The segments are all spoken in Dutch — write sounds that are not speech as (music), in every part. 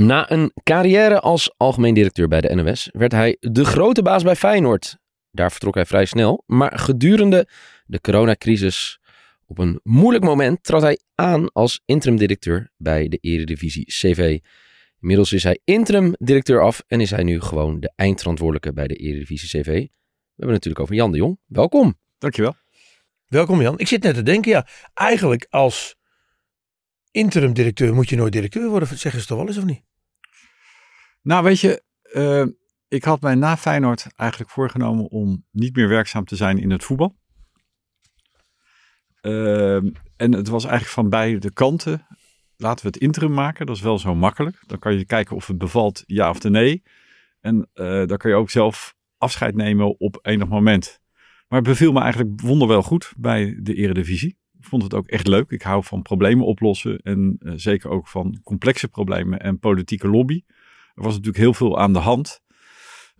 Na een carrière als algemeen directeur bij de NOS werd hij de grote baas bij Feyenoord. Daar vertrok hij vrij snel, maar gedurende de coronacrisis op een moeilijk moment trad hij aan als interim directeur bij de Eredivisie CV. Inmiddels is hij interim directeur af en is hij nu gewoon de eindverantwoordelijke bij de Eredivisie CV. We hebben het natuurlijk over Jan de Jong. Welkom. Dankjewel. Welkom Jan. Ik zit net te denken, ja, eigenlijk als interim directeur moet je nooit directeur worden, zeggen ze toch wel eens of niet? Nou, weet je, uh, ik had mij na Feyenoord eigenlijk voorgenomen om niet meer werkzaam te zijn in het voetbal. Uh, en het was eigenlijk van beide kanten. Laten we het interim maken, dat is wel zo makkelijk. Dan kan je kijken of het bevalt, ja of nee. En uh, dan kan je ook zelf afscheid nemen op enig moment. Maar het beviel me eigenlijk wonderwel goed bij de Eredivisie. Ik vond het ook echt leuk. Ik hou van problemen oplossen en uh, zeker ook van complexe problemen en politieke lobby. Er was natuurlijk heel veel aan de hand.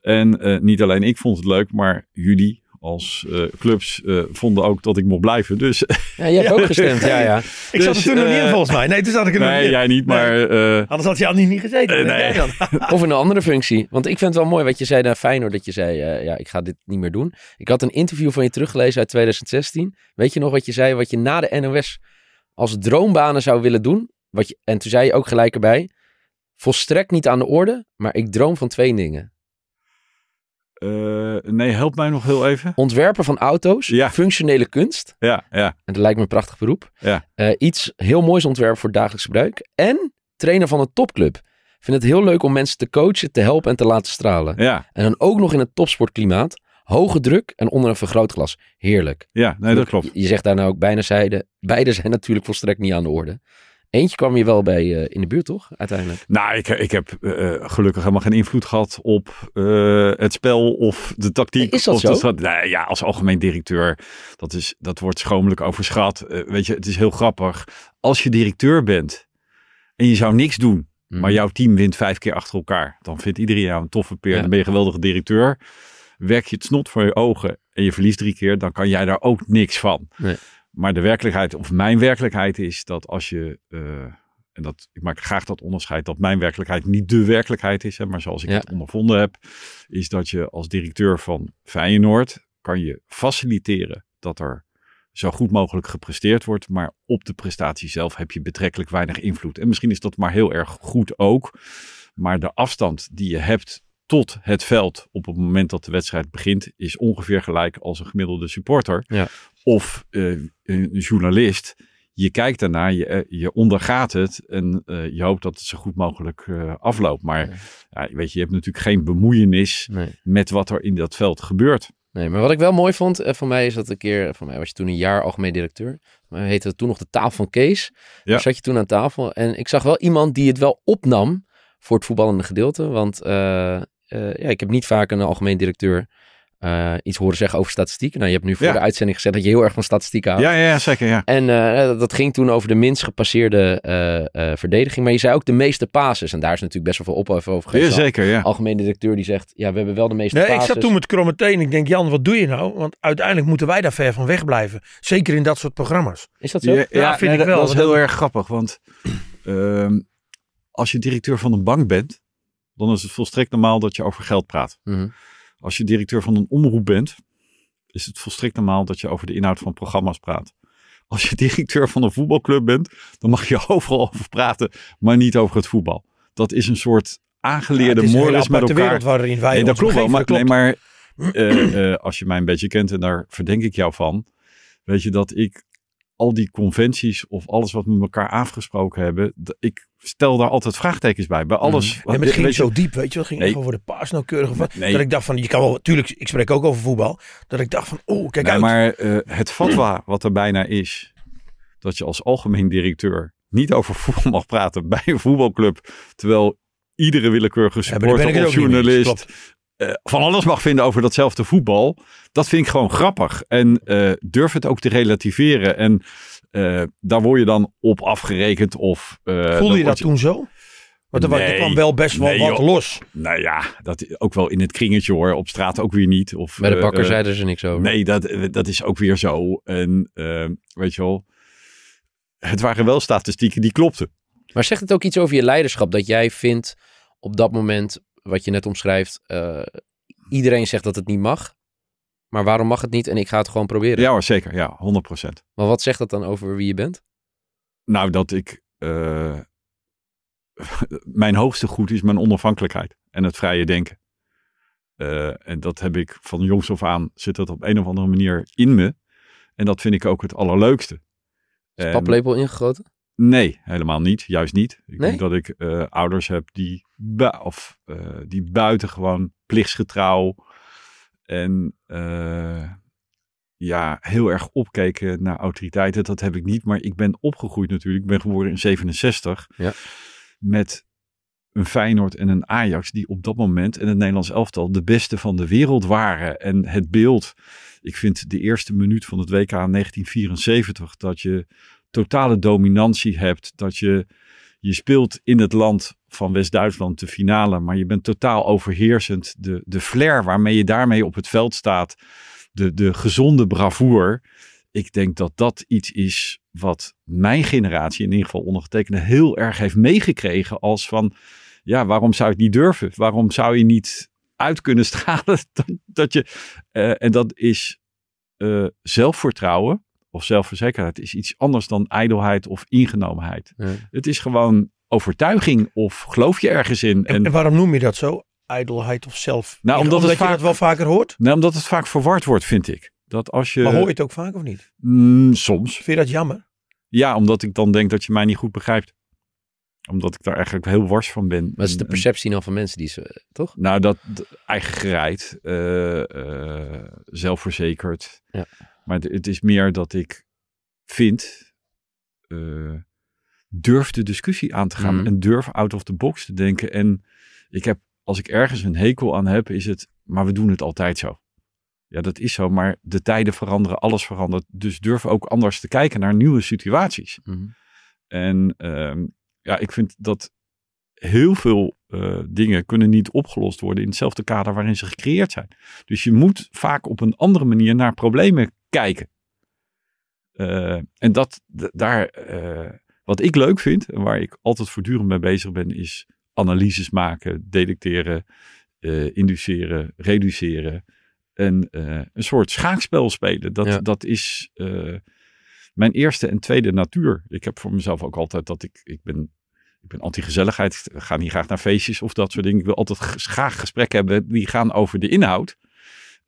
En uh, niet alleen ik vond het leuk, maar jullie als uh, clubs uh, vonden ook dat ik mocht blijven. Dus, (laughs) ja, je hebt ja, ook gestemd, ja, ja. Ik zat er toen nog niet in volgens mij. Nee, toen zat ik er nog nee, niet jij niet, maar... Nee. Anders had je al niet, niet gezeten. nee. (laughs) (laughs) of in een andere functie. Want ik vind het wel mooi wat je zei naar Feyenoord, dat je zei, ja, ik ga dit niet meer doen. Ik had een interview van je teruggelezen uit 2016. Weet je nog wat je zei, wat je na de NOS als droombanen zou willen doen? Wat je, en toen zei je ook gelijk erbij, volstrekt niet aan de orde, maar ik droom van twee dingen. Uh, nee, help mij nog heel even. Ontwerper van auto's, ja. functionele kunst. Ja, ja. En dat lijkt me een prachtig beroep. Ja. Uh, iets heel moois ontwerpen voor dagelijks gebruik. En trainer van een topclub. Ik vind het heel leuk om mensen te coachen, te helpen en te laten stralen. Ja. En dan ook nog in het topsportklimaat. Hoge druk en onder een vergrootglas. Heerlijk. Ja, nee, dat klopt. Je, je zegt daar nou ook bijna zijde. (laughs) Beide zijn natuurlijk volstrekt niet aan de orde. Eentje kwam je wel bij uh, in de buurt, toch? Uiteindelijk. Nou, ik, ik heb uh, gelukkig helemaal geen invloed gehad op uh, het spel of de tactiek. Is dat of zo? De nou, ja, als algemeen directeur, dat, is, dat wordt schromelijk overschat. weet je, het is heel grappig. Als je directeur bent en je zou niks doen, Mhm. maar jouw team wint vijf keer achter elkaar. Dan vindt iedereen jou een toffe peer. Ja. Dan ben je een geweldige directeur. Werk je het snot voor je ogen en je verliest drie keer, dan kan jij daar ook niks van. Nee. Maar de werkelijkheid, of mijn werkelijkheid is dat als je, uh, en dat, ik maak graag dat onderscheid, dat mijn werkelijkheid niet de werkelijkheid is, hè, maar zoals ik Ja. het ondervonden heb, is dat je als directeur van Feyenoord kan je faciliteren dat er zo goed mogelijk gepresteerd wordt, maar op de prestatie zelf heb je betrekkelijk weinig invloed. En misschien is dat maar heel erg goed ook, maar de afstand die je hebt tot het veld op het moment dat de wedstrijd begint, is ongeveer gelijk als een gemiddelde supporter. Ja. Of uh, een journalist. Je kijkt daarnaar, je, je ondergaat het en uh, je hoopt dat het zo goed mogelijk uh, afloopt. Maar Nee. ja, weet je, je hebt natuurlijk geen bemoeienis Nee. met wat er in dat veld gebeurt. Nee, maar wat ik wel mooi vond, eh, van mij is dat een keer, van mij was je toen een jaar algemeen directeur. Maar heette het toen nog de tafel van Kees. Ja. Daar zat je toen aan tafel en ik zag wel iemand die het wel opnam voor het voetballende gedeelte. Want uh, uh, ja, ik heb niet vaak een algemeen directeur uh, iets horen zeggen over statistiek. Nou, je hebt nu voor Ja. de uitzending gezegd dat je heel erg van statistiek houdt. Ja, ja, ja, zeker. Ja. En uh, dat ging toen over de minst gepasseerde uh, uh, verdediging. Maar je zei ook de meeste passes. En daar is natuurlijk best wel veel ophef over geweest. Ja, zeker, ja. Algemeen directeur die zegt, ja, we hebben wel de meeste Nee, passes. ik zat toen met kromme teen. Ik denk, Jan, wat doe je nou? Want uiteindelijk moeten wij daar ver van weg blijven. Zeker in dat soort programma's. Is dat zo? Ja, Ja, vind ik wel. Dat is heel dan- erg grappig, want ehm, als je directeur van een bank bent, dan is het volstrekt normaal dat je over geld praat. Mhm. Als je directeur van een omroep bent, is het volstrekt normaal dat je over de inhoud van programma's praat. Als je (laughs) directeur van een voetbalclub bent, dan mag je (laughs) overal over praten, maar niet over het voetbal. Dat is een soort Ja, aangeleerde hele morris met elkaar. wereld waarin wij Nee, dat klopt wel. Maar, begeven, nee, maar eh, eh, als je mij een beetje kent, en daar verdenk ik jou van, weet je dat ik al die conventies of alles wat we met elkaar afgesproken hebben, ik stel daar altijd vraagtekens bij. Bij alles. Nee, maar het ging zo diep, weet je. Het ging Nee. over de paas nauwkeurig. Of. Nee. Dat ik dacht van, je kan wel, tuurlijk, ik spreek ook over voetbal. Dat ik dacht van, oh, kijk uit. maar eh, het fatwa wat er bijna is, dat je als algemeen directeur niet over voetbal mag praten bij een voetbalclub, terwijl iedere willekeurige Ja, supporter het of journalist Eh, van alles mag vinden over datzelfde voetbal. Dat vind ik gewoon grappig. En eh, durf het ook te relativeren. En eh, daar word je dan op afgerekend. Of, eh, Voelde je dat toen zo? Want er, er kwam wel best wel Nee, wat joh. los. Nou ja, dat ook wel in het kringetje hoor. Op straat ook weer niet. Of, Bij de bakker zeiden ze niks over. Nee, dat, dat is ook weer zo. En weet je wel, het waren wel statistieken die klopten. Maar zegt het ook iets over je leiderschap dat jij vindt op dat moment, wat je net omschrijft, eh, iedereen zegt dat het niet mag. Maar waarom mag het niet en ik ga het gewoon proberen? Ja hoor, zeker. Ja, 100%. Maar wat zegt dat dan over wie je bent? Nou, dat ik... eh, (laughs) mijn hoogste goed is mijn onafhankelijkheid en het vrije denken. Eh, en dat heb ik van jongs af aan, zit dat op een of andere manier in me. En dat vind ik ook het allerleukste. En- Paplepel ingegoten? Nee, helemaal niet. Juist niet. Ik Nee? denk dat ik eh, ouders heb die, bu- of, eh, die buitengewoon plichtsgetrouw en eh, ja, heel erg opkeken naar autoriteiten. Dat heb ik niet, maar ik ben opgegroeid natuurlijk. Ik ben geboren in 67 Ja. met een Feyenoord en een Ajax die op dat moment en het Nederlands elftal de beste van de wereld waren. En het beeld, ik vind de eerste minuut van het WK 1974, dat je totale dominantie hebt, dat je, je speelt in het land van West-Duitsland de finale, maar je bent totaal overheersend. De, de flair waarmee je daarmee op het veld staat, de, de gezonde bravoure. Ik denk dat dat iets is wat mijn generatie, in ieder geval ondergetekende, heel erg heeft meegekregen als van, ja, waarom zou je het niet durven? Waarom zou je niet uit kunnen (laughs) stralen dat, dat je, eh, en dat is eh, zelfvertrouwen of zelfverzekerdheid is iets anders dan ijdelheid of ingenomenheid. Ja. Het is gewoon overtuiging of geloof je ergens in. En, waarom noem je dat zo? Ijdelheid of zelf? Nou, omdat het je vaak- dat wel vaker hoort? nou, omdat het vaak verward wordt, vind ik. Dat als je. Maar hoor je het ook vaak of niet? Mm, soms. Vind je dat jammer? Ja, omdat ik dan denk dat je mij niet goed begrijpt. Omdat ik daar eigenlijk heel wars van ben. Maar het is de perceptie dan van mensen die ze, toch? Nou, dat eigen gereid, eh, eh, zelfverzekerd. Ja. Maar het, is meer dat ik vind, eh, durf de discussie aan te gaan Mhm. en durf out of the box te denken. En ik heb, als ik ergens een hekel aan heb, is het, maar we doen het altijd zo. Ja, dat is zo, maar de tijden veranderen, alles verandert. Dus durf ook anders te kijken naar nieuwe situaties. Mhm. En ehm, ja, ik vind dat heel veel eh, dingen kunnen niet opgelost worden in hetzelfde kader waarin ze gecreëerd zijn. Dus je moet vaak op een andere manier naar problemen kijken. Eh, en dat daar, eh, wat ik leuk vind en waar ik altijd voortdurend mee bezig ben, is analyses maken, detecteren, eh, induceren, reduceren. En een soort schaakspel spelen. Dat, Ja. dat is mijn eerste en tweede natuur. Ik heb voor mezelf ook altijd dat ik, ik ben, ik ben anti-gezelligheid. Ik ga niet graag naar feestjes of dat soort dingen. Ik wil altijd graag gesprekken hebben die gaan over de inhoud.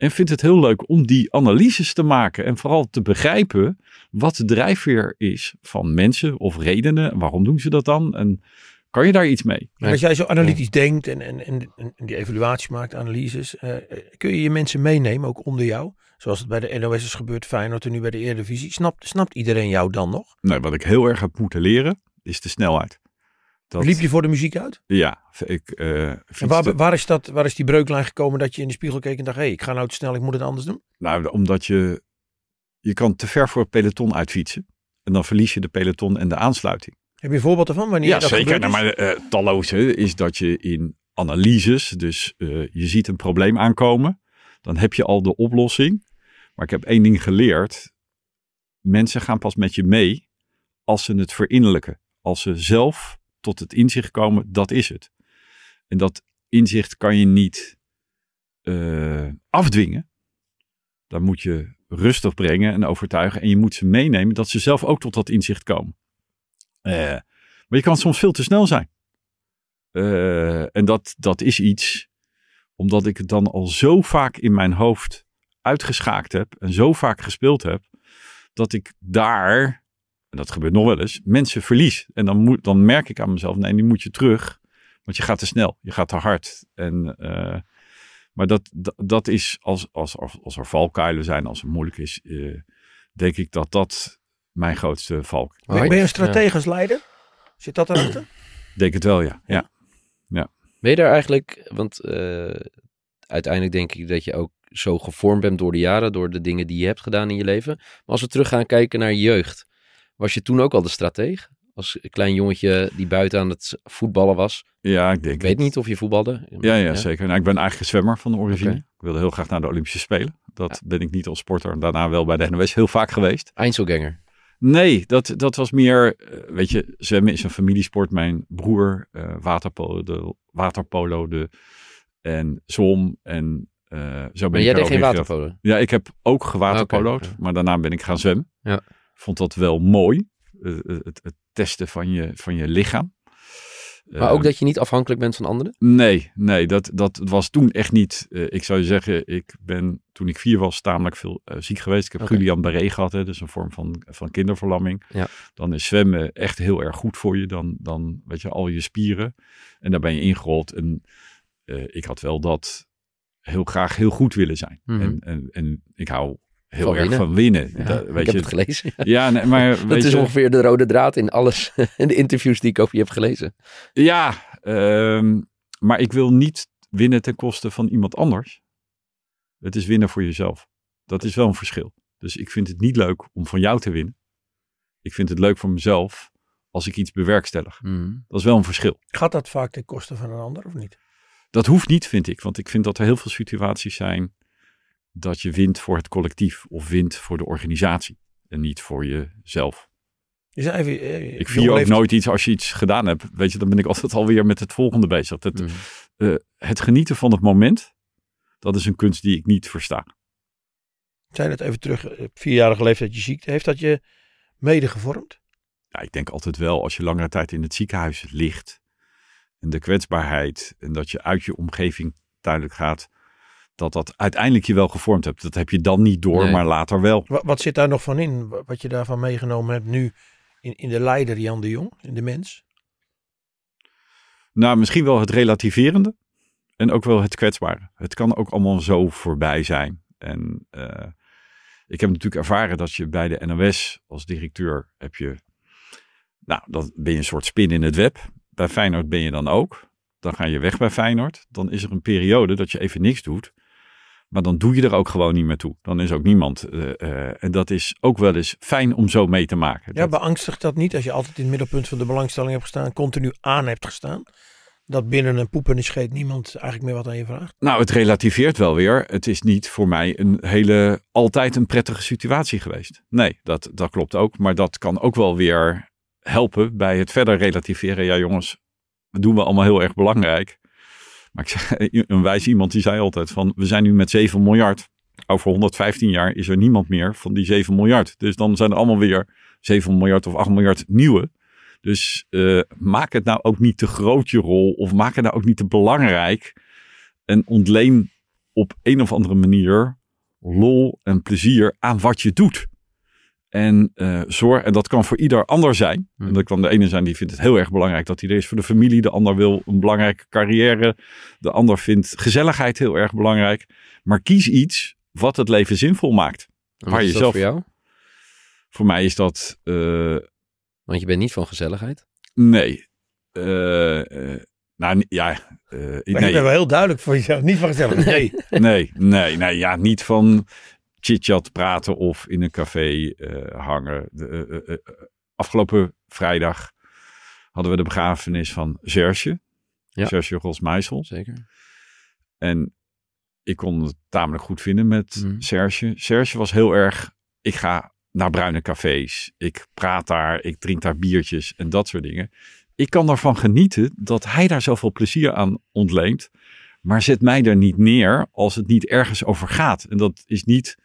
En vind het heel leuk om die analyses te maken. En vooral te begrijpen wat de drijfveer is van mensen of redenen. En waarom doen ze dat dan? En kan je daar iets mee? Als jij zo analytisch denkt en, en, en, en die evaluatie maakt, analyses, eh, eh, kun je je mensen meenemen, ook onder jou? Zoals het bij de NOS is gebeurd, Feyenoord en nu bij de Eredivisie. Snapt, snapt iedereen jou dan nog? Nee, wat ik heel erg heb moeten leren, is de snelheid. Dat, Liep je voor de muziek uit? Ja, ik eh En waar, waar, is dat, waar is die breuklijn gekomen dat je in de spiegel keek en dacht, hé, hey, ik ga nou te snel, ik moet het anders doen? Nou, omdat je, je kan te ver voor het peloton uitfietsen. En dan verlies je de peloton en de aansluiting. Heb je een voorbeeld ervan? Wanneer Ja, dat zeker. Nou, maar eh, talloze is dat je in analyses, dus eh, je ziet een probleem aankomen. Dan heb je al de oplossing. Maar ik heb één ding geleerd. Mensen gaan pas met je mee als ze het verinnerlijken. Als ze zelf tot het inzicht komen, dat is het. En dat inzicht kan je niet eh, afdwingen. Dan moet je rustig brengen en overtuigen. En je moet ze meenemen dat ze zelf ook tot dat inzicht komen. Eh, maar je kan soms veel te snel zijn. Eh, en dat, dat is iets, omdat ik het dan al zo vaak in mijn hoofd uitgeschaakt heb en zo vaak gespeeld heb, dat ik daar, en dat gebeurt nog wel eens, mensen verlies. En dan, moet, dan merk ik aan mezelf, nee, die moet je terug, want je gaat te snel, je gaat te hard. En, eh, maar dat, dat, dat is, als, als, als er valkuilen zijn, als het moeilijk is, eh, denk ik dat dat mijn grootste valk. Ben, ben je een strategisch leider? Zit dat erachter? Denk het wel, ja. ja. Ben je daar eigenlijk, want eh, uiteindelijk denk ik dat je ook zo gevormd bent door de jaren, door de dingen die je hebt gedaan in je leven. Maar als we terug gaan kijken naar je jeugd, was je toen ook al de strateeg? Als klein jongetje die buiten aan het voetballen was. Ja, ik denk Ik weet het. niet of je voetbalde. Ja, ja, zeker. Nou, ik ben eigenlijk een zwemmer van de origine. Ik wilde heel graag naar de Olympische Spelen. Dat ben ik niet als sporter. Daarna wel bij de NOS heel vaak geweest. Einzelganger. Nee, dat, dat was meer, eh, weet je, zwemmen is een familiesport. Mijn broer eh waterpolo, de, waterpolo de, en zwom en eh, zo ben Maar ik jij er deed geen waterpolo? Ja, ik heb ook gewaterpolo'd, Oké, ja. maar daarna ben ik gaan zwemmen. Ja. Vond dat wel mooi, eh, het, het testen van je, van je lichaam. Maar ook dat je niet afhankelijk bent van anderen? Nee, nee, dat, dat was toen echt niet. eh, ik zou je zeggen, ik ben toen ik vier was tamelijk veel eh, ziek geweest. Ik heb Oké. Guillain-Barré gehad, hè, dus een vorm van, van kinderverlamming. Ja. Dan is zwemmen echt heel erg goed voor je. Dan, dan weet je, al je spieren. En daar ben je ingerold. En eh, ik had wel dat heel graag heel goed willen zijn. Mhm. en, en, en ik hou heel Van erg winnen. van winnen. Ja, Dat- weet ik heb je, het gelezen. Ja, nee, maar Dat weet is je, ongeveer de rode draad in alles. (laughs) in de interviews die ik over je heb gelezen. Ja, ehm, maar ik wil niet winnen ten koste van iemand anders. Het is winnen voor jezelf. Dat is wel een verschil. Dus ik vind het niet leuk om van jou te winnen. Ik vind het leuk voor mezelf als ik iets bewerkstellig. Dat is wel een verschil. Gaat dat vaak ten koste van een ander of niet? Dat hoeft niet, vind ik. Want ik vind dat er heel veel situaties zijn dat je wint voor het collectief of wint voor de organisatie. En niet voor jezelf. Je zei even, eh, Ik vier ook nooit iets als je iets gedaan hebt. Weet je, dan ben ik altijd alweer met het volgende bezig. Dat, Mhm. eh, het genieten van het moment, dat is een kunst die ik niet versta. Zei het even terug, eh, vierjarige leeftijd je ziekte. Heeft dat je mede gevormd? Ja, ik denk altijd wel, als je langere tijd in het ziekenhuis ligt en de kwetsbaarheid en dat je uit je omgeving duidelijk gaat, dat dat uiteindelijk je wel gevormd hebt. Dat heb je dan niet door, Nee. maar later wel. Wat, wat zit daar nog van in? Wa- Wat je daarvan meegenomen hebt nu in, in de leider Jan de Jong, in de mens? Nou, misschien wel het relativerende en ook wel het kwetsbare. Het kan ook allemaal zo voorbij zijn. En eh, ik heb natuurlijk ervaren dat je bij de NOS als directeur heb je, nou, dan ben je een soort spin in het web. Bij Feyenoord ben je dan ook. Dan ga je weg bij Feyenoord. Dan is er een periode dat je even niks doet. Maar dan doe je er ook gewoon niet meer toe. Dan is ook niemand. eh, eh, en dat is ook wel eens fijn om zo mee te maken. Ja, Dat- beangstigt dat niet als je altijd in het middelpunt van de belangstelling hebt gestaan, continu aan hebt gestaan? Dat binnen een poep en een scheet niemand eigenlijk meer wat aan je vraagt? Nou, het relativeert wel weer. Het is niet voor mij een hele, altijd een prettige situatie geweest. Nee, dat, dat klopt ook. Maar dat kan ook wel weer helpen bij het verder relativeren. Ja, jongens, dat doen we allemaal heel erg belangrijk. Maar ik (laughs) een wijs iemand die zei altijd van, we zijn nu met 7 miljard. Over 115 jaar is er niemand meer van die 7 miljard. Dus dan zijn er allemaal weer 7 miljard of 8 miljard nieuwe. Dus eh, maak het nou ook niet te groot je rol. Of maak het nou ook niet te belangrijk. En ontleen op een of andere manier lol en plezier aan wat je doet. En eh, zorg, en dat kan voor ieder ander zijn. Hmm. En dat kan de ene zijn die vindt het heel erg belangrijk dat hij er is voor de familie. De ander wil een belangrijke carrière. De ander vindt gezelligheid heel erg belangrijk. Maar kies iets wat het leven zinvol maakt. En Waar wat is je dat zelf- voor jou? Voor mij is dat eh, Want je bent niet van gezelligheid. nee. Eh, eh, nou ja, eh, Maar je nee. bent wel heel duidelijk voor jezelf. Niet van gezellig. Nee. Nee, nee, nee, ja, niet van chit-chat praten of in een café eh, hangen. De, eh, eh, afgelopen vrijdag hadden we de begrafenis van Serge. Ja. Serge Gosmeisel. Zeker. En ik kon het tamelijk goed vinden met Mhm. Serge. Serge was heel erg, ik ga naar bruine cafés. Ik praat daar, ik drink daar biertjes en dat soort dingen. Ik kan ervan genieten dat hij daar zoveel plezier aan ontleent. Maar zet mij er niet neer als het niet ergens over gaat. En dat is niet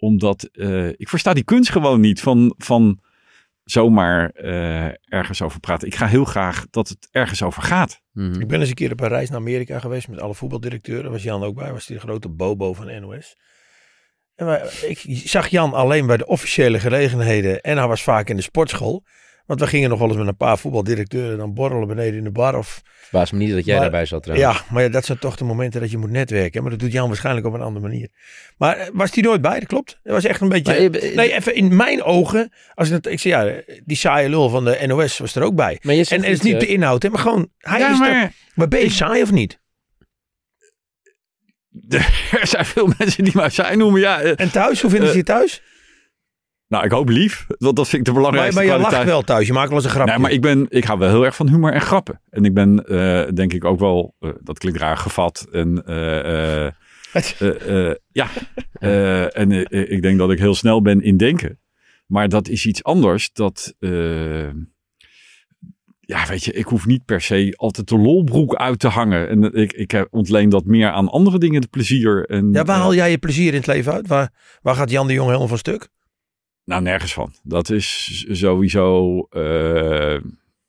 omdat, eh, ik versta die kunst gewoon niet van, van zomaar eh, ergens over praten. Ik ga heel graag dat het ergens over gaat. Mhm. Ik ben eens een keer op een reis naar Amerika geweest met alle voetbaldirecteuren. Daar was Jan ook bij. Was die de grote bobo van NOS. En wij, ik zag Jan alleen bij de officiële gelegenheden. En hij was vaak in de sportschool. Want we gingen nog wel eens met een paar voetbaldirecteuren dan borrelen beneden in de bar. Of, Verbaas me niet dat jij Maar- daarbij zat trouwens. ja, maar ja, dat zijn toch de momenten dat je moet netwerken. Maar dat doet Jan waarschijnlijk op een andere manier. Maar eh, was die nooit bij? Dat klopt. Dat was echt een beetje... Maar, eh, nee, even in mijn ogen. Als ik het, ik zeg ja, die saaie lul van de NOS was er ook bij. Maar je En, zegt en het is niet de inhoud, hè, maar gewoon... Hij ja, is er. maar Maar ben je saai of niet? (laughs) er zijn veel mensen die mij saai noemen. Ja, eh, En thuis, hoe vinden ze je thuis? Nou, ik hoop lief. Want dat vind ik de Maar, belangrijkste maar je lacht wel thuis. Je maakt wel eens een grapje. Nee, maar ik, ben, ik hou wel heel erg van humor en grappen. En ik ben, eh, denk ik, ook wel, eh, dat klinkt raar, gevat. En eh, (laughs) ja, en ik denk dat ik heel snel ben in denken. Maar dat is iets anders. Dat, ja, weet je, ik hoef niet per se altijd de lolbroek uit te hangen. En ik, ik ontleen dat meer aan andere dingen, de plezier. En, Ja, waar haal jij je plezier in het leven uit? Waar, waar gaat Jan de Jong helemaal van stuk? Nou, nergens van. Dat is sowieso eh,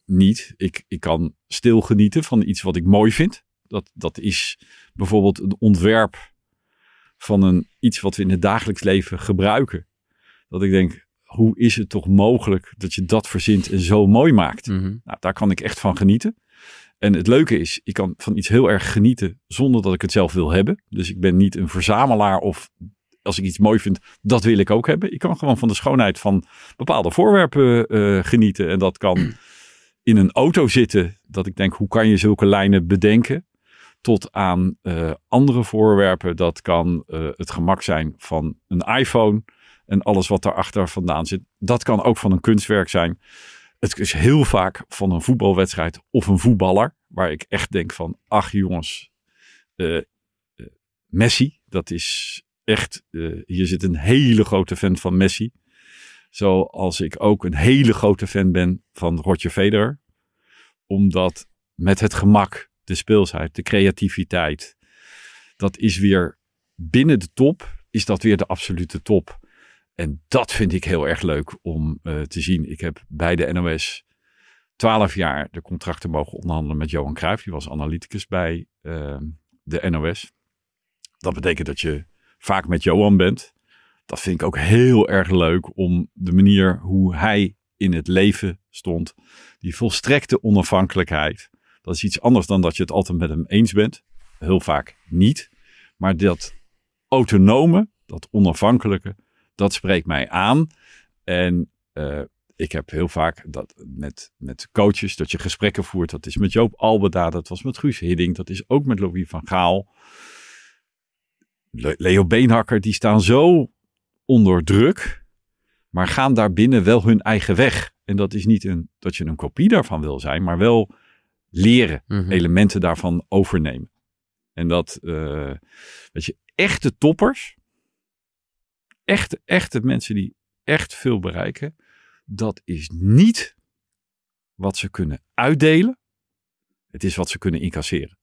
niet. Ik, ik kan stil genieten van iets wat ik mooi vind. Dat, dat is bijvoorbeeld een ontwerp van een, iets wat we in het dagelijks leven gebruiken. Dat ik denk, hoe is het toch mogelijk dat je dat verzint en zo mooi maakt? Mhm. Nou, daar kan ik echt van genieten. En het leuke is, ik kan van iets heel erg genieten zonder dat ik het zelf wil hebben. Dus ik ben niet een verzamelaar of als ik iets mooi vind, dat wil ik ook hebben. Ik kan gewoon van de schoonheid van bepaalde voorwerpen eh, genieten. En dat kan (clears throat) in een auto zitten, dat ik denk, hoe kan je zulke lijnen bedenken? Tot aan eh, andere voorwerpen. Dat kan eh, het gemak zijn van een iPhone en alles wat daarachter vandaan zit. Dat kan ook van een kunstwerk zijn. Het is heel vaak van een voetbalwedstrijd of een voetballer. Waar ik echt denk van, ach jongens, Messi, dat is echt, eh, hier zit een hele grote fan van Messi. Zoals ik ook een hele grote fan ben van Roger Federer. Omdat met het gemak, de speelsheid, de creativiteit. Dat is weer binnen de top, is dat weer de absolute top. En dat vind ik heel erg leuk om eh, te zien. Ik heb bij de NOS 12 jaar de contracten mogen onderhandelen met Johan Cruijff. Die was analyticus bij eh, de NOS. Dat betekent dat je vaak met Johan bent. Dat vind ik ook heel erg leuk om de manier hoe hij in het leven stond. Die volstrekte onafhankelijkheid. Dat is iets anders dan dat je het altijd met hem eens bent. Heel vaak niet. Maar dat autonome, dat onafhankelijke, dat spreekt mij aan. En eh, ik heb heel vaak dat met, met coaches dat je gesprekken voert. Dat is met Joop Albeda, dat was met Guus Hidding, dat is ook met Louis van Gaal. Le- Leo Beenhakker, die staan zo onder druk, maar gaan daarbinnen wel hun eigen weg. En dat is niet een, dat je een kopie daarvan wil zijn, maar wel leren, Mhm. elementen daarvan overnemen. En dat, weet je, echte toppers, echte, echte mensen die echt veel bereiken, dat is niet wat ze kunnen uitdelen. Het is wat ze kunnen incasseren.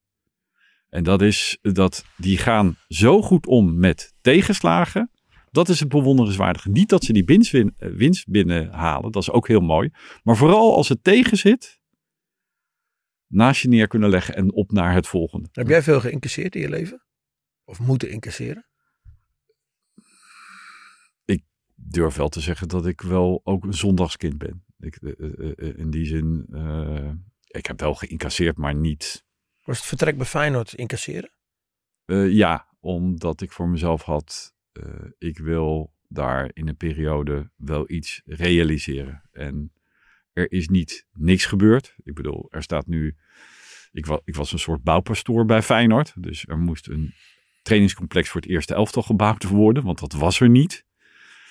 En dat is dat die gaan zo goed om met tegenslagen. Dat is het bewonderenswaardige. Niet dat ze die winst, win- eh, winst binnenhalen, dat is ook heel mooi. Maar vooral als het tegen zit, naast je neer kunnen leggen en op naar het volgende. Heb jij veel geïncasseerd in je leven? Of moeten incasseren? durf wel te zeggen dat ik wel ook een zondagskind ben. Ik, eh, eh, in die zin, ik heb wel geïncasseerd, maar niet. Was het vertrek bij Feyenoord incasseren? eh, ja, omdat ik voor mezelf had, eh, ik wil daar in een periode wel iets realiseren. En er is niet niks gebeurd. Ik bedoel, er staat nu, ik, ik was een soort bouwpastoor bij Feyenoord. Dus er moest een trainingscomplex voor het eerste elftal gebouwd worden, want dat was er niet.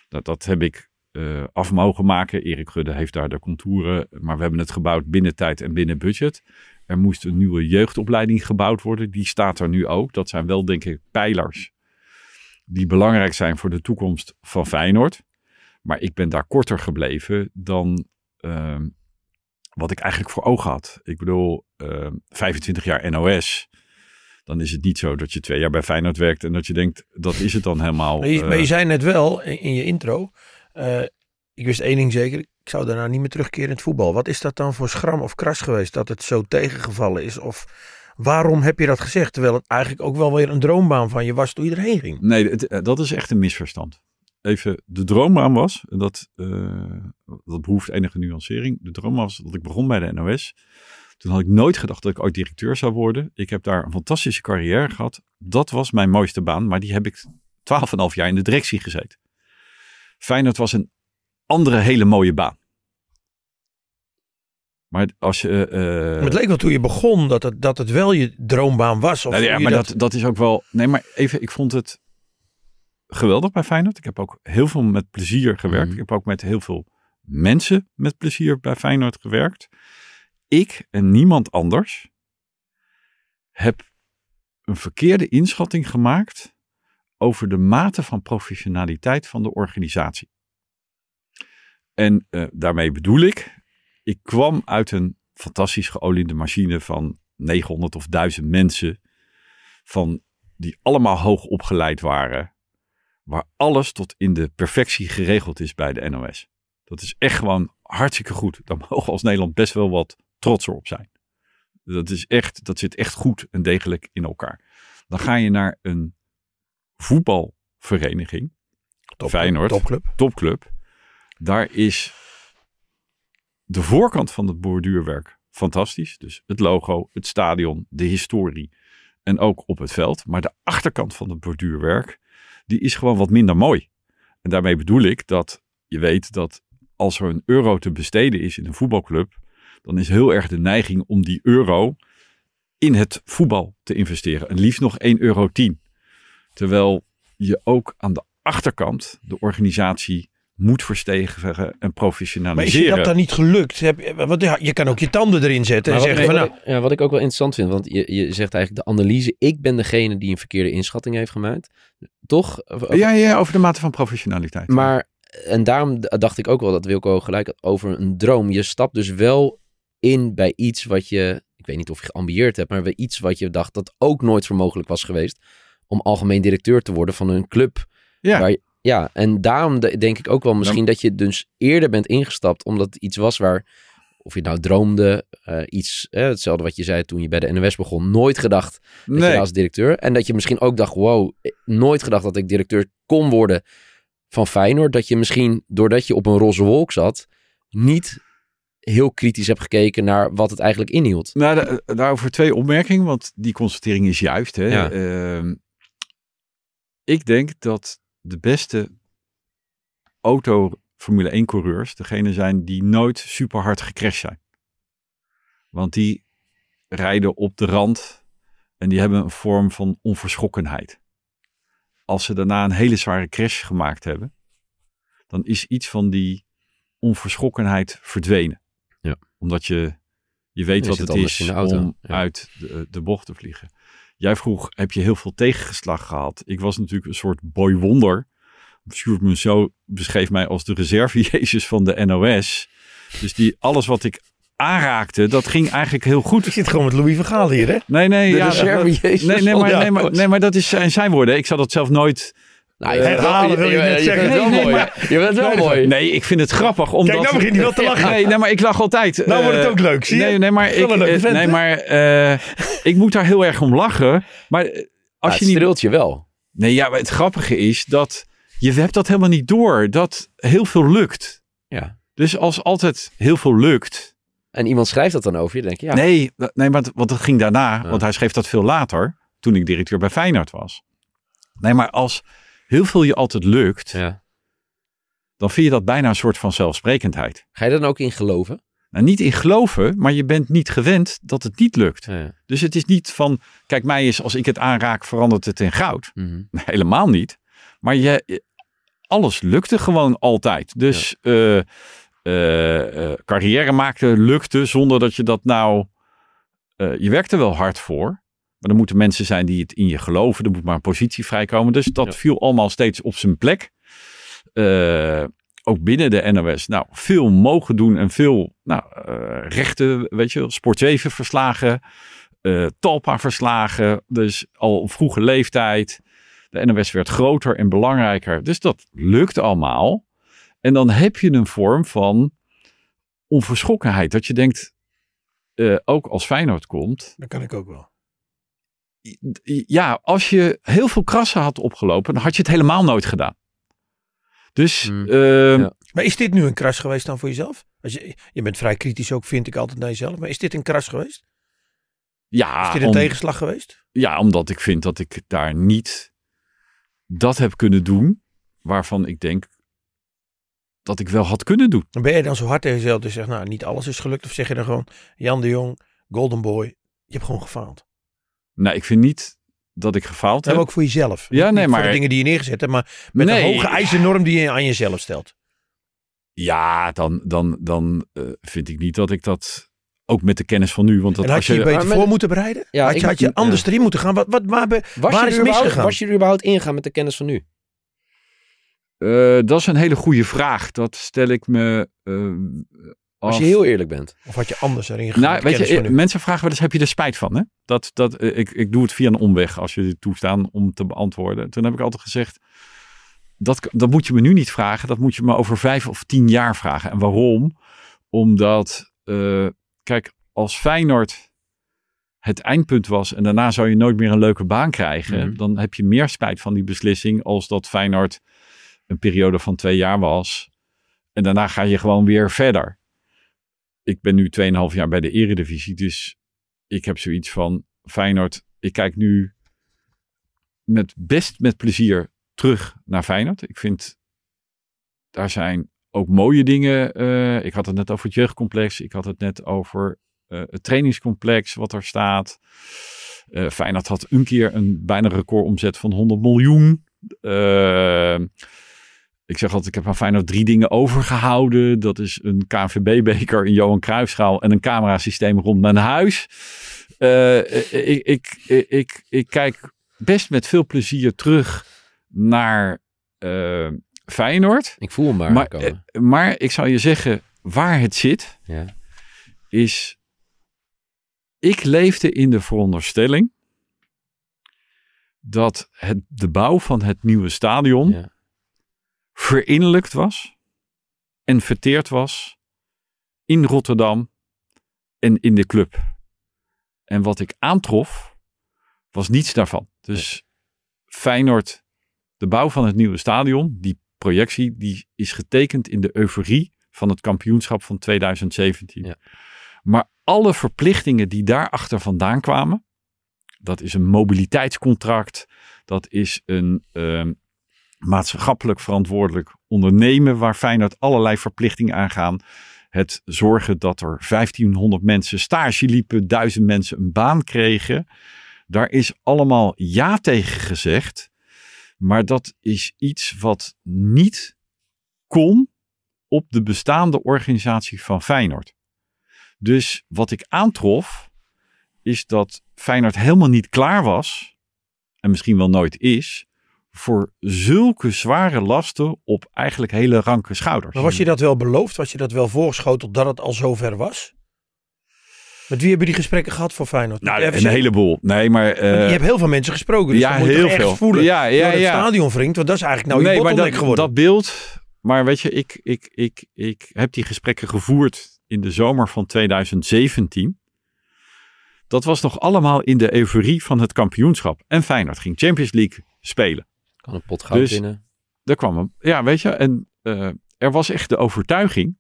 Dat, dat heb ik eh, af mogen maken. Erik Gudde heeft daar de contouren, maar we hebben het gebouwd binnen tijd en binnen budget. Er moest een nieuwe jeugdopleiding gebouwd worden. Die staat er nu ook. Dat zijn wel, denk ik, pijlers die belangrijk zijn voor de toekomst van Feyenoord. Maar ik ben daar korter gebleven dan ehm, wat ik eigenlijk voor ogen had. Ik bedoel, ehm, 25 jaar NOS. Dan is het niet zo dat je twee jaar bij Feyenoord werkt en dat je denkt, dat is het dan helemaal. Maar je, eh, maar je zei net wel in, in je intro. Ik wist één ding zeker. Ik zou daarna niet meer terugkeren in het voetbal. Wat is dat dan voor schram of kras geweest dat het zo tegengevallen is? Of waarom heb je dat gezegd? Terwijl het eigenlijk ook wel weer een droombaan van je was toen je erheen ging. Nee, eh, dat is echt een misverstand. Even, de droombaan was, en dat, eh, dat behoeft enige nuancering. De droom was dat ik begon bij de NOS. Toen had ik nooit gedacht dat ik ooit directeur zou worden. Ik heb daar een fantastische carrière gehad. Dat was mijn mooiste baan, maar die heb ik 12,5 jaar in de directie gezeten. Feyenoord was een andere hele mooie baan. Maar als je... eh, Maar het leek wel toen je begon dat het, dat het wel je droombaan was. Of nou ja, maar dat... Dat, is ook wel. Nee, maar even, ik vond het geweldig bij Feyenoord. Ik heb ook heel veel met plezier gewerkt. Mhm. Ik heb ook met heel veel mensen met plezier bij Feyenoord gewerkt. Ik en niemand anders heb een verkeerde inschatting gemaakt over de mate van professionaliteit van de organisatie. En eh, daarmee bedoel ik, ik kwam uit een fantastisch geoliede machine van 900 of 1000 mensen. Van die allemaal hoog opgeleid waren. Waar alles tot in de perfectie geregeld is bij de NOS. Dat is echt gewoon hartstikke goed. Daar mogen we als Nederland best wel wat trotser op zijn. Dat, is echt, dat zit echt goed en degelijk in elkaar. Dan ga je naar een voetbalvereniging. Top, Feyenoord. Topclub. topclub. Daar is de voorkant van het borduurwerk fantastisch. Dus het logo, het stadion, de historie en ook op het veld. Maar de achterkant van het borduurwerk, die is gewoon wat minder mooi. En daarmee bedoel ik dat je weet dat als er een euro te besteden is in een voetbalclub, dan is heel erg de neiging om die euro in het voetbal te investeren. En liefst nog 1,10 euro. Terwijl je ook aan de achterkant de organisatie moet verstevigen en Maar is je professionaliseren. dat dan niet gelukt? Want ja, je kan ook je tanden erin zetten en Maar wat, zeggen van wat nou, ik, ja, wat ik ook wel interessant vind, want je, je zegt eigenlijk de analyse. Ik ben degene die een verkeerde inschatting heeft gemaakt. Toch? Ja, ja, over de mate van professionaliteit. Maar, en daarom dacht ik ook wel dat Wilco gelijk had over een droom. Je stapt dus wel in bij iets wat je, ik weet niet of je geambieerd hebt, maar bij iets wat je dacht dat ook nooit voor mogelijk was geweest. Om algemeen directeur te worden van een club. ja, Waar je- ja, en daarom de- denk ik ook wel misschien dat je dus eerder bent ingestapt, omdat het iets was waar, of je nou droomde, eh, iets, eh, hetzelfde wat je zei toen je bij de NOS begon, nooit gedacht dat je nee. als directeur. En dat je misschien ook dacht, wow, eh, nooit gedacht dat ik directeur kon worden van Feyenoord. Dat je misschien, doordat je op een roze wolk zat, niet heel kritisch hebt gekeken naar wat het eigenlijk inhield. Nou, da- daarover twee opmerkingen, want die constatering is juist. Hè. Ja. Ehm, ik denk dat de beste auto Formule 1 coureurs degene zijn die nooit super hard gecrashed zijn. Want die rijden op de rand en die hebben een vorm van onverschrokkenheid. Als ze daarna een hele zware crash gemaakt hebben, dan is iets van die onverschrokkenheid verdwenen. Ja. Omdat je, je weet Je wat het is om ja. uit de, de bocht te vliegen. Jij vroeg, heb je heel veel tegengeslag gehad? Ik was natuurlijk een soort boy wonder. Sjoerd Monceau beschreef mij als de reserve-jezus (laughs) van de NOS. Dus die, alles wat ik aanraakte, dat ging eigenlijk heel goed. je zit gewoon met Louis van Gaal hier hè? Nee, nee, De ja, reserve Jezus nee, nee, van maar, de nee, maar, NOS. nee, maar dat is zijn, zijn woorden. Ik zou dat zelf nooit... Nou, je herhalen wil je net vindt zeggen. het wel Nee, mooi. maar- Je het wel mooi. Nee, ik vind het grappig. Omdat... Kijk, nou begint hij wel te (laughs) lachen. Nee, nee, maar ik lach altijd. Nou wordt het Eh, ook leuk, zie je? Nee, nee, maar, ik, eh, vent, nee, maar eh, ik moet daar heel erg om lachen. Maar eh, Als je niet... streelt je wel. Nee, ja, maar het grappige is dat je hebt dat helemaal niet door. Dat heel veel lukt. Ja. Dus als altijd heel veel lukt... En iemand schrijft dat dan over je, dan denk je, ja. Nee, nee maar, want dat ging daarna. Ja. Want hij schreef dat veel later. Toen ik directeur bij Feyenoord was. Nee, maar als heel veel je altijd lukt... Ja. dan vind je dat bijna een soort van zelfsprekendheid. Ga je dan ook in geloven? Nou, niet in geloven, maar je bent niet gewend dat het niet lukt. Ja. Dus het is niet van, kijk mij eens, als ik het aanraak, verandert het in goud. Mhm. Helemaal niet. Maar je, alles lukte gewoon altijd. Dus eh, eh, eh, carrière maken lukte zonder dat je dat nou... je werkte wel hard voor. Maar er moeten mensen zijn die het in je geloven. Er moet maar een positie vrijkomen. Dus dat Ja. viel allemaal steeds op zijn plek. Eh, ook binnen de NOS. Nou, veel mogen doen en veel nou, eh, rechten, weet je, Sport 7 verslagen. eh, Talpa verslagen. Dus al op vroege leeftijd. De NOS werd groter en belangrijker. Dus dat lukt allemaal. En dan heb je een vorm van onverschrokkenheid. Dat je denkt, eh, ook als Feyenoord komt. Dat kan ik ook wel. Ja, als je heel veel krassen had opgelopen, dan had je het helemaal nooit gedaan. Dus Hmm. ehm, Ja. Maar is dit nu een kras geweest dan voor jezelf? Als je, je bent vrij kritisch ook, vind ik altijd naar jezelf. Maar is dit een kras geweest? ja, Is dit een om- tegenslag geweest? ja, omdat ik vind dat ik daar niet dat heb kunnen doen waarvan ik denk dat ik wel had kunnen doen. Ben je dan zo hard tegen jezelf en zegt, nou, niet alles is gelukt. Of zeg je dan gewoon, Jan de Jong, Golden Boy, je hebt gewoon gefaald. Nou, ik vind niet dat ik gefaald Maar heb. ook voor jezelf. Ja, Niet nee, voor maar- de dingen die je neergezet hebt, maar met Nee. een hoge eisennorm die je aan jezelf stelt. Ja, dan, dan, dan eh, vind ik niet dat ik dat ook met de kennis van nu. Want dat en had als je je je, beter Maar met- voor moeten bereiden? Ja, had ik- je, had je ja. anders erin moeten gaan? Wat, wat, waar, Was, waar je is er überhaupt, misgegaan? was je er überhaupt ingaan met de kennis van nu? Eh, dat is een hele goede vraag. Dat stel ik me eh, Als je heel eerlijk bent. Of had je anders erin gegaan? Nou, weet je, mensen vragen wel eens, heb je er spijt van? Hè? Dat, dat, eh, ik, ik doe het via een omweg als je dit toestaan om te beantwoorden. Toen heb ik altijd gezegd, dat, dat moet je me nu niet vragen. Dat moet je me over vijf of tien jaar vragen. En waarom? Omdat, eh, kijk, als Feyenoord het eindpunt was en daarna zou je nooit meer een leuke baan krijgen, Mhm. dan heb je meer spijt van die beslissing als dat Feyenoord een periode van twee jaar was. En daarna ga je gewoon weer verder. Ik ben nu 2,5 jaar bij de Eredivisie, dus ik heb zoiets van Feyenoord. Ik kijk nu met best met plezier terug naar Feyenoord. Ik vind daar zijn ook mooie dingen. eh, ik had het net over het jeugdcomplex. Ik had het net over eh, het trainingscomplex wat er staat. Eh Feyenoord had een keer een bijna recordomzet van 100 miljoen. Ik zeg altijd, ik heb aan Feyenoord drie dingen overgehouden. Dat is een KNVB-beker, een Johan Cruijffschaal en een camerasysteem rond mijn huis. Eh, ik, ik, ik, ik, kijk best met veel plezier terug naar eh, Feyenoord. Ik voel hem maar, Maar, eh, maar ik zou je zeggen, waar het zit, ja. is. Ik leefde in de veronderstelling dat het, de bouw van het nieuwe stadion Ja. Verinnerlijkt was en verteerd was in Rotterdam en in de club. En wat ik aantrof, was niets daarvan. Dus Feyenoord, de bouw van het nieuwe stadion, die projectie, die is getekend in de euforie van het kampioenschap van 2017. Ja. Maar alle verplichtingen die daarachter vandaan kwamen, dat is een mobiliteitscontract, dat is een ehm, maatschappelijk verantwoordelijk ondernemen waar Feyenoord allerlei verplichtingen aangaan. Het zorgen dat er 1500 mensen stage liepen, 1000 mensen een baan kregen. Daar is allemaal ja tegen gezegd. Maar dat is iets wat niet kon op de bestaande organisatie van Feyenoord. Dus wat ik aantrof, is dat Feyenoord helemaal niet klaar was, en misschien wel nooit is, voor zulke zware lasten op eigenlijk hele ranke schouders. Maar was je dat wel beloofd? Was je dat wel voorgeschoteld dat het al zover was? Met wie hebben die gesprekken gehad voor Feyenoord? Nou, een heleboel. Nee, maar... eh, je hebt heel veel mensen gesproken. Dus ja, moet je heel veel. voelen. Ja, ja, ja. stadion wringt. Want dat is eigenlijk nou je nee, maar bottleneck dat, geworden. dat beeld. Maar weet je, ik, ik, ik, ik heb die gesprekken gevoerd in de zomer van 2017. Dat was nog allemaal in de euforie van het kampioenschap. En Feyenoord ging Champions League spelen. Kan een pot goud Dus- winnen. Daar kwam hem. Ja, weet je, en eh, er was echt de overtuiging.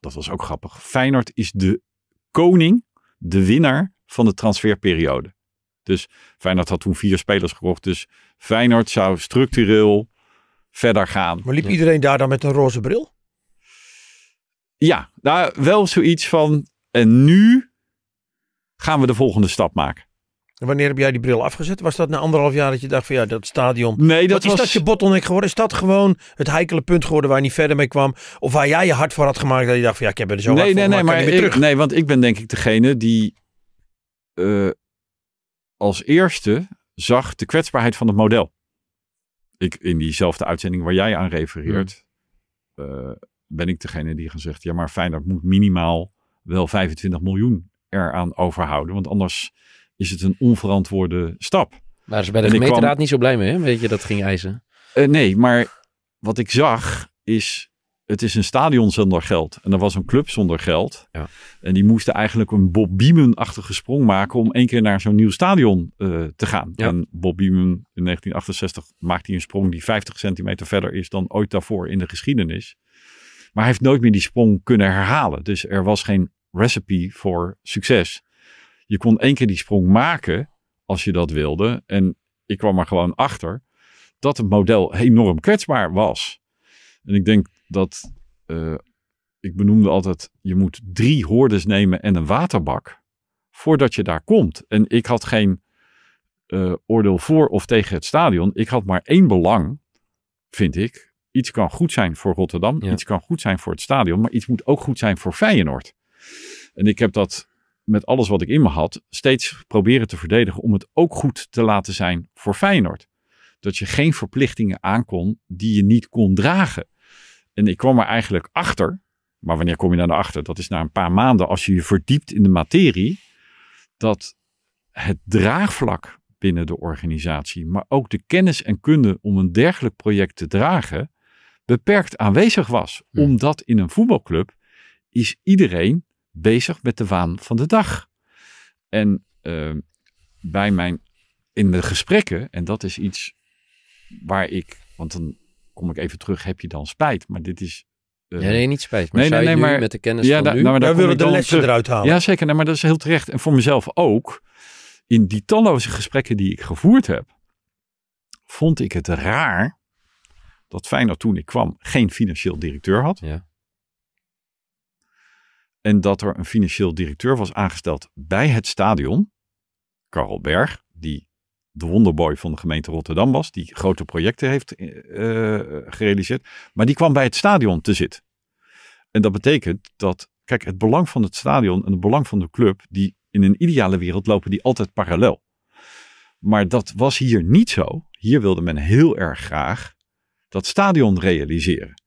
Dat was ook grappig. Feyenoord is de koning, de winnaar van de transferperiode. Dus Feyenoord had toen vier spelers gekocht. Dus Feyenoord zou structureel verder gaan. Maar liep Ja. iedereen daar dan met een roze bril? Ja, nou wel zoiets van. En nu gaan we de volgende stap maken. En wanneer heb jij die bril afgezet? Was dat na anderhalf jaar dat je dacht van ja, dat stadion... Nee, dat Wat is was. dat je bottleneck geworden? Is dat gewoon het heikele punt geworden waar je niet verder mee kwam? Of waar jij je hard voor had gemaakt dat je dacht van ja, ik heb er zo hard nee, voor nee, nee, maar ik, terug. nee, want ik ben denk ik degene die eh, als eerste zag de kwetsbaarheid van het model. Ik, in diezelfde uitzending waar jij aan refereert, eh, ben ik degene die gezegd, ja, maar Feyenoord moet minimaal wel 25 miljoen eraan overhouden, want anders is het een onverantwoorde stap. Waren ze bij de gemeenteraad kwam- niet zo blij mee, hè? Weet je, dat ging eisen. Eh, nee, maar wat ik zag is, het is een stadion zonder geld. En er was een club zonder geld. Ja. En die moesten eigenlijk een Bob Beeman-achtige sprong maken om één keer naar zo'n nieuw stadion eh, te gaan. Ja. En Bob Beeman in 1968 maakte hij een sprong die 50 centimeter verder is dan ooit daarvoor in de geschiedenis. Maar hij heeft nooit meer die sprong kunnen herhalen. Dus er was geen recipe voor succes. Je kon één keer die sprong maken als je dat wilde. En ik kwam er gewoon achter dat het model enorm kwetsbaar was. En ik denk dat, eh, ik benoemde altijd, je moet drie hoordes nemen en een waterbak voordat je daar komt. En ik had geen eh, oordeel voor of tegen het stadion. Ik had maar één belang, vind ik. Iets kan goed zijn voor Rotterdam, Ja. iets kan goed zijn voor het stadion, maar iets moet ook goed zijn voor Feyenoord. En ik heb dat met alles wat ik in me had, steeds proberen te verdedigen om het ook goed te laten zijn voor Feyenoord. dat je geen verplichtingen aankon die je niet kon dragen. En ik kwam er eigenlijk achter, maar wanneer kom je dan erachter? Dat is na een paar maanden als je je verdiept in de materie, dat het draagvlak binnen de organisatie, maar ook de kennis en kunde om een dergelijk project te dragen, beperkt aanwezig was. Omdat in een voetbalclub is iedereen bezig met de waan van de dag. En eh, bij mijn, in de gesprekken, en dat is iets waar ik, want dan kom ik even terug, heb je dan spijt? Maar dit is... eh, Nee, nee, niet spijt. Maar Nee, zou nee, je nee, nu maar- met de kennis ja, van da- nu... nou, maar daar willen de lessen terug. eruit halen. Ja, zeker. Nee, maar dat is heel terecht. En voor mezelf ook. In die talloze gesprekken die ik gevoerd heb, vond ik het raar dat Feyenoord toen ik kwam geen financieel directeur had. Ja. En dat er een financieel directeur was aangesteld bij het stadion. Karel Berg, die de wonderboy van de gemeente Rotterdam was. Die grote projecten heeft eh, eh, gerealiseerd. Maar die kwam bij het stadion te zitten. En dat betekent dat, kijk, het belang van het stadion en het belang van de club, die in een ideale wereld lopen die altijd parallel. Maar dat was hier niet zo. Hier wilde men heel erg graag dat stadion realiseren.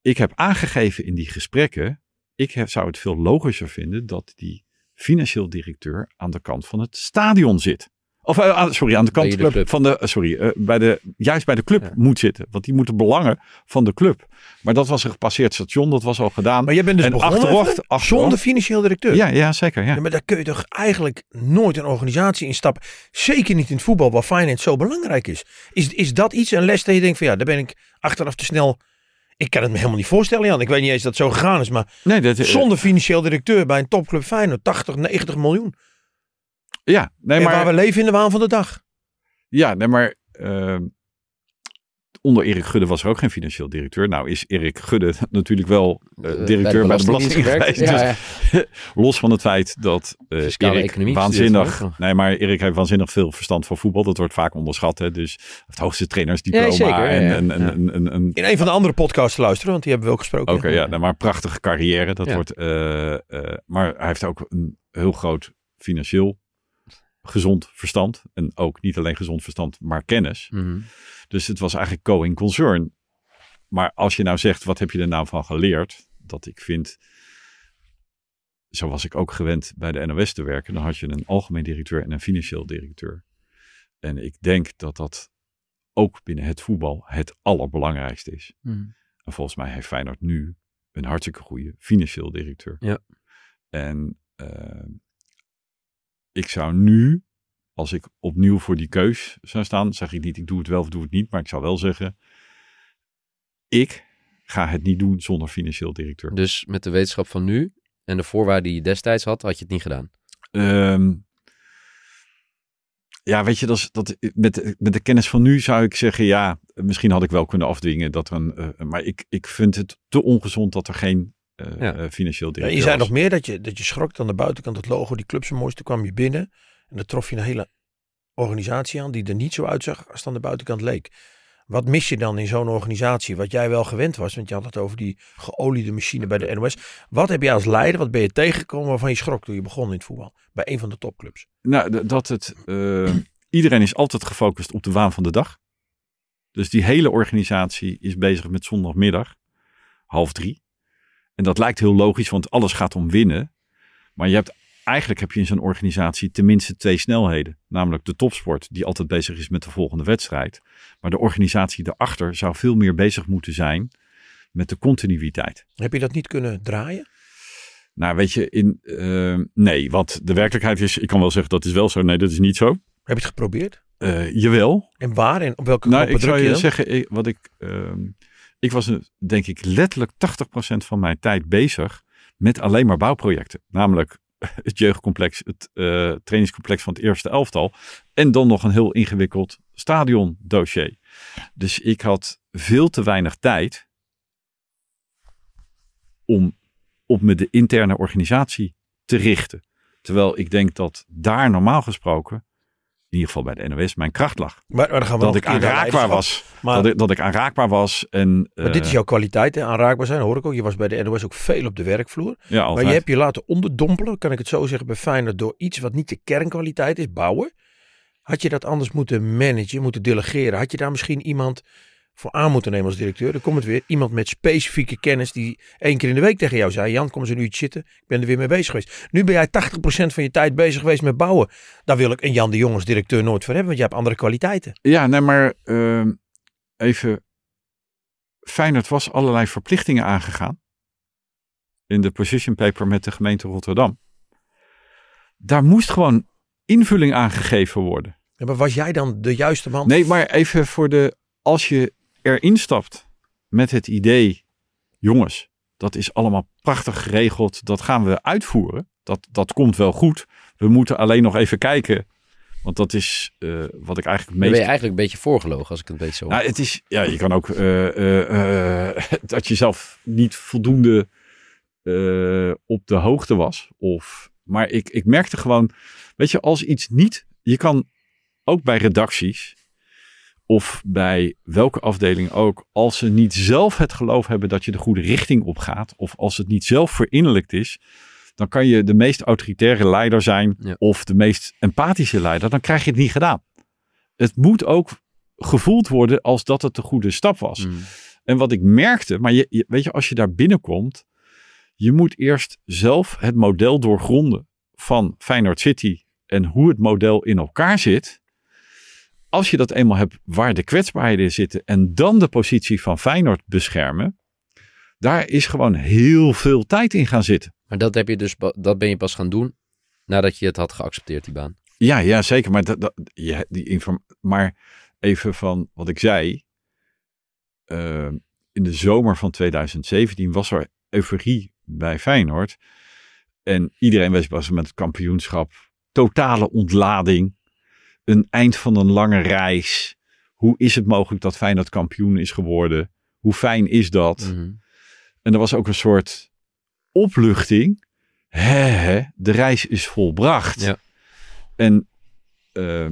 Ik heb aangegeven in die gesprekken, ik heb, zou het veel logischer vinden dat die financieel directeur aan de kant van het stadion zit. Of eh, sorry, aan de kant Bij de club. van de, eh, sorry, eh, bij de, juist bij de club Ja. moet zitten. Want die moet de belangen van de club. Maar dat was een gepasseerd station, dat was al gedaan. Maar jij bent dus En begonnen even achteraf- zonder financieel directeur. Ja, ja, zeker. Ja. Ja, maar daar kun je toch eigenlijk nooit een organisatie instappen. Zeker niet in het voetbal waar finance zo belangrijk is. Is, is dat iets, een les dat je denkt van ja, daar ben ik achteraf te snel... Ik kan het me helemaal niet voorstellen Jan. Ik weet niet eens dat het zo gegaan is. Maar Nee, dat, eh, zonder financieel directeur bij een topclub Feyenoord 80, 90 miljoen. ja, nee, en maar, waar we leven in de waan van de dag. ja, nee, maar eh, onder Erik Gudde was er ook geen financieel directeur. Nou is Erik Gudde (laughs) natuurlijk wel eh, Eh, directeur bij de Belastingdienst. Ja, (laughs) Dus ja. (laughs) Los van het feit dat eh Erik economie waanzinnig... Nee, maar Erik heeft waanzinnig veel verstand van voetbal. Dat wordt vaak onderschat. Hè? Dus hij heeft het hoogste trainersdiploma. Ja, zeker, en, ja. en, en, Ja. en, en- en- In een van de andere podcasts te luisteren, want die hebben we ook gesproken. Oké, ja, nou, maar een prachtige carrière. Dat Ja. wordt, eh, eh, maar hij heeft ook een heel groot financieel gezond verstand. En ook niet alleen gezond verstand, maar kennis. Mhm. Dus het was eigenlijk going concern. Maar als je nou zegt, wat heb je er nou van geleerd? Dat ik vind, zo was ik ook gewend bij de NOS te werken. Dan had je een algemeen directeur en een financieel directeur. En ik denk dat dat ook binnen het voetbal het allerbelangrijkste is. Mhm. En volgens mij heeft Feyenoord nu een hartstikke goede financieel directeur. Ja. En eh, ik zou nu, als ik opnieuw voor die keus zou staan, zeg ik niet ik doe het wel of doe het niet, maar ik zou wel zeggen, ik ga het niet doen zonder financieel directeur. Dus met de wetenschap van nu en de voorwaarden die je destijds had, had je het niet gedaan. Ehm, ja, weet je, dat, is, dat, met, de- met de kennis van nu zou ik zeggen, ja, misschien had ik wel kunnen afdwingen dat er een, eh, maar ik, ik vind het te ongezond dat er geen Ja. eh, financieel Ja, directeur je zei nog meer dat je, dat je schrok aan de buitenkant het logo, die club zo mooiste, kwam je binnen. En dan trof je een hele organisatie aan die er niet zo uitzag als het aan de buitenkant leek. Wat mis je dan in zo'n organisatie, wat jij wel gewend was? Want je had het over die geoliede machine bij de NOS. Wat heb je als leider, wat ben je tegengekomen waarvan je schrok toen je begon in het voetbal? Bij een van de topclubs. Nou, dat het. eh, iedereen is altijd gefocust op de waan van de dag. Dus die hele organisatie is bezig met zondagmiddag, half drie. En dat lijkt heel logisch, want alles gaat om winnen. Maar je hebt, eigenlijk heb je in zo'n organisatie tenminste twee snelheden. Namelijk de topsport, die altijd bezig is met de volgende wedstrijd. Maar de organisatie daarachter zou veel meer bezig moeten zijn met de continuïteit. Heb je dat niet kunnen draaien? Nou, weet je, in, eh, nee, want de werkelijkheid is, ik kan wel zeggen dat is wel zo. Nee, dat is niet zo. Heb je het geprobeerd? Eh, jawel, En waar en op welke Nou, ik zou je zeggen, ik, wat ik, ehm, ik was denk ik letterlijk 80% van mijn tijd bezig met alleen maar bouwprojecten. Namelijk (laughs) het jeugdcomplex, het eh, trainingscomplex van het eerste elftal. En dan nog een heel ingewikkeld stadiondossier. Dus ik had veel te weinig tijd om op me de interne organisatie te richten. Terwijl ik denk dat daar normaal gesproken, in ieder geval bij de NOS, mijn kracht lag Maar, maar dan gaan we dat ik aanraakbaar was. Maar, dat, ik, dat ik aanraakbaar was. En, maar dit is eh, jouw kwaliteit, hè? aanraakbaar zijn, hoor ik ook. Je was bij de NOS ook veel op de werkvloer. Ja, Maar je hebt je laten onderdompelen, kan ik het zo zeggen, bij Feyenoord door iets wat niet de kernkwaliteit is, bouwen. Had je dat anders moeten managen, moeten delegeren? Had je daar misschien iemand voor aan moeten nemen als directeur? Dan komt het weer. Iemand met specifieke kennis die één keer in de week tegen jou zei... Jan, kom eens een uurtje zitten. Ik ben er weer mee bezig geweest. Nu ben jij 80% van je tijd bezig geweest met bouwen. Daar wil ik een Jan de Jong als directeur nooit voor hebben. Want je hebt andere kwaliteiten. Ja, nee, maar ehm, even... Feyenoord was allerlei verplichtingen aangegaan. In de position paper met de gemeente Rotterdam. Daar moest gewoon invulling aan gegeven worden. Ja, maar was jij dan de juiste man? Nee, maar even voor de. Als je erin stapt met het idee. Jongens, dat is allemaal prachtig geregeld. Dat gaan we uitvoeren. Dat, dat komt wel goed. We moeten alleen nog even kijken. Want dat is eh, wat ik eigenlijk het Dan meest. ben je eigenlijk een beetje voorgelogen als ik het een beetje zo Nou, het is, ja, je kan ook eh, eh, (laughs) dat je zelf niet voldoende op de hoogte was. Of, maar ik, ik merkte gewoon, weet je, als iets niet, je kan ook bij redacties of bij welke afdeling ook, als ze niet zelf het geloof hebben dat je de goede richting op gaat, of als het niet zelf verinnerlijkt is, dan kan je de meest autoritaire leider zijn Ja. of de meest empathische leider, dan krijg je het niet gedaan. Het moet ook gevoeld worden als dat het de goede stap was. Mm. En wat ik merkte, maar je, je- weet je, als je daar binnenkomt, je moet eerst zelf het model doorgronden van Feyenoord City en hoe het model in elkaar zit. Als je dat eenmaal hebt waar de kwetsbaarheden zitten en dan de positie van Feyenoord beschermen, daar is gewoon heel veel tijd in gaan zitten. Maar dat, heb je dus, dat ben je pas gaan doen nadat je het had geaccepteerd, die baan. Ja, ja zeker. Maar, dat, dat, die maar even van wat ik zei. eh, in de zomer van 2017 was er euforie bij Feyenoord. En iedereen was, was met het kampioenschap. Totale ontlading. Een eind van een lange reis. Hoe is het mogelijk dat Feyenoord kampioen is geworden? Hoe fijn is dat? Mhm. En er was ook een soort opluchting. Hè, hè, de reis is volbracht. Ja. En eh,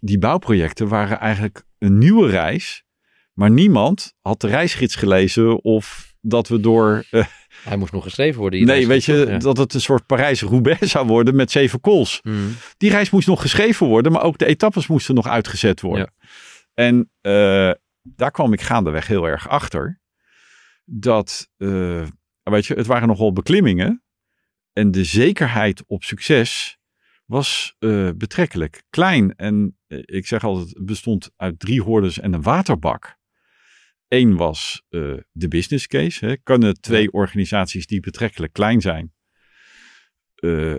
die bouwprojecten waren eigenlijk een nieuwe reis. Maar niemand had de reisgids gelezen of dat we door... eh, Hij moest nog geschreven worden. nee, weet je? Ja. dat het een soort Parijs-Roubaix zou worden met zeven kools. Mhm. Die reis moest nog geschreven worden, maar ook de etappes moesten nog uitgezet worden. En eh, daar kwam ik gaandeweg heel erg achter. Dat, eh, weet je, het waren nogal beklimmingen. En de zekerheid op succes was betrekkelijk klein. En ik zeg altijd, het bestond uit drie hordes en een waterbak. Eén was eh, de business case. Hè. Kunnen twee organisaties die betrekkelijk klein zijn, eh,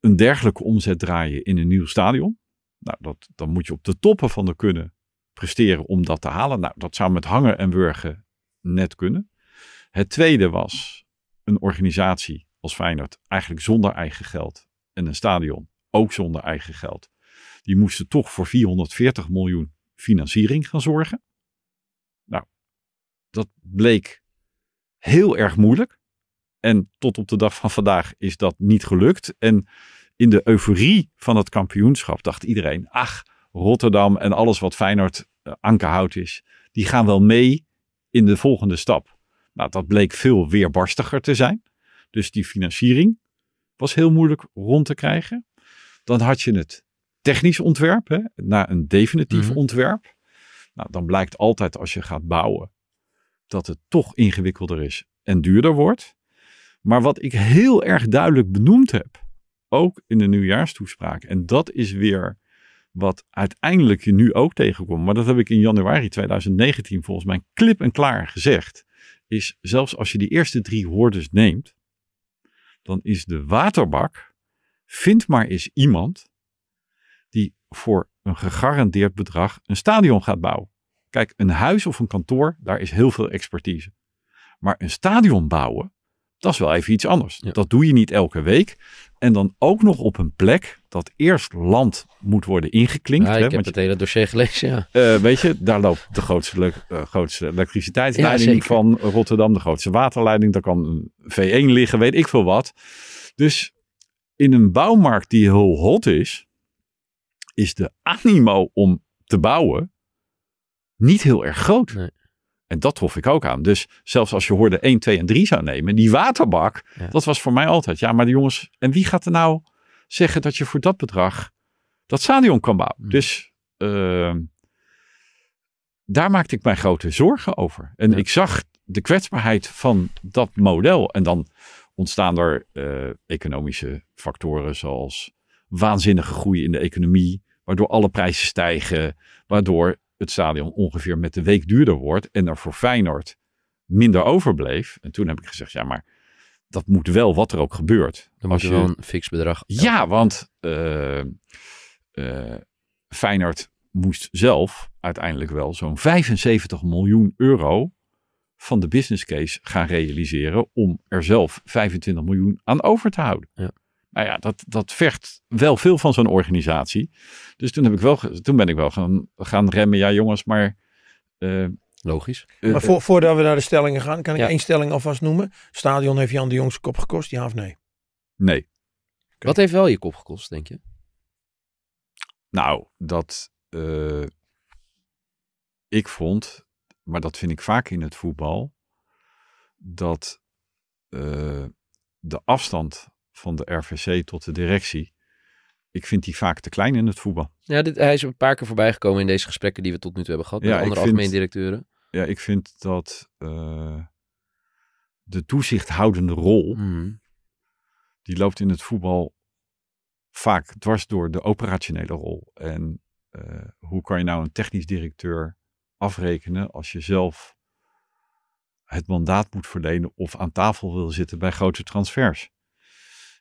een dergelijke omzet draaien in een nieuw stadion? Nou, dat, dan moet je op de toppen van de kunnen presteren om dat te halen. Nou, dat zou met hangen en wurgen net kunnen. Het tweede was een organisatie als Feyenoord, eigenlijk zonder eigen geld. En een stadion, ook zonder eigen geld. Die moesten toch voor 440 miljoen financiering gaan zorgen. Dat bleek heel erg moeilijk. En tot op de dag van vandaag is dat niet gelukt. En in de euforie van het kampioenschap dacht iedereen, ach, Rotterdam en alles wat Feyenoord uh, ankerhout is, die gaan wel mee in de volgende stap. Nou, dat bleek veel weerbarstiger te zijn. Dus die financiering was heel moeilijk rond te krijgen. Dan had je het technisch ontwerp, hè, naar een definitief Mhm. ontwerp. Nou, dan blijkt altijd als je gaat bouwen dat het toch ingewikkelder is en duurder wordt. Maar wat ik heel erg duidelijk benoemd heb, ook in de nieuwjaarstoespraak, en dat is weer wat uiteindelijk je nu ook tegenkomt, maar dat heb ik in januari 2019 volgens mij klip en klaar gezegd, is zelfs als je die eerste drie hordes neemt, dan is de waterbak, vind maar eens iemand die voor een gegarandeerd bedrag een stadion gaat bouwen. Kijk, een huis of een kantoor, daar is heel veel expertise. Maar een stadion bouwen, dat is wel even iets anders. Ja. Dat doe je niet elke week. En dan ook nog op een plek dat eerst land moet worden ingeklinkt. Ja, hè, ik heb want het hele dossier gelezen, ja. eh, weet je, daar loopt de grootste, eh, grootste elektriciteitsleiding Ja, van Rotterdam, de grootste waterleiding. Daar kan een V1 liggen, weet ik veel wat. Dus in een bouwmarkt die heel hot is, is de animo om te bouwen niet heel erg groot. Nee. En dat trof ik ook aan. Dus zelfs als je hoorde 1, 2 en 3 zou nemen, die waterbak, Ja. dat was voor mij altijd. Ja, maar de jongens, en wie gaat er nou zeggen dat je voor dat bedrag dat stadion kan bouwen. Hmm. Dus eh, daar maakte ik mij grote zorgen over. En Ja. ik zag de kwetsbaarheid van dat model. En dan ontstaan er eh, economische factoren zoals waanzinnige groei in de economie, waardoor alle prijzen stijgen, waardoor het stadion ongeveer met de week duurder wordt en er voor Feyenoord minder overbleef. En toen heb ik gezegd, ja, maar dat moet wel wat er ook gebeurt. Dan moet je- wel een fix bedrag. ja, want eh, Feyenoord moest zelf uiteindelijk wel zo'n 75 miljoen euro van de business case gaan realiseren om er zelf 25 miljoen aan over te houden. Ja. Nou ja, dat, dat vergt wel veel van zo'n organisatie. Dus toen, heb ik wel, toen ben ik wel gaan, gaan remmen. Ja, jongens, maar. eh, Logisch. eh, Maar voor, voordat we naar de stellingen gaan, kan ik Ja. één stelling alvast noemen. Stadion heeft Jan de Jong's kop gekost, ja of nee? nee. Wat heeft wel je kop gekost, denk je? Nou, dat eh, ik vond, maar dat vind ik vaak in het voetbal, dat eh, de afstand van de RVC tot de directie, ik vind die vaak te klein in het voetbal. Ja, dit, hij is een paar keer voorbij gekomen in deze gesprekken die we tot nu toe hebben gehad. Met Ja, andere algemeen directeuren. Ja, ik vind dat eh, de toezichthoudende rol, Mhm. die loopt in het voetbal vaak dwars door de operationele rol. En eh, hoe kan je nou een technisch directeur afrekenen als je zelf het mandaat moet verlenen of aan tafel wil zitten bij grote transfers?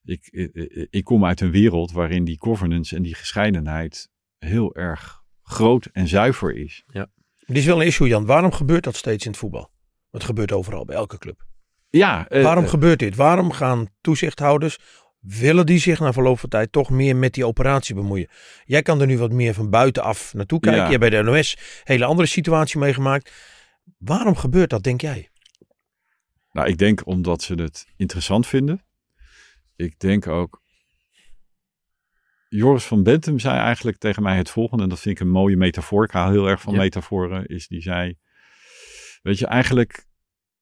Ik, ik, ik kom uit een wereld waarin die governance en die gescheidenheid heel erg groot en zuiver is. Dit is wel een issue, Jan. Waarom gebeurt dat steeds in het voetbal? Het gebeurt overal, bij elke club. Ja, eh, Waarom eh, gebeurt dit? Waarom gaan toezichthouders, willen die zich na verloop van tijd toch meer met die operatie bemoeien? Jij kan er nu wat meer van buitenaf naartoe kijken. Ja. Je hebt bij de NOS een hele andere situatie meegemaakt. Waarom gebeurt dat, denk jij? Nou, ik denk omdat ze het interessant vinden. Ik denk ook. Joris van Bentum zei eigenlijk tegen mij het volgende, en dat vind ik een mooie metafoor. Ik hou heel erg van Ja. metaforen. Is die zei: Weet je, eigenlijk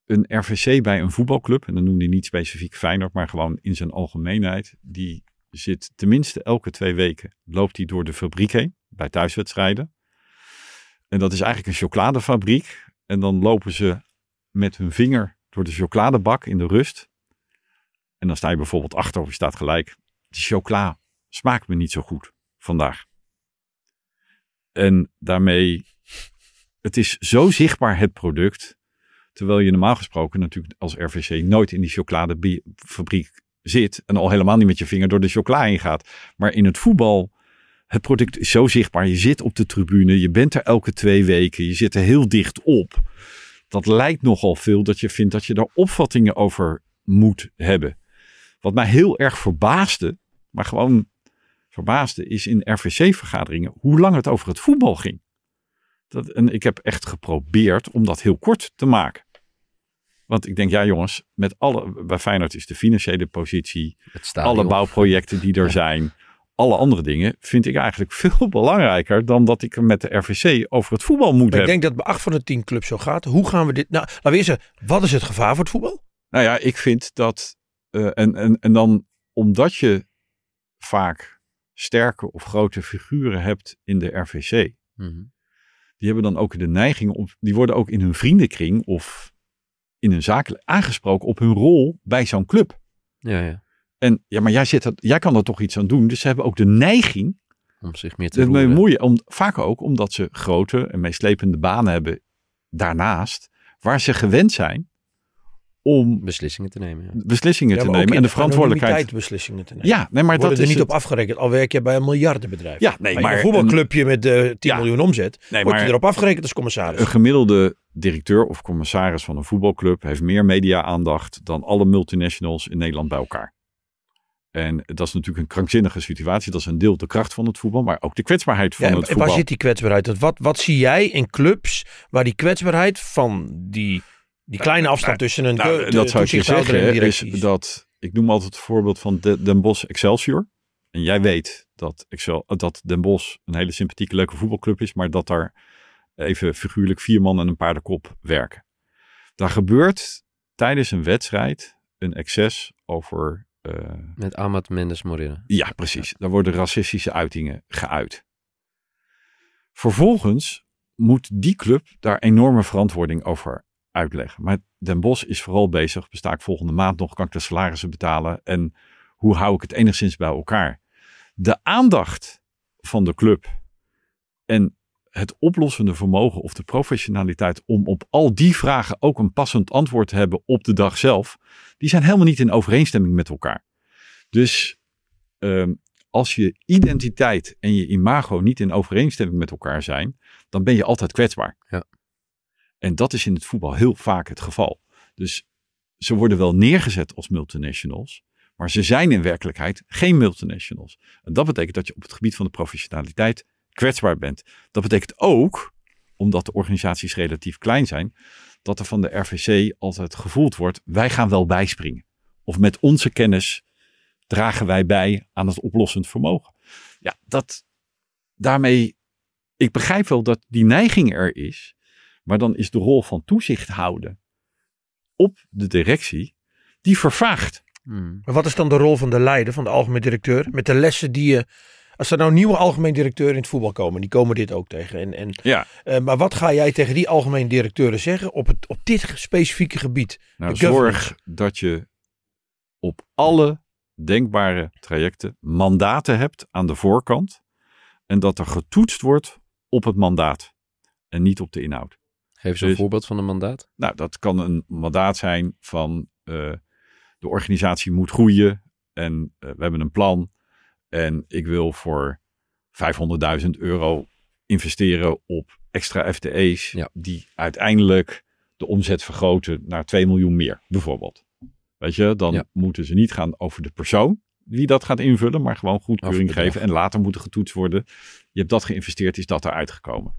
een RVC bij een voetbalclub, en dan noemde hij niet specifiek Feyenoord, maar gewoon in zijn algemeenheid, die zit tenminste elke twee weken, loopt hij door de fabriek heen, bij thuiswedstrijden. En dat is eigenlijk een chocoladefabriek. En dan lopen ze met hun vinger door de chocoladebak in de rust. En dan sta je bijvoorbeeld achter of je staat gelijk. De chocola smaakt me niet zo goed vandaag. En daarmee, het is zo zichtbaar het product. Terwijl je normaal gesproken natuurlijk als RVC nooit in die chocoladefabriek zit. En al helemaal niet met je vinger door de chocola heen gaat. Maar in het voetbal, het product is zo zichtbaar. Je zit op de tribune, je bent er elke twee weken. Je zit er heel dicht op dat lijkt nogal veel dat je vindt dat je daar opvattingen over moet hebben. Wat mij heel erg verbaasde, maar gewoon verbaasde, is in RVC-vergaderingen hoe lang het over het voetbal ging. Dat, en ik heb echt geprobeerd om dat heel kort te maken. Want ik denk, ja jongens, met alle, bij Feyenoord is de financiële positie, alle bouwprojecten die er zijn, alle andere dingen, vind ik eigenlijk (laughs) veel belangrijker dan dat ik er met de RVC over het voetbal moet Maar ik hebben. denk dat bij acht van de tien clubs zo gaat. Hoe gaan we dit... Nou, laten we eerst zeggen, wat is het gevaar voor het voetbal? Nou ja, ik vind dat. Eh, en, en, en dan omdat je vaak sterke of grote figuren hebt in de RVC. Mhm. Die hebben dan ook de neiging om. Die worden ook in hun vriendenkring of in hun zaken aangesproken op hun rol bij zo'n club. Ja, ja. En ja, maar jij, zit dat, jij kan er toch iets aan doen. Dus ze hebben ook de neiging Om zich meer te bemoeien. Om, vaak ook omdat ze grote en meeslepende banen hebben daarnaast. Waar ze gewend zijn om Beslissingen te nemen. Ja. beslissingen Ja, te nemen en de verantwoordelijkheid. beslissingen te nemen. Ja, nee, maar Worden dat er is niet het. op afgerekend, al werk je bij een miljardenbedrijf. Ja, nee, Bij maar een voetbalclubje met eh 10 Ja. miljoen omzet, Nee, word je erop afgerekend als commissaris. een gemiddelde directeur of commissaris van een voetbalclub heeft meer media-aandacht dan alle multinationals in Nederland bij elkaar. En dat is natuurlijk een krankzinnige situatie. Dat is een deel de kracht van het voetbal, maar ook de kwetsbaarheid van Ja, en het en voetbal. waar zit die kwetsbaarheid? Wat, wat zie jij in clubs waar die kwetsbaarheid van die, die kleine afstand tussen een Nou, de, dat zou ik je zeggen, is dat ik noem altijd het voorbeeld van de, Den Bosch Excelsior. En jij weet dat, Excel, dat Den Bosch een hele sympathieke, leuke voetbalclub is, maar dat daar even figuurlijk vier man en een paardenkop werken. Daar gebeurt tijdens een wedstrijd een excess over eh, Met Ahmad Mendes Morena. ja, precies. Daar worden racistische uitingen geuit. Vervolgens moet die club daar enorme verantwoording over uitleggen. Maar Den Bos is vooral bezig, besta ik volgende maand nog, kan ik de salarissen betalen en hoe hou ik het enigszins bij elkaar? De aandacht van de club en het oplossende vermogen of de professionaliteit om op al die vragen ook een passend antwoord te hebben op de dag zelf, die zijn helemaal niet in overeenstemming met elkaar. Dus ehm, als je identiteit en je imago niet in overeenstemming met elkaar zijn, dan ben je altijd kwetsbaar. Ja. En dat is in het voetbal heel vaak het geval. Dus ze worden wel neergezet als multinationals, maar ze zijn in werkelijkheid geen multinationals. En dat betekent dat je op het gebied van de professionaliteit kwetsbaar bent. Dat betekent ook, omdat de organisaties relatief klein zijn, dat er van de RVC altijd gevoeld wordt, wij gaan wel bijspringen. Of met onze kennis dragen wij bij aan het oplossend vermogen. Ja, dat daarmee, ik begrijp wel dat die neiging er is, maar dan is de rol van toezicht houden op de directie, die vervaagt. Hmm. Maar wat is dan de rol van de leider, van de algemeen directeur? Met de lessen die je. Als er nou nieuwe algemeen directeur in het voetbal komen, die komen dit ook tegen. En, en, Ja, eh, maar wat ga jij tegen die algemeen directeuren zeggen op, het, op dit specifieke gebied? nou zorg dat je op alle denkbare trajecten mandaten hebt aan de voorkant en dat er getoetst wordt op het mandaat en niet op de inhoud. Geef eens een Dus- voorbeeld van een mandaat. Nou, dat kan een mandaat zijn van eh, de organisatie moet groeien en eh, we hebben een plan en ik wil voor 500.000 euro investeren op extra FTE's Ja. die uiteindelijk de omzet vergroten naar 2 miljoen meer, bijvoorbeeld. Weet je, dan Ja. moeten ze niet gaan over de persoon die dat gaat invullen, maar gewoon goedkeuring geven en later moeten getoetst worden. Je hebt dat geïnvesteerd, is dat eruit gekomen.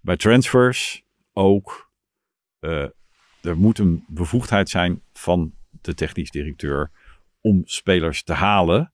Bij transfers ook. eh, er moet een bevoegdheid zijn van de technisch directeur om spelers te halen.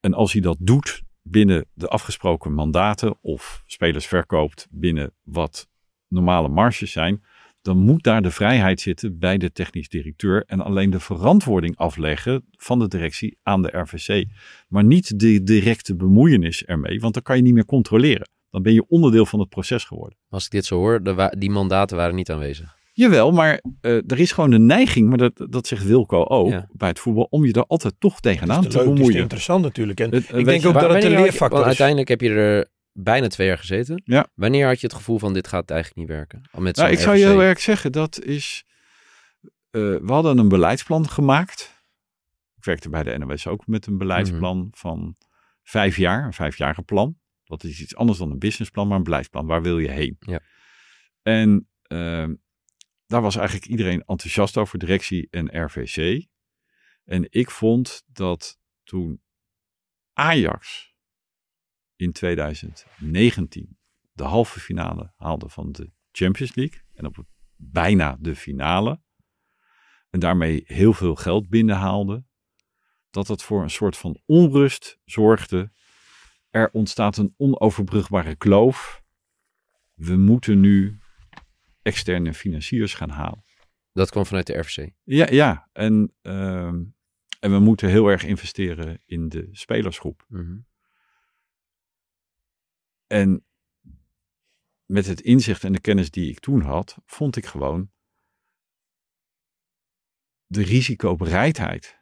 En als hij dat doet binnen de afgesproken mandaten of spelers verkoopt binnen wat normale marges zijn, dan moet daar de vrijheid zitten bij de technisch directeur en alleen de verantwoording afleggen van de directie aan de RVC. Maar niet de directe bemoeienis ermee, want dan kan je niet meer controleren. Dan ben je onderdeel van het proces geworden. Als ik dit zo hoor, de wa- die mandaten waren niet aanwezig. Jawel, maar eh, er is gewoon een neiging, maar dat, dat zegt Wilco ook Ja. bij het voetbal, om je er altijd toch tegenaan te leuk, het is bemoeien. interessant natuurlijk. En Het- ik denk je- ook dat het een leerfactor want is. uiteindelijk heb je er bijna twee jaar gezeten. Ja. Wanneer had je het gevoel van dit gaat eigenlijk niet werken? Al met Nou, ik zou je heel erg zeggen, dat is. eh, we hadden een beleidsplan gemaakt. Ik werkte bij de NOS ook met een beleidsplan Mhm. van vijf jaar, een vijfjarige plan. Dat is iets anders dan een businessplan, maar een beleidsplan. Waar wil je heen? Ja. En ehm, daar was eigenlijk iedereen enthousiast over, directie en RVC. En ik vond dat toen Ajax in 2019 de halve finale haalde van de Champions League. En op bijna de finale. En daarmee heel veel geld binnenhaalde. Dat het voor een soort van onrust zorgde. Er ontstaat een onoverbrugbare kloof. We moeten nu externe financiers gaan halen. Dat kwam vanuit de RVC. Ja, ja. En, ehm, en we moeten heel erg investeren in de spelersgroep. Mhm. En met het inzicht en de kennis die ik toen had, vond ik gewoon de risicobereidheid.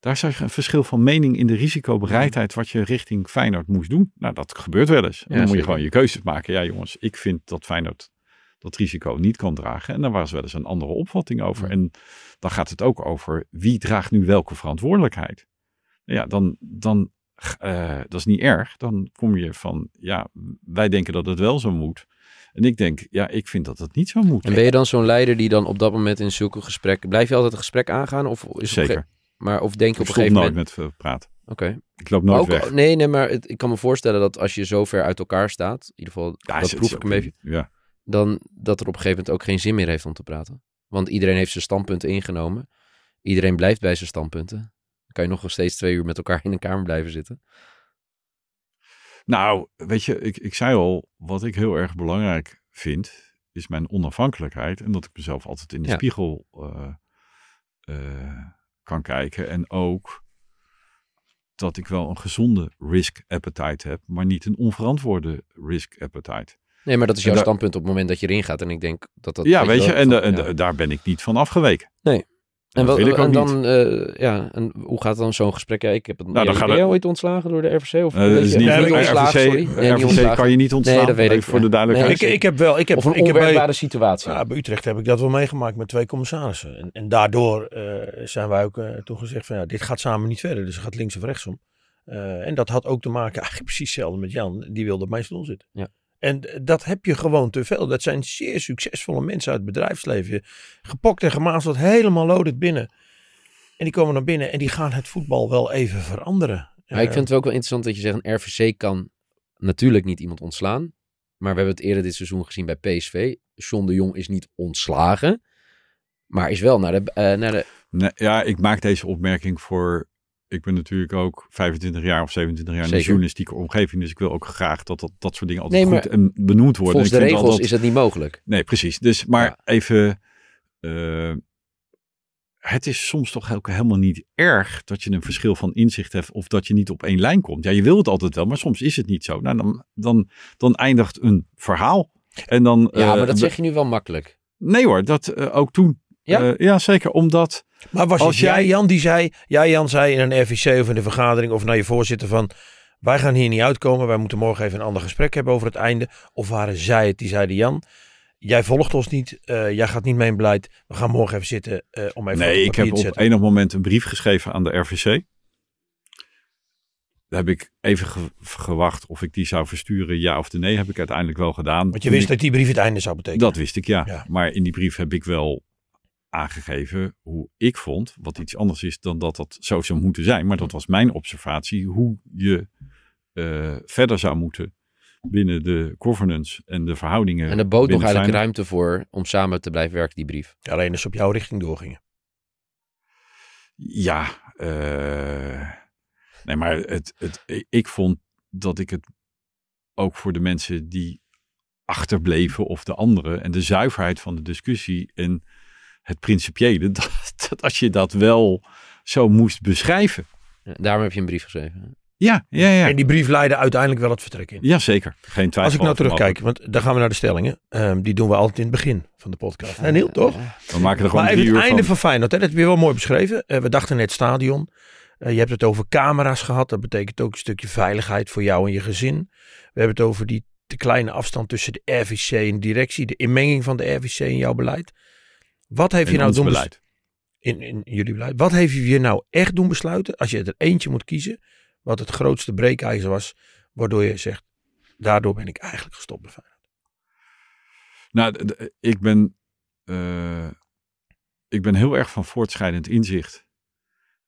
Daar zag je een verschil van mening in de risicobereidheid wat je richting Feyenoord moest doen. Nou, dat gebeurt wel eens. Ja, dan moet je gewoon je keuzes maken. Ja, jongens, ik vind dat Feyenoord dat risico niet kan dragen. En daar was wel eens een andere opvatting over. En dan gaat het ook over wie draagt nu welke verantwoordelijkheid. Ja, dan, dan eh, dat is niet erg. Dan kom je van, ja, wij denken dat het wel zo moet. En ik denk, ja, ik vind dat het niet zo moet. En ben je dan zo'n leider die dan op dat moment in zulke gesprekken... Blijf je altijd een gesprek aangaan? Of is Zeker. Maar of denk je Ik op een gegeven nooit moment... met eh, praten. Oké. Ik loop nooit ook- weg. Nee, nee, maar het- ik kan me voorstellen dat als je zo ver uit elkaar staat... In ieder geval, Ja, dat proef ik ook- beetje... Ja. Dan dat er op een gegeven moment ook geen zin meer heeft om te praten. Want iedereen heeft zijn standpunten ingenomen. Iedereen blijft bij zijn standpunten. Dan kan je nog steeds twee uur met elkaar in een kamer blijven zitten. Nou, weet je, ik, ik zei al, wat ik heel erg belangrijk vind, is mijn onafhankelijkheid. En dat ik mezelf altijd in de Ja. spiegel eh, eh, kan kijken. En ook dat ik wel een gezonde risk appetite heb, maar niet een onverantwoorde risk appetite. Nee, maar dat is jouw standpunt op het moment dat je erin gaat. En ik denk dat dat... ja, weet je, en, ja. daar ben ik niet van afgeweken. Nee. En, dan, eh, ja, en hoe gaat dan zo'n gesprek? Ja, ik heb het. Nou, dan jij het- ooit ontslagen door de RVC? Of Eh, dat is niet, Nee, ontslagen, RVC, sorry. Nee, niet RVC ontslagen. kan je niet ontslaan. dat weet ik, voor de duidelijkheid. Ik, ik heb wel, ik heb, Of een ik heb bij, onwerkbare situatie. ja, bij Utrecht heb ik dat wel meegemaakt met twee commissarissen. En, en daardoor eh, zijn wij ook toen gezegd van ja, dit gaat samen niet verder. Dus het gaat links of rechtsom. Eh, en dat had ook te maken (laughs) eigenlijk precies hetzelfde met Jan. Die wilde op mijn stoel zitten. Ja. En dat heb je gewoon te veel. Dat zijn zeer succesvolle mensen uit het bedrijfsleven. Gepokt en gemazeld, helemaal loaded binnen. En die komen naar binnen en die gaan het voetbal wel even veranderen. Maar ik Eh, vind het ook wel interessant dat je zegt, een RVC kan natuurlijk niet iemand ontslaan. Maar we hebben het eerder dit seizoen gezien bij PSV. John de Jong is niet ontslagen, maar is wel naar de... eh, naar de Nee, ja, ik maak deze opmerking voor. Ik ben natuurlijk ook 25 jaar of 27 jaar in de journalistieke omgeving. Dus ik wil ook graag dat dat, dat soort dingen altijd Nee, goed en benoemd worden. volgens de Ik vind wel regels dat- is dat niet mogelijk. Nee, precies. Dus, maar Ja. even. eh, het is soms toch ook helemaal niet erg dat je een verschil van inzicht hebt of dat je niet op één lijn komt. Ja, je wil het altijd wel, maar soms is het niet zo. Nou, dan, dan, dan eindigt een verhaal. En dan, Ja, eh, maar dat zeg je nu wel makkelijk. Nee hoor, dat eh, ook toen. Ja? Eh, ja, zeker. Omdat. Maar was Als het jij, Jan, die zei, jij Jan zei in een RVC of in een vergadering of naar je voorzitter van, wij gaan hier niet uitkomen, wij moeten morgen even een ander gesprek hebben over het einde. Of waren zij het die zeiden, Jan, jij volgt ons niet, eh, jij gaat niet mee in beleid, we gaan morgen even zitten eh, om even Nee, op ik heb op zetten. enig moment een brief geschreven aan de RVC. Daar heb ik even ge- gewacht of ik die zou versturen, ja of nee. Heb ik uiteindelijk wel gedaan. Want je wist dat die brief het einde zou betekenen. Dat wist ik, ja. Ja. Maar in die brief heb ik wel aangegeven hoe ik vond, wat iets anders is dan dat dat zo zou moeten zijn. Maar dat was mijn observatie, hoe je eh, verder zou moeten binnen de governance en de verhoudingen. En er bood nog eigenlijk Feyenoord. ruimte voor om samen te blijven werken, die brief. Alleen als ze op jouw richting doorgingen. Ja, eh, nee, maar het, het, ik vond dat ik het ook voor de mensen die achterbleven of de anderen en de zuiverheid van de discussie en het principiële, (laughs) dat, dat als je dat wel zo moest beschrijven. Ja, daarom heb je een brief geschreven. Ja, ja, ja. En die brief leidde uiteindelijk wel het vertrek in. Ja, zeker. Geen twijfel. Als ik nou terugkijk, want dan gaan we naar de stellingen. Ehm, die doen we altijd in het begin van de podcast. En heel toch? We maken er gewoon Maar even het einde van. van, Feyenoord, hè, dat heb je wel mooi beschreven. Eh, we dachten net stadion. Eh, je hebt het over camera's gehad. Dat betekent ook een stukje veiligheid voor jou en je gezin. We hebben het over die te kleine afstand tussen de RVC en de directie. De inmenging van de RVC in jouw beleid. Wat heeft je nou doen beleid. In, in jullie beleid. Wat heeft je nou echt doen besluiten? Als je er eentje moet kiezen. Wat het grootste breekijzer was. Waardoor je zegt. Daardoor ben ik eigenlijk gestopt bij Feyenoord. Nou, ik ben, eh, ik ben heel erg van voortschrijdend inzicht.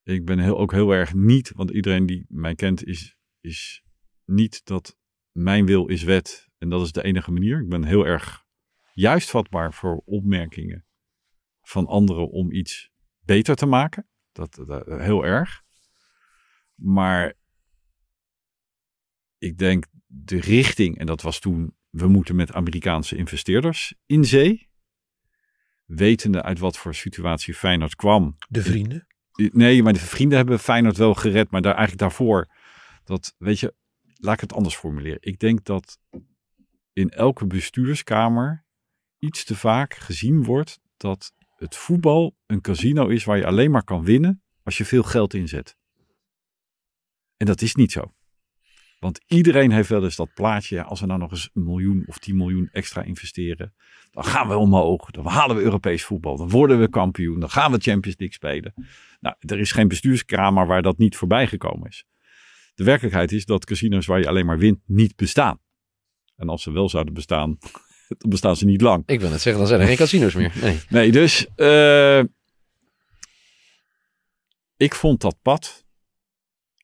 Ik ben heel, ook heel erg niet, want iedereen die mij kent is, is niet dat mijn wil is wet en dat is de enige manier. Ik ben heel erg juist vatbaar voor opmerkingen van anderen om iets beter te maken. Dat, dat heel erg. Maar ik denk de richting, en dat was toen, we moeten met Amerikaanse investeerders in zee. Wetende uit wat voor situatie Feyenoord kwam. De vrienden. Nee, maar de vrienden hebben Feyenoord wel gered, maar daar eigenlijk daarvoor, dat, weet je, laat ik het anders formuleren. Ik denk dat in elke bestuurskamer iets te vaak gezien wordt dat het voetbal een casino is waar je alleen maar kan winnen als je veel geld inzet. En dat is niet zo. Want iedereen heeft wel eens dat plaatje, als we nou nog eens een miljoen of 10 miljoen extra investeren, dan gaan we omhoog, dan halen we Europees voetbal, dan worden we kampioen, dan gaan we Champions League spelen. Nou, er is geen bestuurskamer waar dat niet voorbij gekomen is. De werkelijkheid is dat casino's waar je alleen maar wint niet bestaan. En als ze wel zouden bestaan, dan bestaan ze niet lang. Ik wil net zeggen, dan zijn er geen casino's meer. Nee. Nee, dus eh, ik vond dat pad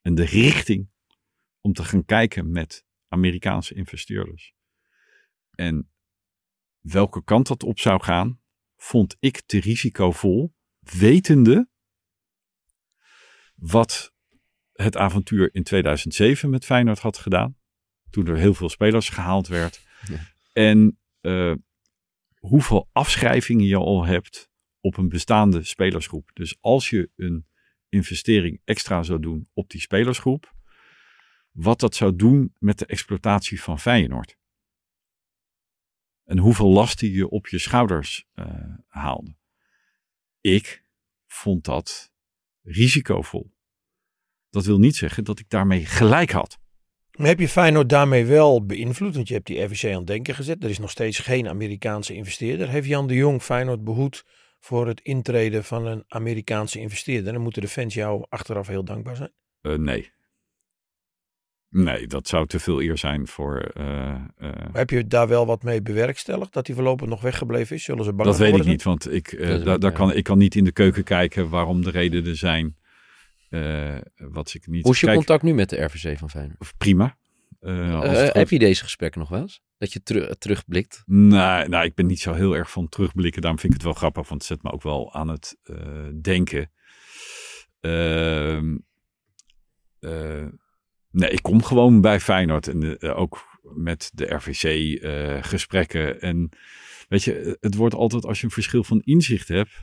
en de richting om te gaan kijken met Amerikaanse investeerders. En welke kant dat op zou gaan, vond ik te risicovol, wetende wat het avontuur in 2007 met Feyenoord had gedaan. Toen er heel veel spelers gehaald werd. Ja. En eh, hoeveel afschrijvingen je al hebt op een bestaande spelersgroep. Dus als je een investering extra zou doen op die spelersgroep, wat dat zou doen met de exploitatie van Feyenoord. En hoeveel last die je op je schouders uh, haalde. Ik vond dat risicovol. Dat wil niet zeggen dat ik daarmee gelijk had. Maar heb je Feyenoord daarmee wel beïnvloed? Want je hebt die RVC aan het denken gezet. Er is nog steeds geen Amerikaanse investeerder. Heeft Jan de Jong Feyenoord behoed voor het intreden van een Amerikaanse investeerder? Dan moeten de fans jou achteraf heel dankbaar zijn. Uh, nee. Nee, dat zou te veel eer zijn voor. Uh, heb je daar wel wat mee bewerkstelligd? Dat hij voorlopig nog weggebleven is? Zullen ze bang Dat weet ik niet, want ik, uh, daar kan, ik kan niet in de keuken kijken waarom de redenen zijn. Wat ik niet. Hoe is je contact nu met de RVC van Feyenoord? Prima. heb je deze gesprekken nog wel eens? Dat je ter terugblikt? Nee, nou, ik ben niet zo heel erg van terugblikken. Daarom vind ik het wel grappig, want het zet me ook wel aan het denken. Ehm Nee, ik kom gewoon bij Feyenoord en ook met de RVC uh, eh, gesprekken. En weet je, het wordt altijd als je een verschil van inzicht hebt,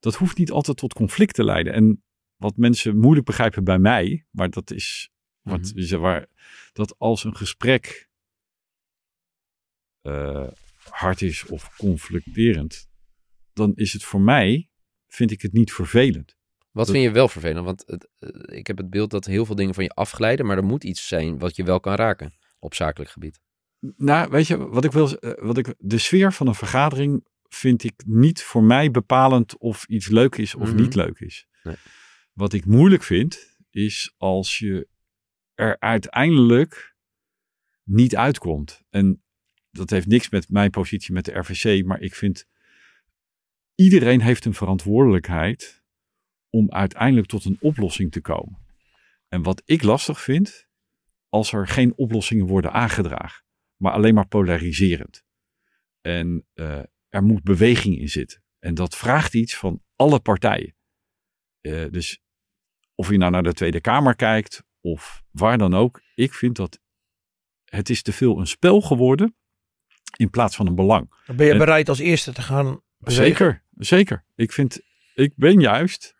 dat hoeft niet altijd tot conflict te leiden. En wat mensen moeilijk begrijpen bij mij, maar dat is wat, mm -hmm. waar, dat als een gesprek uh, hard is of conflicterend, dan is het voor mij, vind ik het niet vervelend. Wat vind je wel vervelend? Want het, eh, ik heb het beeld dat heel veel dingen van je afglijden, maar er moet iets zijn wat je wel kan raken op zakelijk gebied. Nou, weet je, wat ik wil, eh, wat ik, de sfeer van een vergadering vind ik niet voor mij bepalend of iets leuk is of niet mhm. leuk is. Nee. Wat ik moeilijk vind, is als je er uiteindelijk niet uitkomt. En dat heeft niks met mijn positie met de RVC, maar ik vind iedereen heeft een verantwoordelijkheid om uiteindelijk tot een oplossing te komen. En wat ik lastig vind, als er geen oplossingen worden aangedragen, maar alleen maar polariserend. En uh, er moet beweging in zitten. En dat vraagt iets van alle partijen. Uh, dus of je nou naar de Tweede Kamer kijkt of waar dan ook, ik vind dat het is te veel een spel geworden in plaats van een belang. Ben je bereid als eerste te gaan bewegen? Zeker, zeker. Ik vind, ik ben juist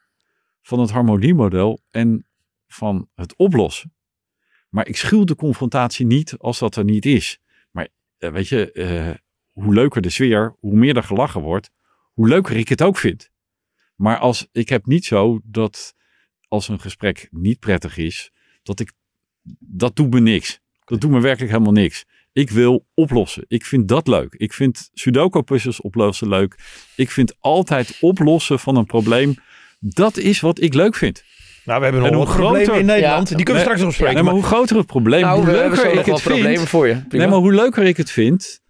van het harmoniemodel en van het oplossen. Maar ik schuw de confrontatie niet als dat er niet is. Maar uh, weet je, uh, hoe leuker de sfeer, hoe meer er gelachen wordt, hoe leuker ik het ook vind. Maar als ik heb niet zo dat als een gesprek niet prettig is, dat ik dat doet me niks. Dat doet me werkelijk helemaal niks. Ik wil oplossen. Ik vind dat leuk. Ik vind Sudoku-puzzels oplossen leuk. Ik vind altijd oplossen van een probleem dat is wat ik leuk vind. Nou, we hebben nog een probleem in Nederland. die kunnen we straks nog spreken. Nee, maar, hoe groter het probleem, nou, hoe leuker ik het vind. Voor je. Nee, maar hoe leuker ik het vind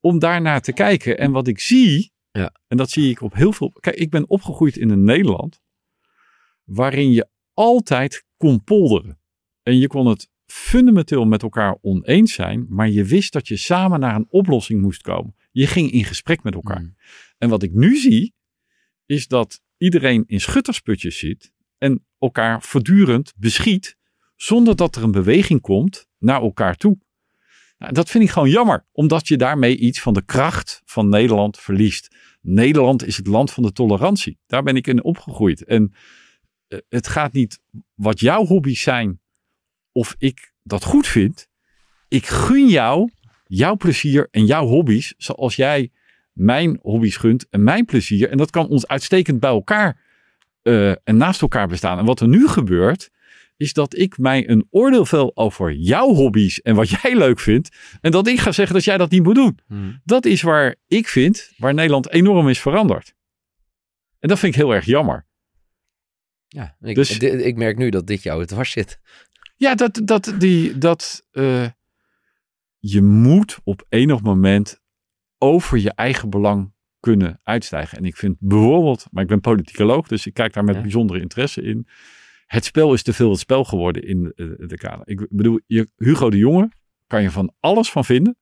om daarnaar te kijken. En wat ik zie, ja. en dat zie ik op heel veel... Kijk, ik ben opgegroeid in een Nederland waarin je altijd kon polderen. En je kon het fundamenteel met elkaar oneens zijn, maar je wist dat je samen naar een oplossing moest komen. Je ging in gesprek met elkaar. Mm. En wat ik nu zie, is dat iedereen in schuttersputjes zit en elkaar voortdurend beschiet zonder dat er een beweging komt naar elkaar toe. Nou, dat vind ik gewoon jammer, omdat je daarmee iets van de kracht van Nederland verliest. Nederland is het land van de tolerantie. Daar ben ik in opgegroeid. En het gaat niet wat jouw hobby's zijn of ik dat goed vind. Ik gun jou jouw plezier en jouw hobby's zoals jij mijn hobby's gunt en mijn plezier. En dat kan ons uitstekend bij elkaar uh, en naast elkaar bestaan. En wat er nu gebeurt, is dat ik mij een oordeel vel over jouw hobby's en wat (laughs) jij leuk vindt. En dat ik ga zeggen dat jij dat niet moet doen. Hmm. Dat is waar ik vind, waar Nederland enorm is veranderd. En dat vind ik heel erg jammer. Ja, ik, dus, ik merk nu dat dit jou het dwars zit. Ja, dat, dat, die, dat uh, je moet op enig moment over je eigen belang kunnen uitstijgen. En ik vind bijvoorbeeld, maar ik ben politicoloog, dus ik kijk daar met bijzondere interesse in. Het spel is te veel het spel geworden in de, de kader. Ik bedoel, je, Hugo de Jonge kan je van alles van vinden.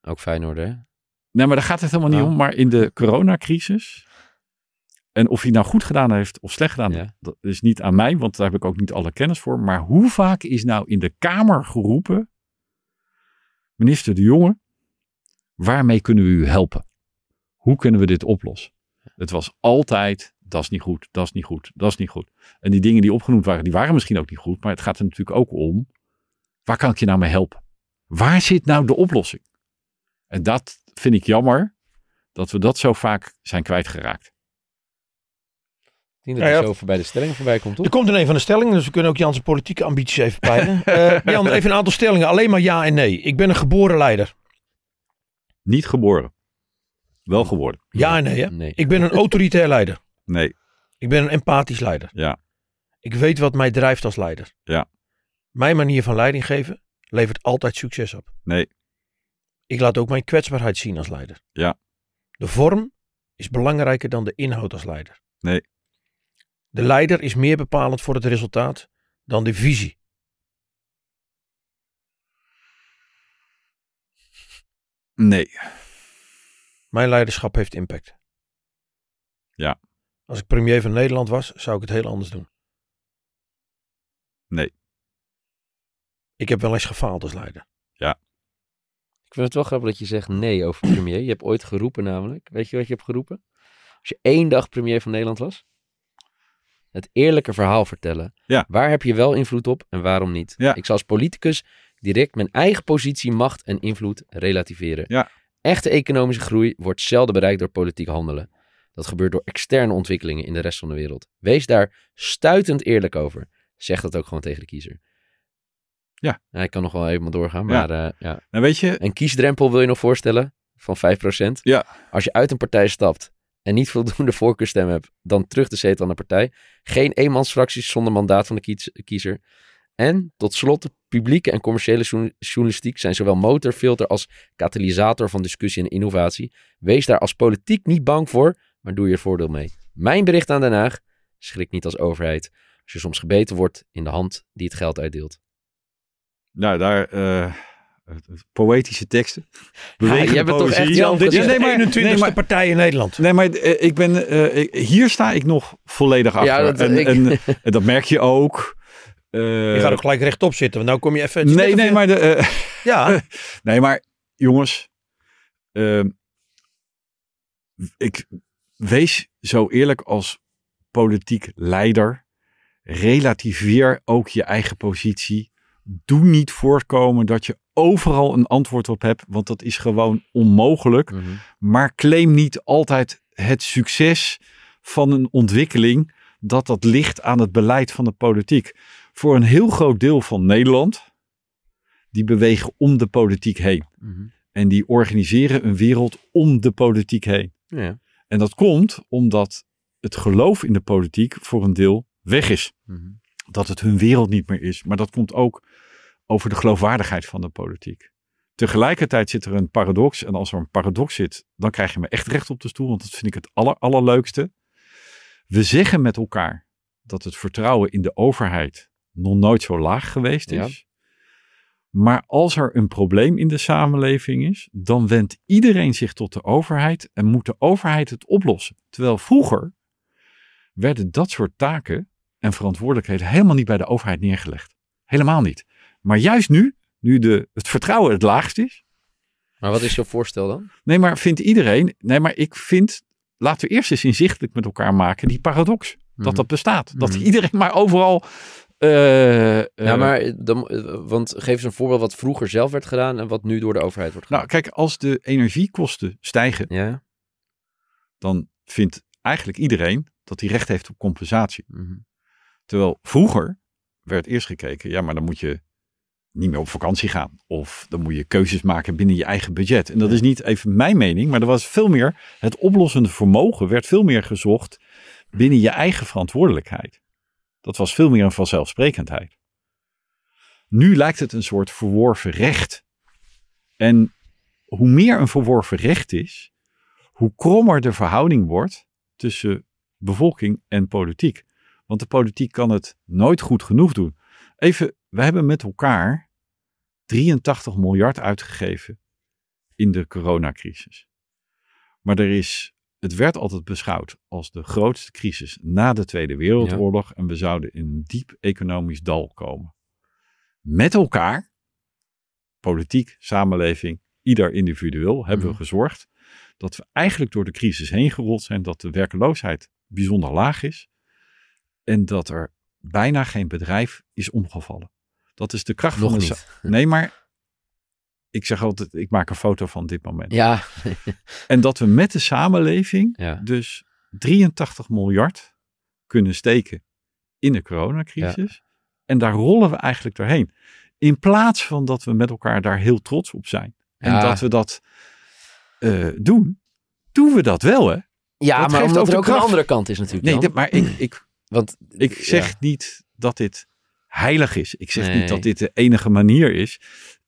Ook Feyenoord, hè? Nee, maar daar gaat het helemaal niet oh. om. Maar in de coronacrisis, en of hij nou goed gedaan heeft of slecht gedaan, dat is niet aan mij, want daar heb ik ook niet alle kennis voor. Maar hoe vaak is nou in de Kamer geroepen, minister de Jonge, Waarmee kunnen we u helpen? Hoe kunnen we dit oplossen? Het was altijd dat is niet goed, dat is niet goed, dat is niet goed. En die dingen die opgenoemd waren, die waren misschien ook niet goed. Maar het gaat er natuurlijk ook om, waar kan ik je nou mee helpen? Waar zit nou de oplossing? En dat vind ik jammer, dat we dat zo vaak zijn kwijtgeraakt. Ik denk dat Ja, zo voorbij de stelling voorbij komt, toch? Er komt in een van de stellingen, dus we kunnen ook Jan's politieke ambities even peilen. (laughs) Eh, Jan, even een aantal stellingen. Alleen maar ja en nee. Ik ben een geboren leider. Niet geboren. Wel geworden. Ja en nee, hè? Nee. Ik ben een autoritair leider. Nee, Ik ben een empathisch leider. ja, Ik weet wat mij drijft als leider. Ja. Mijn manier van leiding geven levert altijd succes op. nee, Ik laat ook mijn kwetsbaarheid zien als leider. Ja. De vorm is belangrijker dan de inhoud als leider. Nee. De leider is meer bepalend voor het resultaat dan de visie. nee. Mijn leiderschap heeft impact. Ja. Als ik premier van Nederland was, zou ik het heel anders doen. Nee. Ik heb wel eens gefaald als leider. Ik vind het wel grappig dat je zegt nee over premier. Je hebt ooit geroepen namelijk. Weet je wat je hebt geroepen? Als je één dag premier van Nederland was? Het eerlijke verhaal vertellen. Ja. Waar heb je wel invloed op en waarom niet? Ja. Ik zal als politicus direct mijn eigen positie, macht en invloed relativeren. Ja. Echte economische groei wordt zelden bereikt door politiek handelen. Dat gebeurt door externe ontwikkelingen in de rest van de wereld. Wees daar stuitend eerlijk over. Zeg dat ook gewoon tegen de kiezer. Ja. ik kan nog wel even doorgaan, Ja. maar eh, ja. Nou weet je, Een kiesdrempel wil je nog voorstellen van 5%. Ja. Als je uit een partij stapt en niet voldoende (laughs) voorkeurstem hebt, dan terug de zetel aan de partij. Geen eenmansfracties zonder mandaat van de kiezer. En tot slot, publieke en commerciële journa- journalistiek zijn zowel motor, filter als katalysator van discussie en innovatie. Wees daar als politiek niet bang voor, maar doe je voordeel mee. Mijn bericht aan Den Haag, schrik niet als overheid als je soms gebeten wordt in de hand die het geld uitdeelt. nou daar, eh, poëtische teksten. Bewegende jij bent toch echt Jan, dit is Ja, de nee, maar- 21ste nee, maar- partij in Nederland. Nee, maar eh, ik ben, eh, hier sta ik nog volledig achter. Ja, dat- en, ik- en, (laughs) en dat merk je ook. Eh, Je gaat ook gelijk rechtop zitten, want nou kom je even... nee, nee, maar, de, eh, Ja, (laughs) nee, maar jongens. eh, ik wees zo eerlijk als politiek leider. Relativeer ook je eigen positie. Doe niet voorkomen dat je overal een antwoord op hebt, want dat is gewoon onmogelijk. Mhm. Maar claim niet altijd het succes van een ontwikkeling dat dat ligt aan het beleid van de politiek. Voor een heel groot deel van Nederland, die bewegen om de politiek heen. Mhm. En die organiseren een wereld om de politiek heen. Ja. En dat komt omdat het geloof in de politiek voor een deel weg is. Mhm. Dat het hun wereld niet meer is. Maar dat komt ook over de geloofwaardigheid van de politiek. Tegelijkertijd zit er een paradox. En als er een paradox zit, dan krijg je me echt recht op de stoel. Want dat vind ik het aller, allerleukste. We zeggen met elkaar dat het vertrouwen in de overheid nog nooit zo laag geweest is. Maar als er een probleem in de samenleving is, dan wendt iedereen zich tot de overheid en moet de overheid het oplossen. Terwijl vroeger werden dat soort taken en verantwoordelijkheden helemaal niet bij de overheid neergelegd. Helemaal niet. Maar juist nu, nu de, het vertrouwen het laagst is, Maar wat is jouw voorstel dan? nee, maar vindt iedereen, nee, maar ik vind, laten we eerst eens inzichtelijk met elkaar maken die paradox. Mhm. Dat dat bestaat. Dat Mhm. iedereen maar overal. eh, Ja, eh, maar dan, eh, want geef eens een voorbeeld wat vroeger zelf werd gedaan en wat nu door de overheid wordt Nou, gedaan. kijk, als de energiekosten stijgen, ja. dan vindt eigenlijk iedereen dat hij recht heeft op compensatie. Mhm. Terwijl vroeger werd eerst gekeken, ja, maar dan moet je niet meer op vakantie gaan. Of dan moet je keuzes maken binnen je eigen budget. En dat is niet even mijn mening, maar er was veel meer, het oplossende vermogen werd veel meer gezocht binnen je eigen verantwoordelijkheid. Dat was veel meer een vanzelfsprekendheid. Nu lijkt het een soort verworven recht. En hoe meer een verworven recht is, hoe krommer de verhouding wordt tussen bevolking en politiek. Want de politiek kan het nooit goed genoeg doen. Even, we hebben met elkaar 83 miljard uitgegeven in de coronacrisis. Maar er is, het werd altijd beschouwd als de grootste crisis na de Tweede Wereldoorlog. En we zouden in een diep economisch dal komen. Met elkaar, politiek, samenleving, ieder individueel, hebben we Mhm. gezorgd dat we eigenlijk door de crisis heen gerold zijn, dat de werkloosheid bijzonder laag is. En dat er bijna geen bedrijf is omgevallen. Dat is de kracht Nog van de niet. Nee, maar ik zeg altijd, ik maak een foto van dit moment. Ja, (laughs) En dat we met de samenleving ja. dus 83 miljard kunnen steken in de coronacrisis. En daar rollen we eigenlijk doorheen. In plaats van dat we met elkaar daar heel trots op zijn. En Ja. dat we dat eh, doen, doen we dat wel hè. ja Dat maar omdat ook er de ook een andere kant is natuurlijk. Nee, dit- maar ik, ik, Want, ik zeg ja. niet dat dit heilig is. Ik zeg Nee. niet dat dit de enige manier is.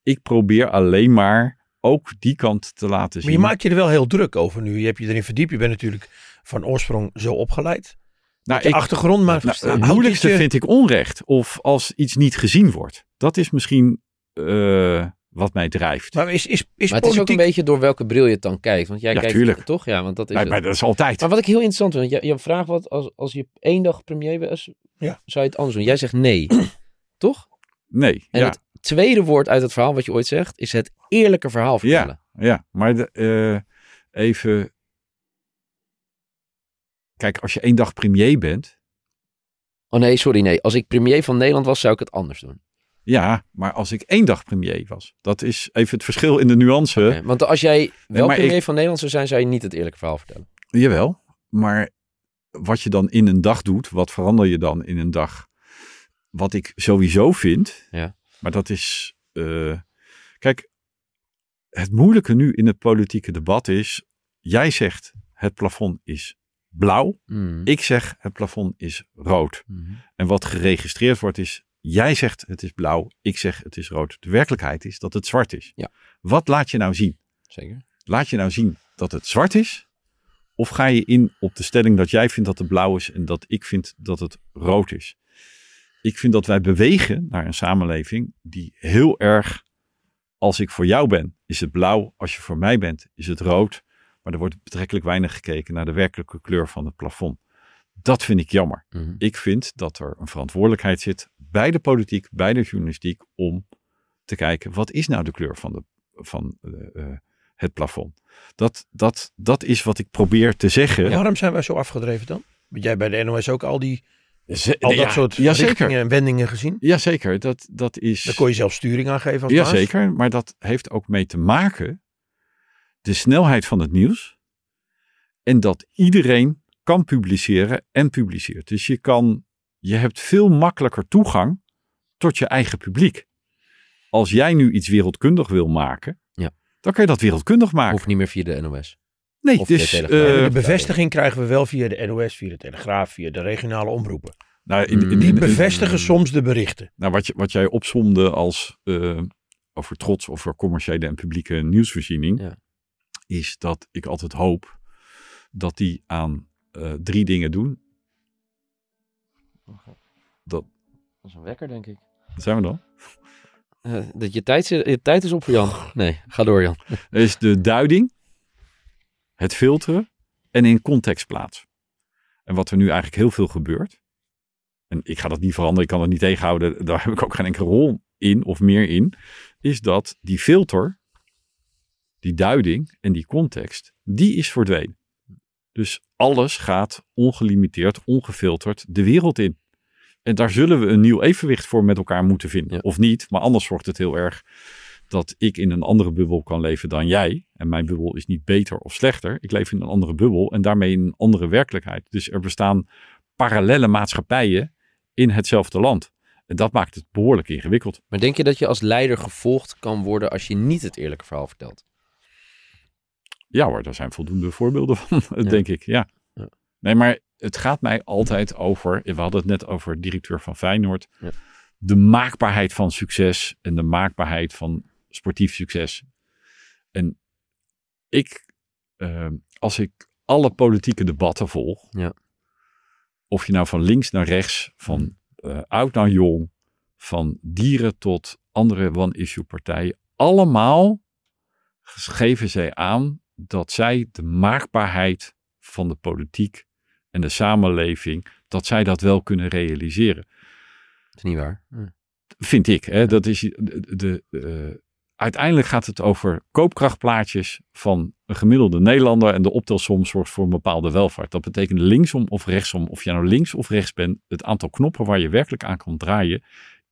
Ik probeer alleen maar ook die kant te laten zien. Maar je maakt je er wel heel druk over nu. Je hebt je erin verdiept. Je bent natuurlijk van oorsprong zo opgeleid. nou, Je ik, achtergrond, maar Nou, het moeilijkste je- vind ik onrecht. Of als iets niet gezien wordt. Dat is misschien eh, wat mij drijft. Maar is, is, is maar het is ook een beetje door welke bril je het dan kijkt. Want jij Ja, kijkt tuurlijk. toch? Ja, want dat is maar, het. maar dat is altijd. Maar wat ik heel interessant vind, want je, je vraagt wat als, als je één dag premier was, Ja. zou je het anders doen? Jij zegt nee, (clears throat) toch? Nee, En ja, het tweede woord uit het verhaal wat je ooit zegt, is het eerlijke verhaal vertellen. ja. Maar de, eh, even... Kijk, als je één dag premier bent... Oh nee, sorry, nee. Als ik premier van Nederland was, zou ik het anders doen. Ja, maar als ik één dag premier was. Dat is even het verschil in de nuance. Want als jij wel premier ik- van Nederland zou zijn, zou je niet het eerlijke verhaal vertellen. Jawel, maar wat je dan in een dag doet, wat verander je dan in een dag? Wat ik sowieso vind, Ja. maar dat is. eh, kijk, het moeilijke nu in het politieke debat is: jij zegt het plafond is blauw, Mm. ik zeg het plafond is rood. Mhm. En wat geregistreerd wordt is: jij zegt het is blauw, ik zeg het is rood. De werkelijkheid is dat het zwart is. Ja. Wat laat je nou zien? Zeker. Laat je nou zien dat het zwart is? Of ga je in op de stelling dat jij vindt dat het blauw is en dat ik vind dat het rood is? Ik vind dat wij bewegen naar een samenleving die heel erg, als ik voor jou ben, is het blauw. Als je voor mij bent, is het rood. Maar er wordt betrekkelijk weinig gekeken naar de werkelijke kleur van het plafond. Dat vind ik jammer. Mhm. Ik vind dat er een verantwoordelijkheid zit bij de politiek, bij de journalistiek, om te kijken wat is nou de kleur van, de, van eh, eh, het plafond. Dat, dat, dat is wat ik probeer te zeggen. Waarom zijn wij zo afgedreven dan? Want jij bij de NOS ook al, die, al dat ja, soort ja, richtingen en wendingen gezien. Jazeker, dat, dat is. Daar kon je zelf sturing aan geven als baas. Jazeker, maar dat heeft ook mee te maken de snelheid van het nieuws en dat iedereen kan publiceren en publiceert. Dus je kan, je hebt veel makkelijker toegang tot je eigen publiek. Als jij nu iets wereldkundig wil maken, Ja. dan kan je dat wereldkundig maken. Hoeft niet meer via de NOS. nee, of de dus Telegraaf. eh, de bevestiging krijgen we wel via de NOS, via de Telegraaf, via de regionale omroepen. nou, in- in- Mm. in- Die in- bevestigen soms de berichten. Nou, wat, je, wat jij opzomde als eh, over trots over commerciële en publieke nieuwsvoorziening, Ja. is dat ik altijd hoop dat die aan eh, drie dingen doen. Dat Dat is een wekker, denk ik. zijn we dan. Eh, dat je tijd, je tijd is op voor Jan. Nee, ga door Jan. Er is de duiding, het filteren en in context plaatsen. En wat er nu eigenlijk heel veel gebeurt, en ik ga dat niet veranderen, ik kan het niet tegenhouden, daar heb ik ook geen enkele rol in of meer in, is dat die filter, die duiding en die context, die is verdwenen. Dus alles gaat ongelimiteerd, ongefilterd de wereld in. En daar zullen we een nieuw evenwicht voor met elkaar moeten vinden. Ja. Of niet, maar anders wordt het heel erg dat ik in een andere bubbel kan leven dan jij. En mijn bubbel is niet beter of slechter. Ik leef in een andere bubbel en daarmee in een andere werkelijkheid. Dus er bestaan parallele maatschappijen in hetzelfde land. En dat maakt het behoorlijk ingewikkeld. Maar denk je dat je als leider gevolgd kan worden als je niet het eerlijke verhaal vertelt? Ja hoor, daar zijn voldoende voorbeelden van, (laughs) Ja. denk ik. Ja. Ja. Nee, maar het gaat mij altijd over, we hadden het net over directeur van Feyenoord, Ja. de maakbaarheid van succes en de maakbaarheid van sportief succes. En ik, eh, als ik alle politieke debatten volg, Ja. of je nou van links naar rechts, van eh, oud naar jong, van dieren tot andere one-issue partijen, allemaal geven zij aan dat zij de maakbaarheid van de politiek en de samenleving, dat zij dat wel kunnen realiseren. Dat is niet waar. Hm. Vind ik. Hè? Dat is de, eh, uiteindelijk gaat het over koopkrachtplaatjes van een gemiddelde Nederlander. En de optelsom zorgt voor een bepaalde welvaart. Dat betekent linksom of rechtsom. Of je nou links of rechts bent. Het aantal knoppen waar je werkelijk aan kan draaien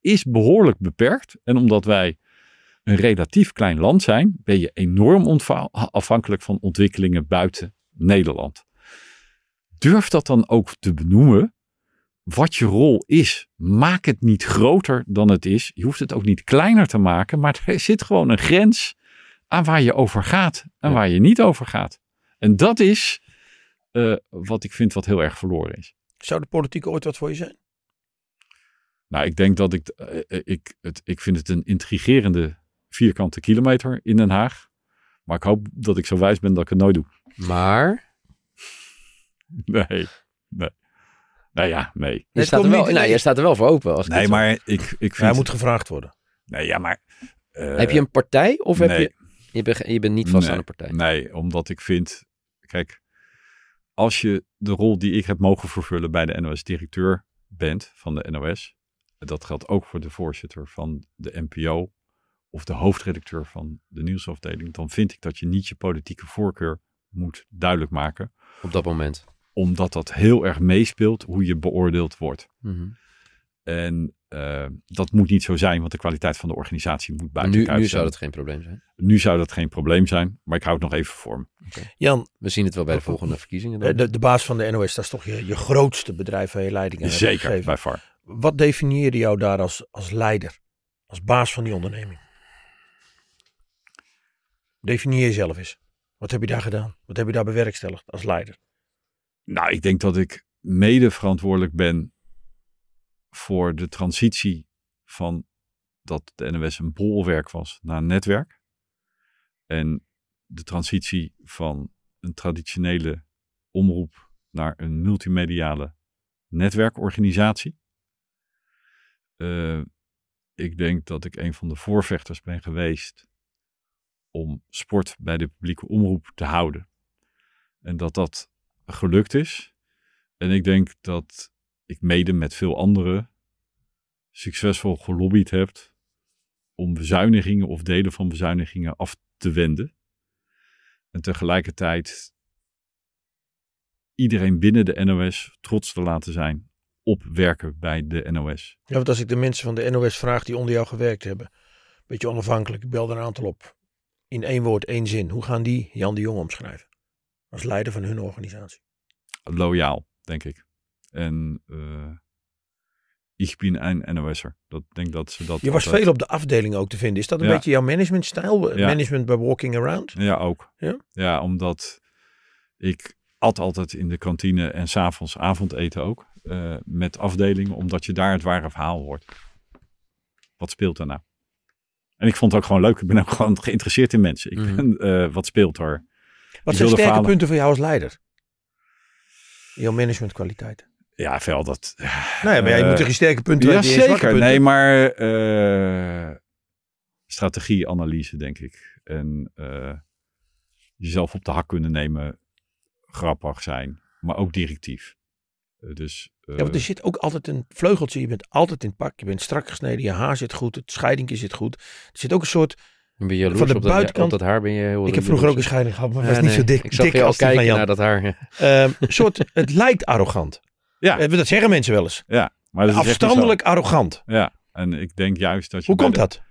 is behoorlijk beperkt. En omdat wij een relatief klein land zijn, ben je enorm afhankelijk van ontwikkelingen buiten Nederland. Durf dat dan ook te benoemen. Wat je rol is. Maak het niet groter dan het is. Je hoeft het ook niet kleiner te maken. Maar er zit gewoon een grens aan waar je over gaat en Ja. waar je niet over gaat. En dat is eh, wat ik vind wat heel erg verloren is. Zou de politiek ooit wat voor je zijn? Nou, ik denk dat ik, eh, eh, ik, het, ik vind het een intrigerende vierkante kilometer in Den Haag. Maar ik hoop dat ik zo wijs ben dat ik het nooit doe. Maar (laughs) Nee, nee. Nou ja, nee. je, Het staat er, wel, niet- nou, je staat er wel voor open. Als ik Nee, maar ik, ik vind... Hij moet gevraagd worden. Nee, ja, maar... eh, heb je een partij of heb je... Je bent, je bent niet vast Nee, aan een partij. Nee, omdat ik vind... Kijk, als je de rol die ik heb mogen vervullen bij de NOS-directeur bent van de NOS... Dat geldt ook voor de voorzitter van de NPO of de hoofdredacteur van de nieuwsafdeling. Dan vind ik dat je niet je politieke voorkeur moet duidelijk maken. Op dat moment. Omdat dat heel erg meespeelt hoe je beoordeeld wordt. Mhm. En eh, dat moet niet zo zijn, want de kwaliteit van de organisatie moet buiten Nu, nu zijn. zou dat geen probleem zijn. Nu zou dat geen probleem zijn, maar ik hou het nog even voor me. Jan, We zien het wel bij de volgende verkiezingen. Dan. eh, de, de baas van de NOS, dat is toch je, je grootste bedrijf waar je leiding aan Zeker, gegeven. bij far. Wat definieerde jou daar als, als leider? Als baas van die onderneming? Definieer jezelf eens. Wat heb je daar gedaan? Wat heb je daar bewerkstelligd als leider? Nou, ik denk dat ik mede verantwoordelijk ben voor de transitie van dat de NOS een bolwerk was naar een netwerk. En de transitie van een traditionele omroep naar een multimediale netwerkorganisatie. Eh, ik denk dat ik een van de voorvechters ben geweest om sport bij de publieke omroep te houden. En dat dat gelukt is. En ik denk dat ik mede met veel anderen succesvol gelobbyd heb om bezuinigingen of delen van bezuinigingen af te wenden. En tegelijkertijd iedereen binnen de NOS trots te laten zijn op werken bij de NOS. Ja, want als ik de mensen van de NOS vraag die onder jou gewerkt hebben, beetje onafhankelijk, ik bel er een aantal op. In één woord, één zin. Hoe gaan die Jan de Jong omschrijven? Als leider van hun organisatie. Loyaal, denk ik. En eh ik ben een NOS'er. Dat denk dat ze dat. Je was altijd- veel op de afdeling ook te vinden. Is dat een Ja. beetje jouw managementstijl? Ja. Management by walking around? Ja, ook. Ja? omdat ik at altijd in de kantine en s'avonds avondeten ook. eh, met afdelingen, omdat je daar het ware verhaal hoort. Wat speelt er nou? En ik vond het ook gewoon leuk. Ik ben ook gewoon geïnteresseerd in mensen. Ik Mhm. ben, eh, wat speelt er? Wat zijn sterke falen. punten voor jou als leider? Jouw managementkwaliteiten. Ja, veel dat. Nou ja, maar jij Eh, moet toch je sterke punten Ja, weten en je zwakke zeker. Nee, maar eh strategieanalyse, denk ik. En eh, jezelf op de hak kunnen nemen, grappig zijn, maar ook directief. Eh, dus eh, Ja, want er zit ook altijd een vleugeltje. Je bent altijd in het pak. Je bent strak gesneden. Je haar zit goed. Het scheidingje zit goed. Er zit ook een soort... Van de op, dat, buitenkant- op dat haar? Ben je heel Ik heb vroeger ook een scheiding gehad, maar Ja, was niet nee. zo dik, Ik zag dik je al als die van kijken Jan. naar dat haar. Ehm, soort, het lijkt arrogant. Ja. Eh, Dat zeggen mensen wel eens. ja, maar dat is echt niet zo. Afstandelijk arrogant. Ja, en ik denk juist dat je. Hoe komt de- dat?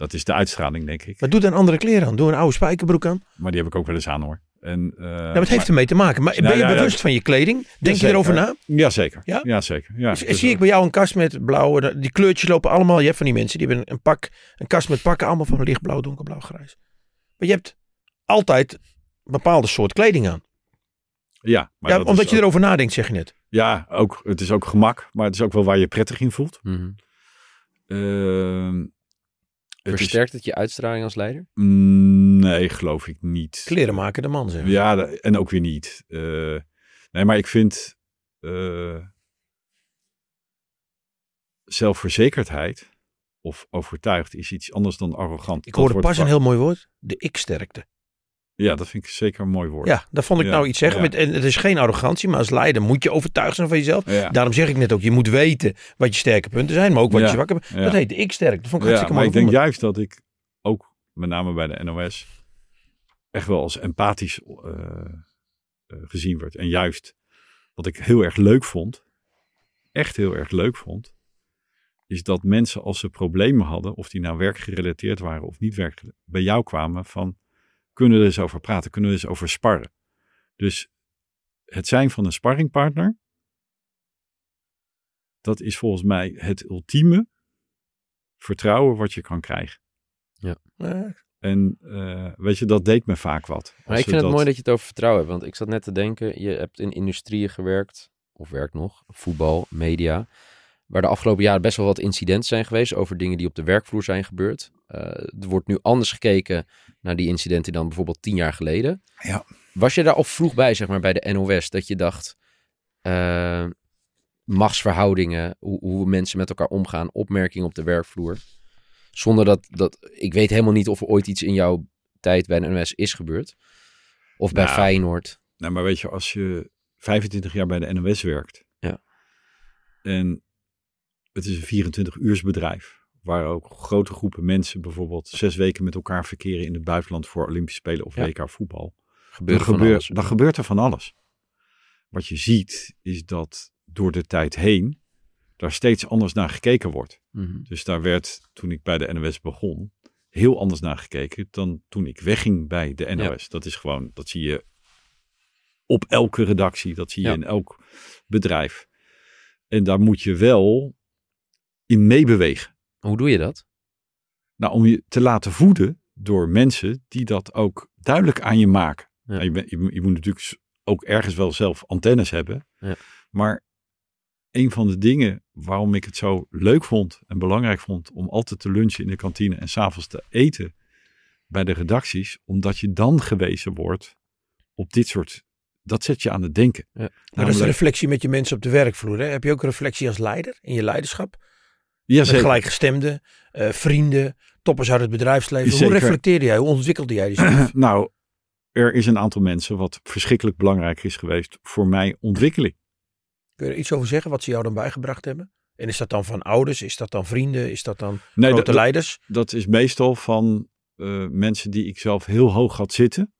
Dat is de uitstraling, denk ik. Maar doe dan andere kleren aan. Doe een oude spijkerbroek aan. Maar die heb ik ook wel eens aan hoor. En, eh, Ja, maar het heeft ermee te maken. Maar Nou, ben je ja, ja. bewust van je kleding? Denk je zeker. erover na? Ja, zeker. Ja? Ja, zeker. Ja, Zie- dus, zie ik bij jou een kast met blauwe... Die kleurtjes lopen allemaal... Je hebt van die mensen. Die hebben een, pak, een kast met pakken. Allemaal van lichtblauw, donkerblauw, grijs. Maar je hebt altijd een bepaalde soort kleding aan. ja, maar ja, dat omdat je ook- erover nadenkt, zeg je net. Ja, ook, het is ook gemak, maar het is ook wel waar je je prettig in voelt. Ehm, het is- Versterkt het je uitstraling als leider? Mm, nee, geloof ik niet. Kleren maken de man, zeg. Ja, en ook weer niet. Eh, nee, maar ik vind eh, zelfverzekerdheid of overtuigd is iets anders dan arrogant. Ik hoorde pas een heel mooi woord. De ik-sterkte. Ja, dat vind ik zeker een mooi woord. Ja, dat vond ik Ja, nou iets zeggen. ja. Met, en het is geen arrogantie, maar als leider moet je overtuigd zijn van jezelf. Ja. Daarom zeg ik net ook, je moet weten wat je sterke punten zijn, maar ook wat je zwakke punten. Dat heet de ik-sterkte. Dat vond ik hartstikke maar mooi. ik denk juist dat ik ook met name bij de NOS, echt wel als empathisch eh, eh, gezien werd. En juist wat ik heel erg leuk vond, echt heel erg leuk vond, is dat mensen als ze problemen hadden, of die nou werkgerelateerd waren of niet werk, bij jou kwamen van, kunnen we er eens over praten, kunnen we er eens over sparren. Dus het zijn van een sparringpartner, dat is volgens mij het ultieme vertrouwen wat je kan krijgen. Eh, En eh, weet je, dat deed me vaak wat. Maar ik vind het dat- mooi dat je het over vertrouwen hebt. Want ik zat net te denken, je hebt in industrieën gewerkt, of werkt nog, voetbal, media. Waar de afgelopen jaren best wel wat incidenten zijn geweest over dingen die op de werkvloer zijn gebeurd. Eh, er wordt nu anders gekeken naar die incidenten dan bijvoorbeeld tien jaar geleden. Ja. Was je daar al vroeg bij, zeg maar, bij de NOS, dat je dacht, eh, machtsverhoudingen, hoe, hoe mensen met elkaar omgaan, opmerkingen op de werkvloer. Zonder dat, dat, ik weet helemaal niet of er ooit iets in jouw tijd bij de NOS is gebeurd. Of bij Nou, Feyenoord. Nou, maar weet je, als je 25 jaar bij de NOS werkt. Ja. En het is een 24 bedrijf. Waar ook grote groepen mensen bijvoorbeeld zes weken met elkaar verkeren in het buitenland voor Olympische Spelen of Ja. WK voetbal. Gebeurt dan, gebeurt, alles. dan gebeurt er van alles. Wat je ziet is dat door de tijd heen daar steeds anders naar gekeken wordt. Mhm. Dus daar werd, toen ik bij de NOS begon, heel anders naar gekeken dan toen ik wegging bij de NOS. Dat is gewoon, dat zie je op elke redactie, dat zie je Ja. in elk bedrijf. En daar moet je wel in meebewegen. Hoe doe je dat? Nou, om je te laten voeden door mensen die dat ook duidelijk aan je maken. Ja. Nou, je, je, moet- je moet natuurlijk ook ergens wel zelf antennes hebben. Ja. Maar een van de dingen waarom ik het zo leuk vond en belangrijk vond om altijd te lunchen in de kantine en s'avonds te eten bij de redacties, omdat je dan gewezen wordt op dit soort. Dat zet je aan het denken. Ja. Maar dat is de Namelijk- reflectie met je mensen op de werkvloer. Hè? Heb je ook reflectie als leider in je leiderschap? Ja, Met gelijkgestemden, eh, vrienden, toppers uit het bedrijfsleven. Zeker. Hoe reflecteerde jij? Hoe ontwikkelde jij jezelf? (clears throat) Nou, er is een aantal mensen wat verschrikkelijk belangrijk is geweest voor mijn ontwikkeling. Kun je er iets over zeggen wat ze jou dan bijgebracht hebben? En is dat dan van ouders? Is dat dan vrienden? Is dat dan Nee, grote leiders? dat is meestal van eh, mensen die ik zelf heel hoog had zitten.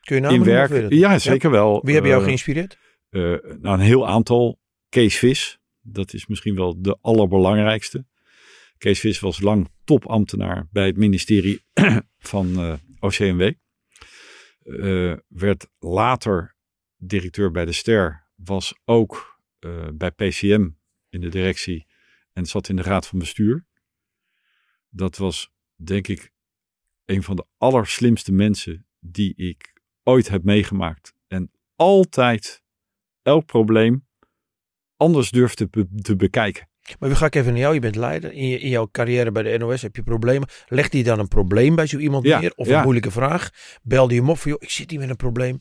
Kun je namen in werk. Ja, zeker wel. Wie hebben jou Eh, geïnspireerd? nou, een heel aantal. Kees Vis, dat is misschien wel de allerbelangrijkste. Kees Vis was lang topambtenaar bij het ministerie (clears throat) van eh, OCMW. Eh, werd later directeur bij de Ster. Was ook eh, bij PCM in de directie en zat in de raad van bestuur. Dat was denk ik een van de allerslimste mensen die ik ooit heb meegemaakt. En altijd elk probleem anders durft te, be- te bekijken. Maar nu ga ik even naar jou. Je bent leider. In, je, in jouw carrière bij de NOS heb je problemen. Legde je dan een probleem bij zo iemand Ja, neer? Of ja. een moeilijke vraag? Belde je hem op van, joh, ik zit hier met een probleem.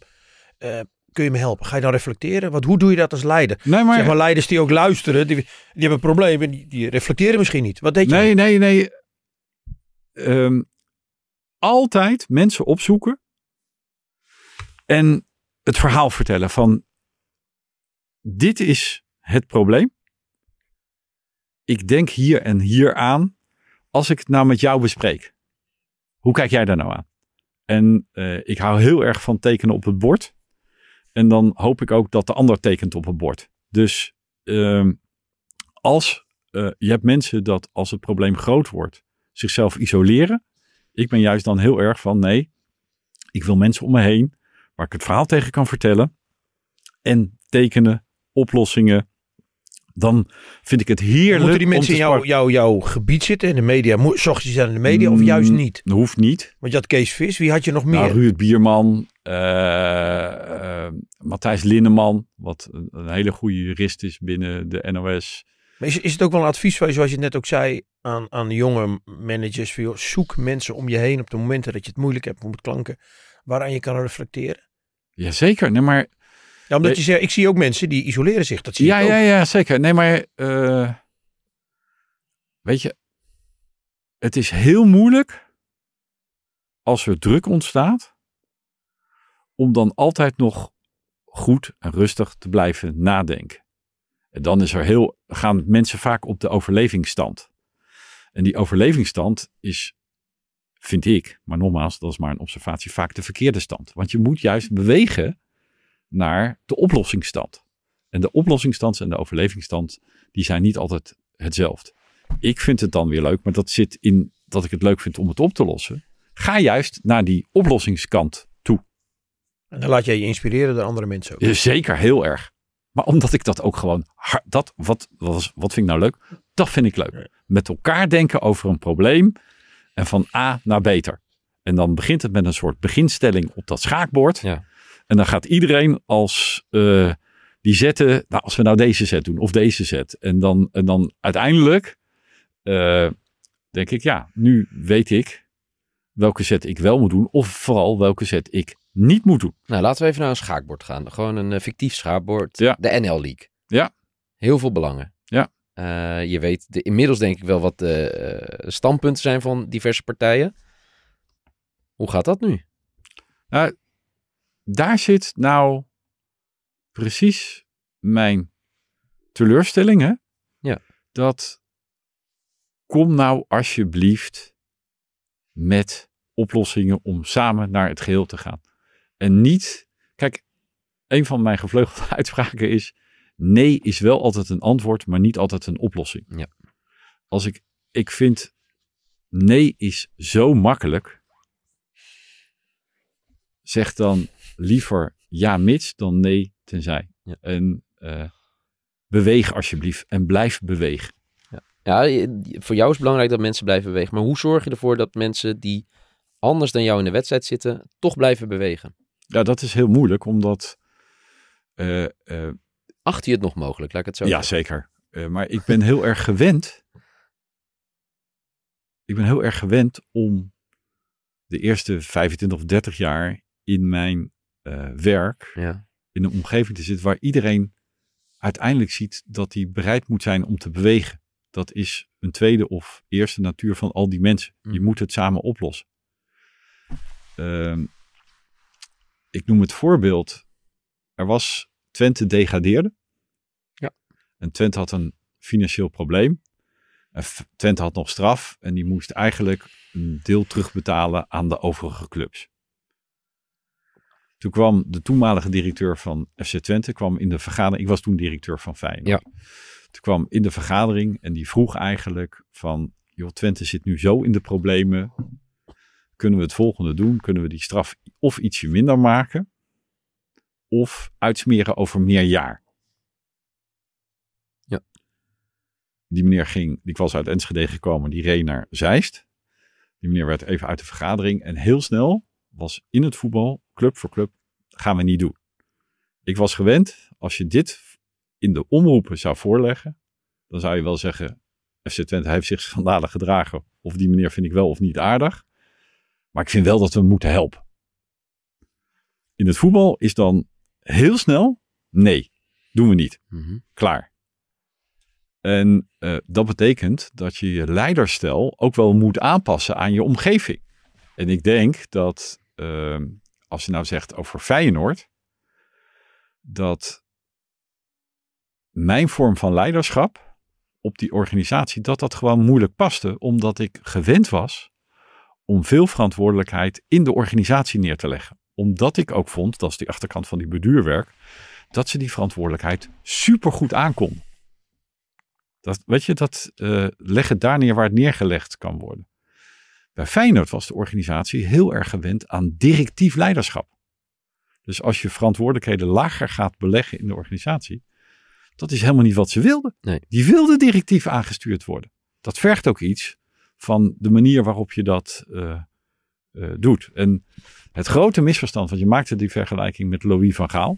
Eh, kun je me helpen? Ga je dan reflecteren? Want hoe doe je dat als leider? Nee, maar, Zeg maar leiders die ook luisteren, die, die hebben een probleem en die, die reflecteren misschien niet. Wat deed je? nee, nee, nee. Ehm, altijd mensen opzoeken en het verhaal vertellen van dit is het probleem. Ik denk hier en hier aan als ik het nou met jou bespreek. Hoe kijk jij daar nou aan? En eh, ik hou heel erg van tekenen op het bord. En dan hoop ik ook dat de ander tekent op het bord. Dus ehm, als eh, je hebt mensen dat als het probleem groot wordt, zichzelf isoleren. Ik ben juist dan heel erg van nee, ik wil mensen om me heen waar ik het verhaal tegen kan vertellen. En tekenen, oplossingen. Dan vind ik het heerlijk. Moeten die om mensen in jouw, jouw, jouw gebied zitten in de media? Zocht je ze in de media of juist Mm, niet? Dat hoeft niet. Want je had Kees Vis, wie had je nog meer? Nou, Ruud Bierman, eh, eh, Matthijs Linneman, wat een, een hele goede jurist is binnen de NOS. Maar is, is het ook wel een advies van je, zoals je net ook zei, aan, aan jonge managers? Joh, zoek mensen om je heen op de momenten dat je het moeilijk hebt met klanken, waaraan je kan reflecteren. Jazeker, nee, maar Ja, omdat Nee. je zegt, ik zie ook mensen die isoleren zich. Dat zie Ja, ik ook. ja, ja, zeker. Nee, maar eh, weet je, het is heel moeilijk als er druk ontstaat, om dan altijd nog goed en rustig te blijven nadenken. En dan is er heel, gaan mensen vaak op de overlevingsstand. En die overlevingsstand is vind ik, maar nogmaals, dat is maar een observatie, vaak de verkeerde stand. Want je moet juist bewegen naar de oplossingsstand. En de oplossingsstand en de overlevingsstand, die zijn niet altijd hetzelfde. Ik vind het dan weer leuk, maar dat zit in dat ik het leuk vind om het op te lossen. Ga juist naar die oplossingskant toe. En dan laat jij je inspireren door andere mensen ook. Zeker, heel erg. Maar omdat ik dat ook gewoon, dat, wat, wat, was- wat vind ik nou leuk? Dat vind ik leuk. Met elkaar denken over een probleem en van A naar beter. En dan begint het met een soort beginstelling op dat schaakbord. Ja. En dan gaat iedereen als eh, die zetten, nou als we nou deze zet doen of deze zet. En dan, en dan uiteindelijk eh, denk ik, ja, nu weet ik welke zet ik wel moet doen. Of vooral welke zet ik niet moet doen. Nou, laten we even naar een schaakbord gaan. Gewoon een eh, fictief schaakbord. Ja. De NL League. Ja. Heel veel belangen. Ja. Je weet de, inmiddels denk ik wel wat de standpunten zijn van diverse partijen. Hoe gaat dat nu? Nou, daar zit nou precies mijn teleurstelling, hè? Ja. Dat kom nou alsjeblieft met oplossingen om samen naar het geheel te gaan. En niet, kijk, een van mijn gevleugelde (laughs) uitspraken is, nee is wel altijd een antwoord, maar niet altijd een oplossing. Ja. Als ik, ik vind, nee is zo makkelijk. Zeg dan liever ja mits dan nee tenzij. Ja. En eh, beweeg alsjeblieft en blijf bewegen. Ja, je- voor jou is het belangrijk dat mensen blijven bewegen. Maar hoe zorg je ervoor dat mensen die anders dan jou in de wedstrijd zitten, toch blijven bewegen? Ja, dat is heel moeilijk, omdat... eh, eh, Acht je het nog mogelijk, laat ik het zo ja, zeggen. zeker. Maar ik ben heel erg gewend. Ik ben heel erg gewend om de eerste 25 of 30 jaar in mijn eh, werk Ja. in een omgeving te zitten waar iedereen uiteindelijk ziet dat hij bereid moet zijn om te bewegen. Dat is een tweede of eerste natuur van al die mensen. Je Mhm. moet het samen oplossen. Ehm, ik noem het voorbeeld. Er was Twente degradeerde. Ja. En Twente had een financieel probleem. En Twente had nog straf en die moest eigenlijk een deel terugbetalen aan de overige clubs. Toen kwam de toenmalige directeur van FC Twente kwam in de vergadering. Ik was toen directeur van Feyenoord. Ja. Toen kwam in de vergadering en die vroeg eigenlijk van, joh, Twente zit nu zo in de problemen. Kunnen we het volgende doen? Kunnen we die straf of ietsje minder maken? Of uitsmeren over meer jaar? Ja. Die meneer ging, die was uit Enschede gekomen, die reed naar Zeist. Die meneer werd even uit de vergadering en heel snel was in het voetbal, club voor club, gaan we niet doen. Ik was gewend, als je dit in de omroepen zou voorleggen, dan zou je wel zeggen, FC Twente heeft zich schandalig gedragen. Of die meneer vind ik wel of niet aardig. Maar ik vind wel dat we moeten helpen. In het voetbal is dan heel snel, nee, doen we niet. Mhm. Klaar. En eh, dat betekent dat je je leiderstijl ook wel moet aanpassen aan je omgeving. En ik denk dat ehm, als je nou zegt over Feyenoord, dat mijn vorm van leiderschap op die organisatie, dat dat gewoon moeilijk paste, omdat ik gewend was om veel verantwoordelijkheid in de organisatie neer te leggen. Omdat ik ook vond, dat is die achterkant van die beduurwerk, dat ze die verantwoordelijkheid supergoed aankonden. Dat, weet je, dat eh leg het daar neer waar het neergelegd kan worden. Bij Feyenoord was de organisatie heel erg gewend aan directief leiderschap. Dus als je verantwoordelijkheden lager gaat beleggen in de organisatie, dat is helemaal niet wat ze wilden. Nee. Die wilden directief aangestuurd worden. Dat vergt ook iets van de manier waarop je dat eh, eh, doet. En het grote misverstand, want je maakte die vergelijking met Louis van Gaal,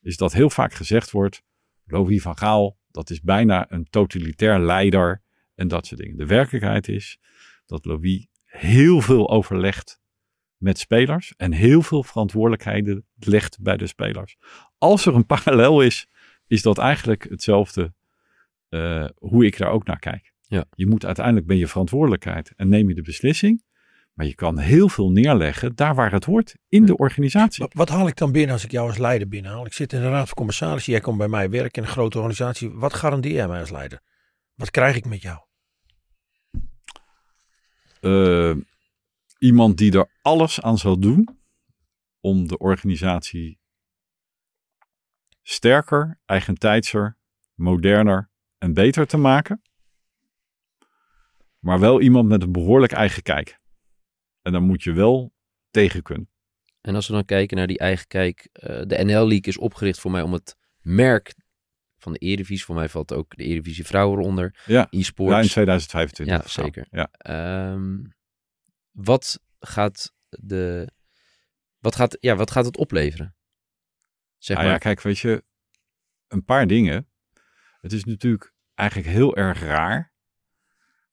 is dat heel vaak gezegd wordt, Louis van Gaal, dat is bijna een totalitair leider en dat soort dingen. De werkelijkheid is dat Louis heel veel overlegt met spelers en heel veel verantwoordelijkheden legt bij de spelers. Als er een (laughs) parallel is, is dat eigenlijk hetzelfde eh, hoe ik daar ook naar kijk. Ja. Je moet uiteindelijk ben je verantwoordelijkheid en neem je de beslissing. Maar je kan heel veel neerleggen daar waar het hoort in de organisatie. Wat, wat haal ik dan binnen als ik jou als leider binnenhaal? Ik zit in de raad van commissarissen. Jij komt bij mij werken in een grote organisatie. Wat garandeer jij mij als leider? Wat krijg ik met jou? Eh, iemand die er alles aan zal doen om de organisatie sterker, eigentijdser, moderner en beter te maken. Maar wel iemand met een behoorlijk eigen kijk. En dan moet je wel tegen kunnen. En als we dan kijken naar die eigen kijk, eh, de NL League is opgericht voor mij om het merk van de Eredivisie, voor mij valt ook de Eredivisie vrouwen eronder, Ja, e-sports. ja in 2025. Ja, zeker. Ja. Ehm, wat gaat de, wat gaat, ja, wat gaat het opleveren? Zeg Nou maar. ja, kijk, weet je, een paar dingen. Het is natuurlijk eigenlijk heel erg raar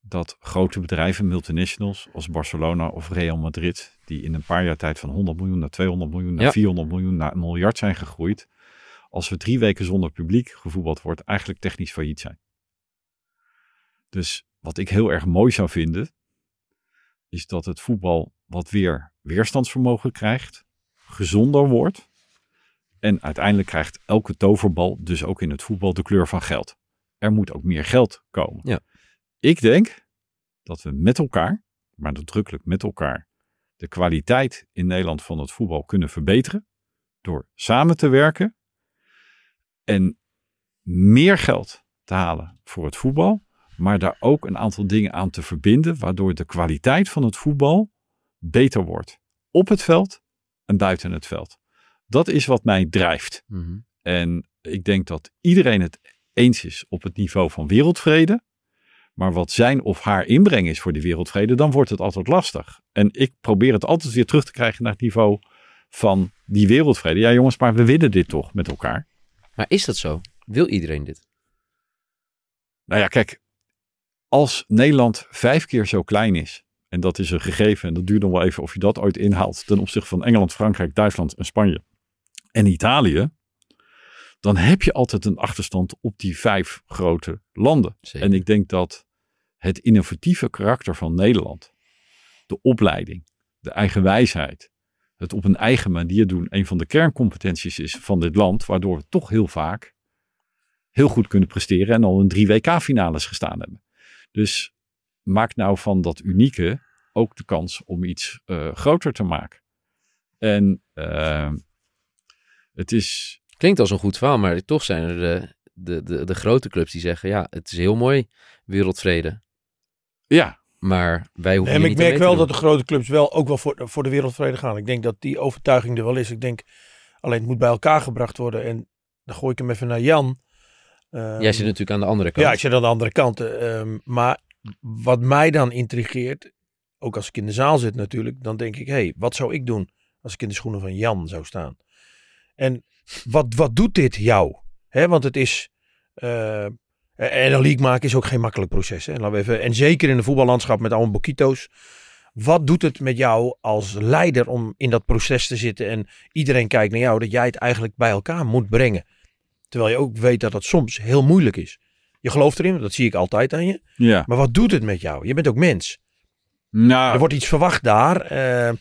dat grote bedrijven, multinationals als Barcelona of Real Madrid, die in een paar jaar tijd van 100 miljoen naar 200 miljoen naar Ja. 400 miljoen naar een miljard zijn gegroeid, als we drie weken zonder publiek gevoetbald wordt, eigenlijk technisch failliet zijn. Dus wat ik heel erg mooi zou vinden, is dat het voetbal wat weer weerstandsvermogen krijgt, gezonder wordt. En uiteindelijk krijgt elke toverbal, dus ook in het voetbal, de kleur van geld. Er moet ook meer geld komen. Ja. Ik denk dat we met elkaar, maar nadrukkelijk met elkaar, de kwaliteit in Nederland van het voetbal kunnen verbeteren. Door samen te werken en meer geld te halen voor het voetbal. Maar daar ook een aantal dingen aan te verbinden, waardoor de kwaliteit van het voetbal beter wordt. Op het veld en buiten het veld. Dat is wat mij drijft. Mhm. En ik denk dat iedereen het eens is op het niveau van wereldvrede. Maar wat zijn of haar inbreng is voor die wereldvrede, dan wordt het altijd lastig. En ik probeer het altijd weer terug te krijgen naar het niveau van die wereldvrede. Ja jongens, maar we willen dit toch met elkaar. Maar is dat zo? Wil iedereen dit? Nou ja, kijk, als Nederland vijf keer zo klein is, en dat is een gegeven, en dat duurt nog wel even of je dat ooit inhaalt ten opzichte van Engeland, Frankrijk, Duitsland en Spanje en Italië, dan heb je altijd een achterstand op die vijf grote landen. Zeker. En ik denk dat het innovatieve karakter van Nederland, de opleiding, de eigen wijsheid, het op een eigen manier doen, een van de kerncompetenties is van dit land, waardoor we toch heel vaak heel goed kunnen presteren en al in drie WK-finales gestaan hebben. Dus maak nou van dat unieke ook de kans om iets eh, groter te maken. En eh, het is Klinkt als een goed verhaal, maar toch zijn er de, de, de, de grote clubs die zeggen, ja, het is heel mooi, wereldvrede. ja, Maar wij hoeven En ik merk wel dat de grote clubs wel ook wel voor, voor de wereldvrede gaan. Ik denk dat die overtuiging er wel is. Ik denk alleen het moet bij elkaar gebracht worden. En dan gooi ik hem even naar Jan. Ehm, Jij zit natuurlijk aan de andere kant. Ja, ik zit aan de andere kant. ehm, maar wat mij dan intrigeert, ook als ik in de zaal zit natuurlijk, dan denk ik, hé, hey, wat zou ik doen als ik in de schoenen van Jan zou staan? En wat, wat doet dit jou? Want het is, eh, en een league maken is ook geen makkelijk proces. Hè? Laten we even, en zeker in de voetballandschap met allemaal boquito's. Wat doet het met jou als leider om in dat proces te zitten en iedereen kijkt naar jou, dat jij het eigenlijk bij elkaar moet brengen? Terwijl je ook weet dat het soms heel moeilijk is. Je gelooft erin, dat zie ik altijd aan je. ja. Maar wat doet het met jou? Je bent ook mens. Nou, Er wordt iets verwacht daar. eh,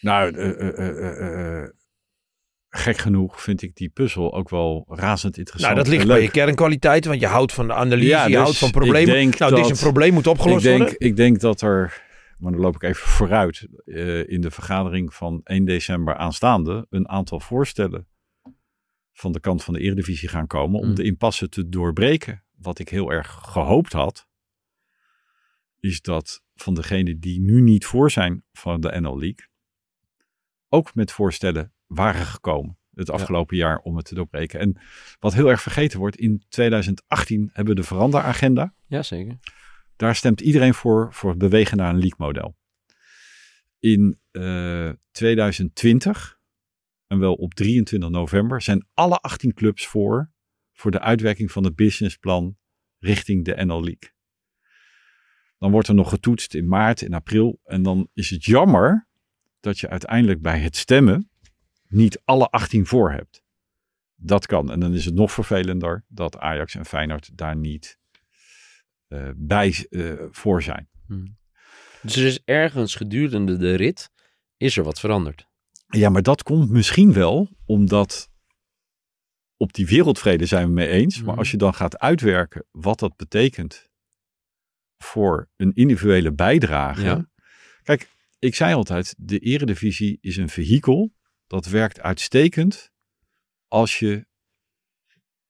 Nou, eh, eh, eh, eh, eh, gek genoeg vind ik die puzzel ook wel razend interessant. nou, dat ligt bij je kernkwaliteiten, want je houdt van de analyse, Ja, je dus houdt van ik problemen. denk Nou, dit is dat- een probleem, moet opgelost ik denk, worden. Ik denk dat er, maar dan loop ik even vooruit, eh, in de vergadering van 1 december aanstaande een aantal voorstellen van de kant van de Eredivisie gaan komen om Mm. de impasse te doorbreken. Wat ik heel erg gehoopt had, is dat van degenen die nu niet voor zijn van de NL League, ook met voorstellen waren gekomen het afgelopen jaar om het te doorbreken. En wat heel erg vergeten wordt, in 2018 hebben we de veranderagenda. Ja, zeker. Daar stemt iedereen voor, voor het bewegen naar een league model. In eh, 2020, en wel op 23 november, zijn alle 18 clubs voor, voor de uitwerking van het businessplan richting de NL League. Dan wordt er nog getoetst in maart, in april. En dan is het jammer dat je uiteindelijk bij het stemmen niet alle 18 voor hebt. Dat kan. En dan is het nog vervelender dat Ajax en Feyenoord daar niet eh, bij eh, voor zijn. Dus er is ergens gedurende de rit, is er wat veranderd. Ja, maar dat komt misschien wel omdat op die wereldvrede zijn we mee eens. Maar Mhm. als je dan gaat uitwerken wat dat betekent voor een individuele bijdrage. Ja. Kijk, ik zei altijd, de eredivisie is een vehikel. Dat werkt uitstekend als je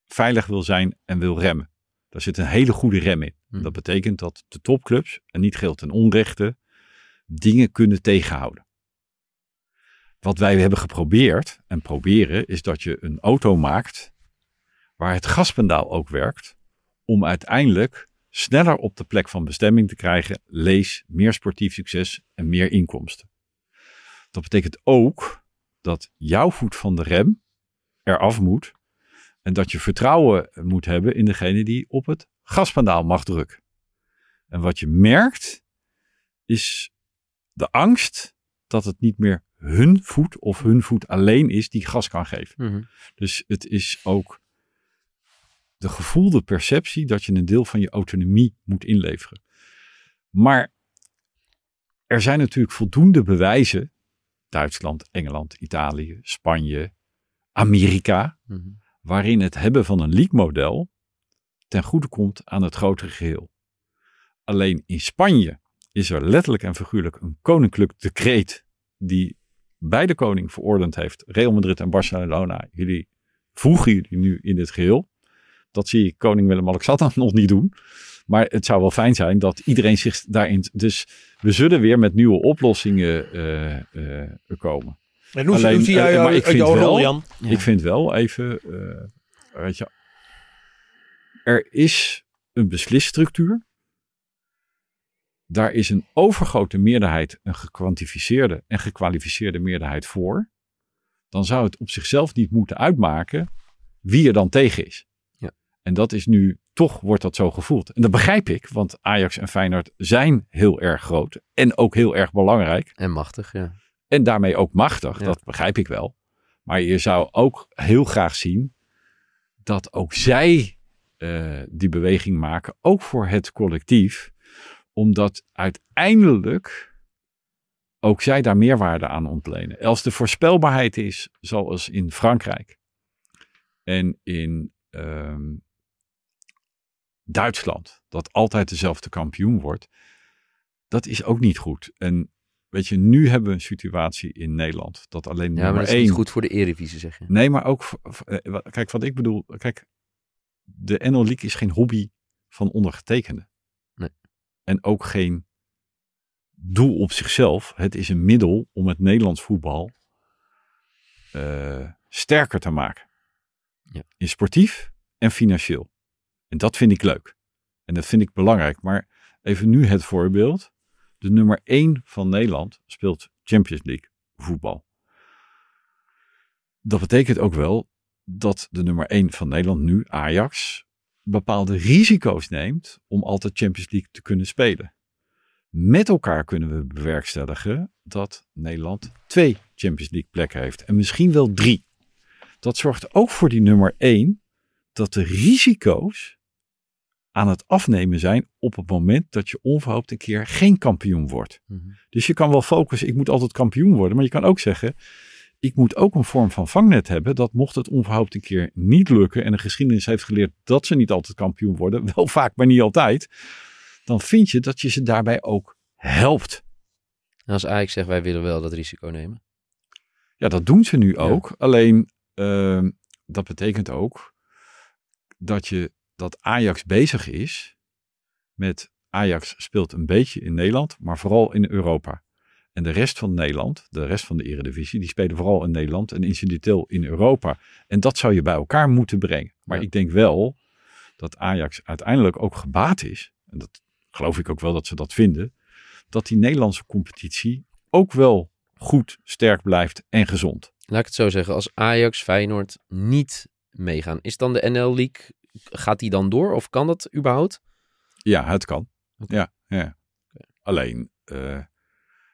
veilig wil zijn en wil remmen. Daar zit een hele goede rem in. Hmm. Dat betekent dat de topclubs, en niet geldt ten onrechte, dingen kunnen tegenhouden. Wat wij hebben geprobeerd en proberen is dat je een auto maakt waar het gaspedaal ook werkt om uiteindelijk sneller op de plek van bestemming te krijgen, lees meer sportief succes en meer inkomsten. Dat betekent ook dat jouw voet van de rem eraf moet en dat je vertrouwen moet hebben in degene die op het gaspedaal mag drukken. En wat je merkt is de angst dat het niet meer hun voet of hun voet alleen is die gas kan geven. Mhm. Dus het is ook de gevoelde perceptie dat je een deel van je autonomie moet inleveren. Maar er zijn natuurlijk voldoende bewijzen, Duitsland, Engeland, Italië, Spanje, Amerika, Mhm. waarin het hebben van een league-model ten goede komt aan het grotere geheel. Alleen in Spanje is er letterlijk en figuurlijk een koninklijk decreet die bij de koning verordend heeft. Real Madrid en Barcelona, jullie voegen jullie nu in dit geheel. Dat zie ik koning Willem-Alexander (laughs) nog niet doen. Maar het zou wel fijn zijn dat iedereen zich daarin... Dus we zullen weer met nieuwe oplossingen eh, eh, komen. En hoe, Alleen, hoe zie jij eh, jou maar ik vind jouw wel- rol, Jan? Ja. Ik vind wel even, eh, weet je, er is een beslisstructuur. Daar is een overgrote meerderheid, een gekwantificeerde en gekwalificeerde meerderheid voor. Dan zou het op zichzelf niet moeten uitmaken wie er dan tegen is. Ja. En dat is nu, toch wordt dat zo gevoeld. En dat begrijp ik, want Ajax en Feyenoord zijn heel erg groot en ook heel erg belangrijk. En machtig, ja. En daarmee ook machtig, Ja. dat begrijp ik wel. Maar je zou ook heel graag zien dat ook zij eh, die beweging maken, ook voor het collectief. Omdat uiteindelijk ook zij daar meerwaarde aan ontlenen. Als de voorspelbaarheid is, zoals in Frankrijk en in ehm, Duitsland, dat altijd dezelfde kampioen wordt, dat is ook niet goed. En weet je, nu hebben we een situatie in Nederland dat alleen Ja, maar dat is één niet goed voor de Eredivisie, zeg je. Nee, maar ook, eh, kijk wat ik bedoel. Kijk, de NL League is geen hobby van ondergetekende. Nee. En ook geen doel op zichzelf. Het is een middel om het Nederlands voetbal eh, sterker te maken. Ja. In sportief en financieel. En dat vind ik leuk. En dat vind ik belangrijk. Maar even nu het voorbeeld. De nummer 1 van Nederland speelt Champions League voetbal. Dat betekent ook wel dat de nummer 1 van Nederland nu, Ajax, bepaalde risico's neemt om altijd Champions League te kunnen spelen. Met elkaar kunnen we bewerkstelligen dat Nederland twee Champions League plekken heeft en misschien wel drie. Dat zorgt ook voor die nummer 1 dat de risico's aan het afnemen zijn op het moment dat je onverhoopt een keer geen kampioen wordt. Mhm. Dus je kan wel focussen, ik moet altijd kampioen worden. Maar je kan ook zeggen, ik moet ook een vorm van vangnet hebben. Dat mocht het onverhoopt een keer niet lukken. En de geschiedenis heeft geleerd dat ze niet altijd kampioen worden. (laughs) Wel vaak, maar niet altijd. Dan vind je dat je ze daarbij ook helpt. En als Ajax zegt, wij willen wel dat risico nemen. Ja, dat doen ze nu ook. Alleen, ehm, dat betekent ook dat, je, dat Ajax bezig is met... Ajax speelt een beetje in Nederland, maar vooral in Europa. En de rest van Nederland, de rest van de eredivisie, die spelen vooral in Nederland en incidenteel in Europa. En dat zou je bij elkaar moeten brengen. Maar Ja. ik denk wel dat Ajax uiteindelijk ook gebaat is, en dat geloof ik ook wel dat ze dat vinden, dat die Nederlandse competitie ook wel goed, sterk blijft en gezond. Laat ik het zo zeggen, als Ajax, Feyenoord niet meegaan, is dan de NL League, gaat die dan door? Of kan dat überhaupt? Ja, het kan. Ja, ja. Alleen, eh,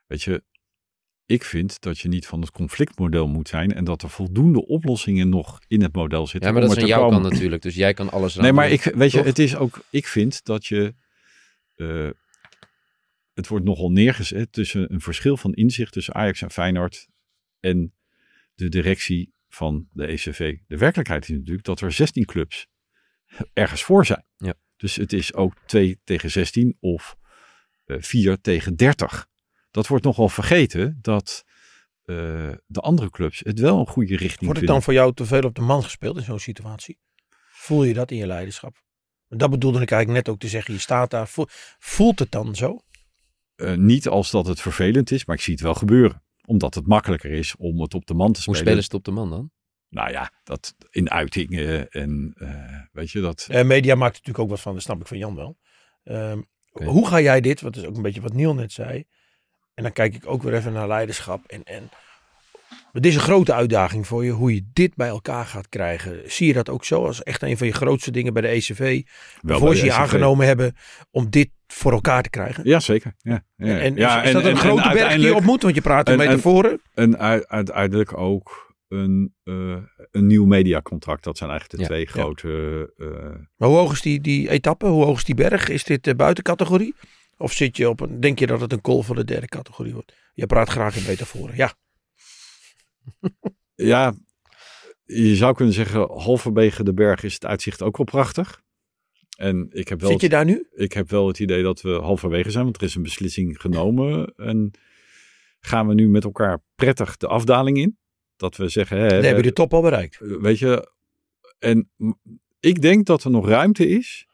weet je, ik vind dat je niet van het conflictmodel moet zijn en dat er voldoende oplossingen nog in het model zitten. Ja, maar dat is aan jouw komen. kant natuurlijk, dus jij kan alles Nee, maar ik, weet je, het is ook, ik vind dat je, eh, het wordt nogal neergezet tussen een verschil van inzicht tussen Ajax en Feyenoord en de directie van de ECV. De werkelijkheid is natuurlijk dat er 16 clubs ergens voor zijn. Ja. Dus het is ook 2 tegen 16 of eh 4 tegen 30. dat wordt nogal vergeten dat eh, de andere clubs het wel een goede richting Wordt het vinden. dan voor jou te veel op de man gespeeld in zo'n situatie? Voel je dat in je leiderschap? Dat bedoelde ik eigenlijk net ook te zeggen. Je staat daar. Voel- Voelt het dan zo? Eh, niet als dat het vervelend is, maar ik zie het wel gebeuren. Omdat het makkelijker is om het op de man te Hoe spelen. spelen ze het op de man dan? Nou ja, dat in uitingen en eh, weet je dat. Eh, media maakt er natuurlijk ook wat van. Dat snap ik van Jan wel. Ehm. Hoe ga jij dit? Wat is ook een beetje wat Niel net zei. En dan kijk ik ook weer even naar leiderschap. En, en het is een grote uitdaging voor je. Hoe je dit bij elkaar gaat krijgen. Zie je dat ook zo? Als echt een van je grootste dingen bij de ECV. Wel voor ze je SCV. aangenomen hebben. Om dit voor elkaar te krijgen. Ja, zeker. Ja, ja. En ja, is, is dat een grote berg die je op moet? Want je praat in en- en- metaforen. En u- uiteindelijk ook een, eh, een nieuw mediacontract. Dat zijn eigenlijk de Ja, twee ja. grote. eh, Maar hoe hoog is die, die etappe? Hoe hoog is die berg? Is dit de buitencategorie? Of zit je op een, denk je dat het een call van de derde categorie wordt? Je praat graag in metaforen. Ja, (laughs) ja, je zou kunnen zeggen, halverwege de berg is het uitzicht ook wel prachtig. En ik heb wel, zit je daar nu? ik heb wel het idee dat we halverwege zijn, want er is een beslissing genomen. En gaan we nu met elkaar prettig de afdaling in? Dat we zeggen, hè, Dan heb je de top al bereikt. Eh, Weet je, en ik denk dat er nog ruimte is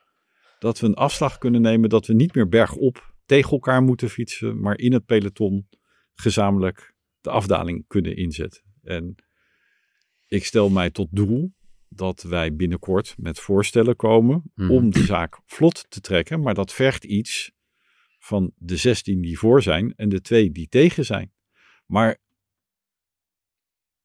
dat we een afslag kunnen nemen dat we niet meer bergop tegen elkaar moeten fietsen, maar in het peloton gezamenlijk de afdaling kunnen inzetten. En ik stel mij tot doel dat wij binnenkort met voorstellen komen Mhm. om de zaak vlot te trekken, maar dat vergt iets van de 16 die voor zijn en de twee die tegen zijn. Maar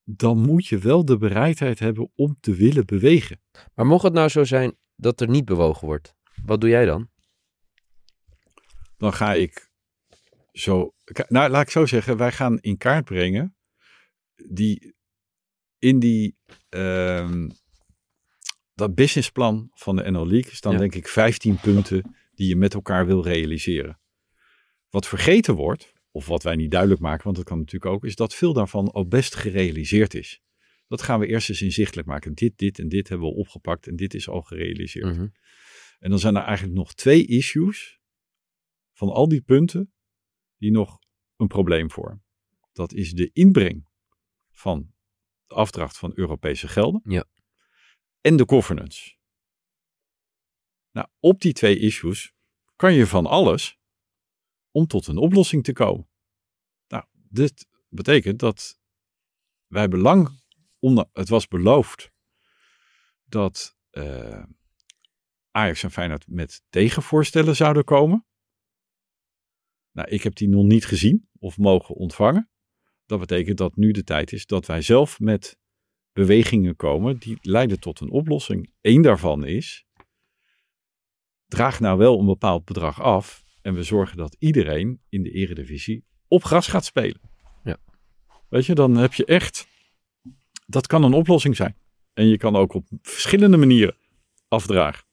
dan moet je wel de bereidheid hebben om te willen bewegen. Maar mocht het nou zo zijn dat er niet bewogen wordt, wat doe jij dan? Dan ga ik zo. Nou, laat ik zo zeggen, wij gaan in kaart brengen. Die in die. ehm, dat businessplan van de NL League staan Ja. denk ik 15 punten die je met elkaar wil realiseren. Wat vergeten wordt, of wat wij niet duidelijk maken, want dat kan natuurlijk ook, is dat veel daarvan al best gerealiseerd is. Dat gaan we eerst eens inzichtelijk maken. Dit, dit en dit hebben we opgepakt en dit is al gerealiseerd. Mhm. En dan zijn er eigenlijk nog twee issues van al die punten die nog een probleem vormen. Dat is de inbreng van de afdracht van Europese gelden Ja. en de governance. Nou, op die twee issues kan je van alles om tot een oplossing te komen. Nou, dit betekent dat wij belang, onder, het was beloofd dat eh, Ajax en Feyenoord met tegenvoorstellen zouden komen. Nou, ik heb die nog niet gezien of mogen ontvangen. Dat betekent dat nu de tijd is dat wij zelf met bewegingen komen die leiden tot een oplossing. Eén daarvan is, draag nou wel een bepaald bedrag af en we zorgen dat iedereen in de eredivisie op gras gaat spelen. Ja. Weet je, dan heb je echt, dat kan een oplossing zijn. En je kan ook op verschillende manieren afdragen.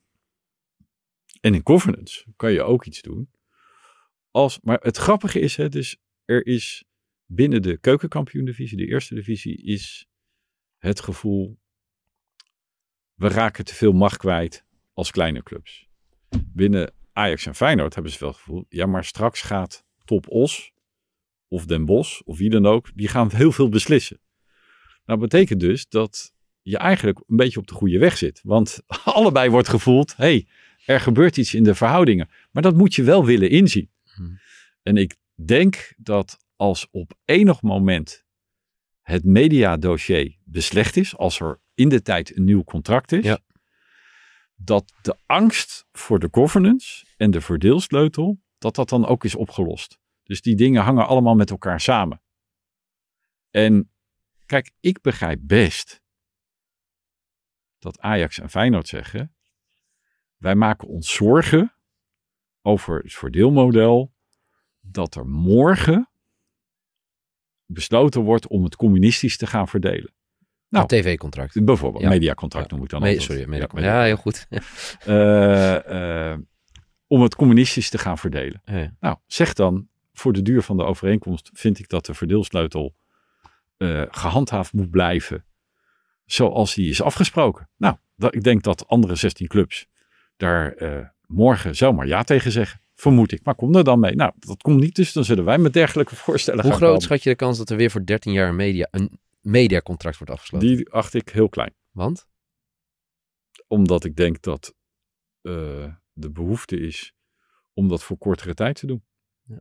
En in governance kan je ook iets doen. Als, maar het grappige is, hè, dus er is binnen de keukenkampioen-divisie, de eerste divisie, is het gevoel, we raken te veel macht kwijt als kleine clubs. Binnen Ajax en Feyenoord hebben ze wel het gevoel, ja, maar straks gaat Top Os of Den Bosch of wie dan ook, die gaan heel veel beslissen. Nou, dat betekent dus dat je eigenlijk een beetje op de goede weg zit. Want (laughs) allebei wordt gevoeld, hey, er gebeurt iets in de verhoudingen. Maar dat moet je wel willen inzien. Hmm. En ik denk dat als op enig moment het mediadossier beslecht is, als er in de tijd een nieuw contract is, Ja. dat de angst voor de governance en de verdeelsleutel, dat dat dan ook is opgelost. Dus die dingen hangen allemaal met elkaar samen. En kijk, ik begrijp best dat Ajax en Feyenoord zeggen, wij maken ons zorgen over het verdeelmodel dat er morgen besloten wordt om het communistisch te gaan verdelen. Nou, Een tv-contract. Bijvoorbeeld, Ja. mediacontract Ja. noem ik dan altijd. sorry, mediacontract. Ja, heel goed. (laughs) Eh, eh, om het communistisch te gaan verdelen. Ja. Nou, zeg dan, voor de duur van de overeenkomst vind ik dat de verdeelsleutel eh, gehandhaafd moet blijven zoals die is afgesproken. Nou, dat, ik denk dat andere 16 clubs daar morgen zomaar ja tegen zeggen. Vermoed ik. Maar kom er dan mee. Nou, dat komt niet, dus dan zullen wij met dergelijke voorstellen Hoe gaan groot komen. schat je de kans dat er weer voor 13 jaar een, media, een mediacontract wordt afgesloten? Die acht ik heel klein. Want? Omdat ik denk dat eh, de behoefte is om dat voor kortere tijd te doen.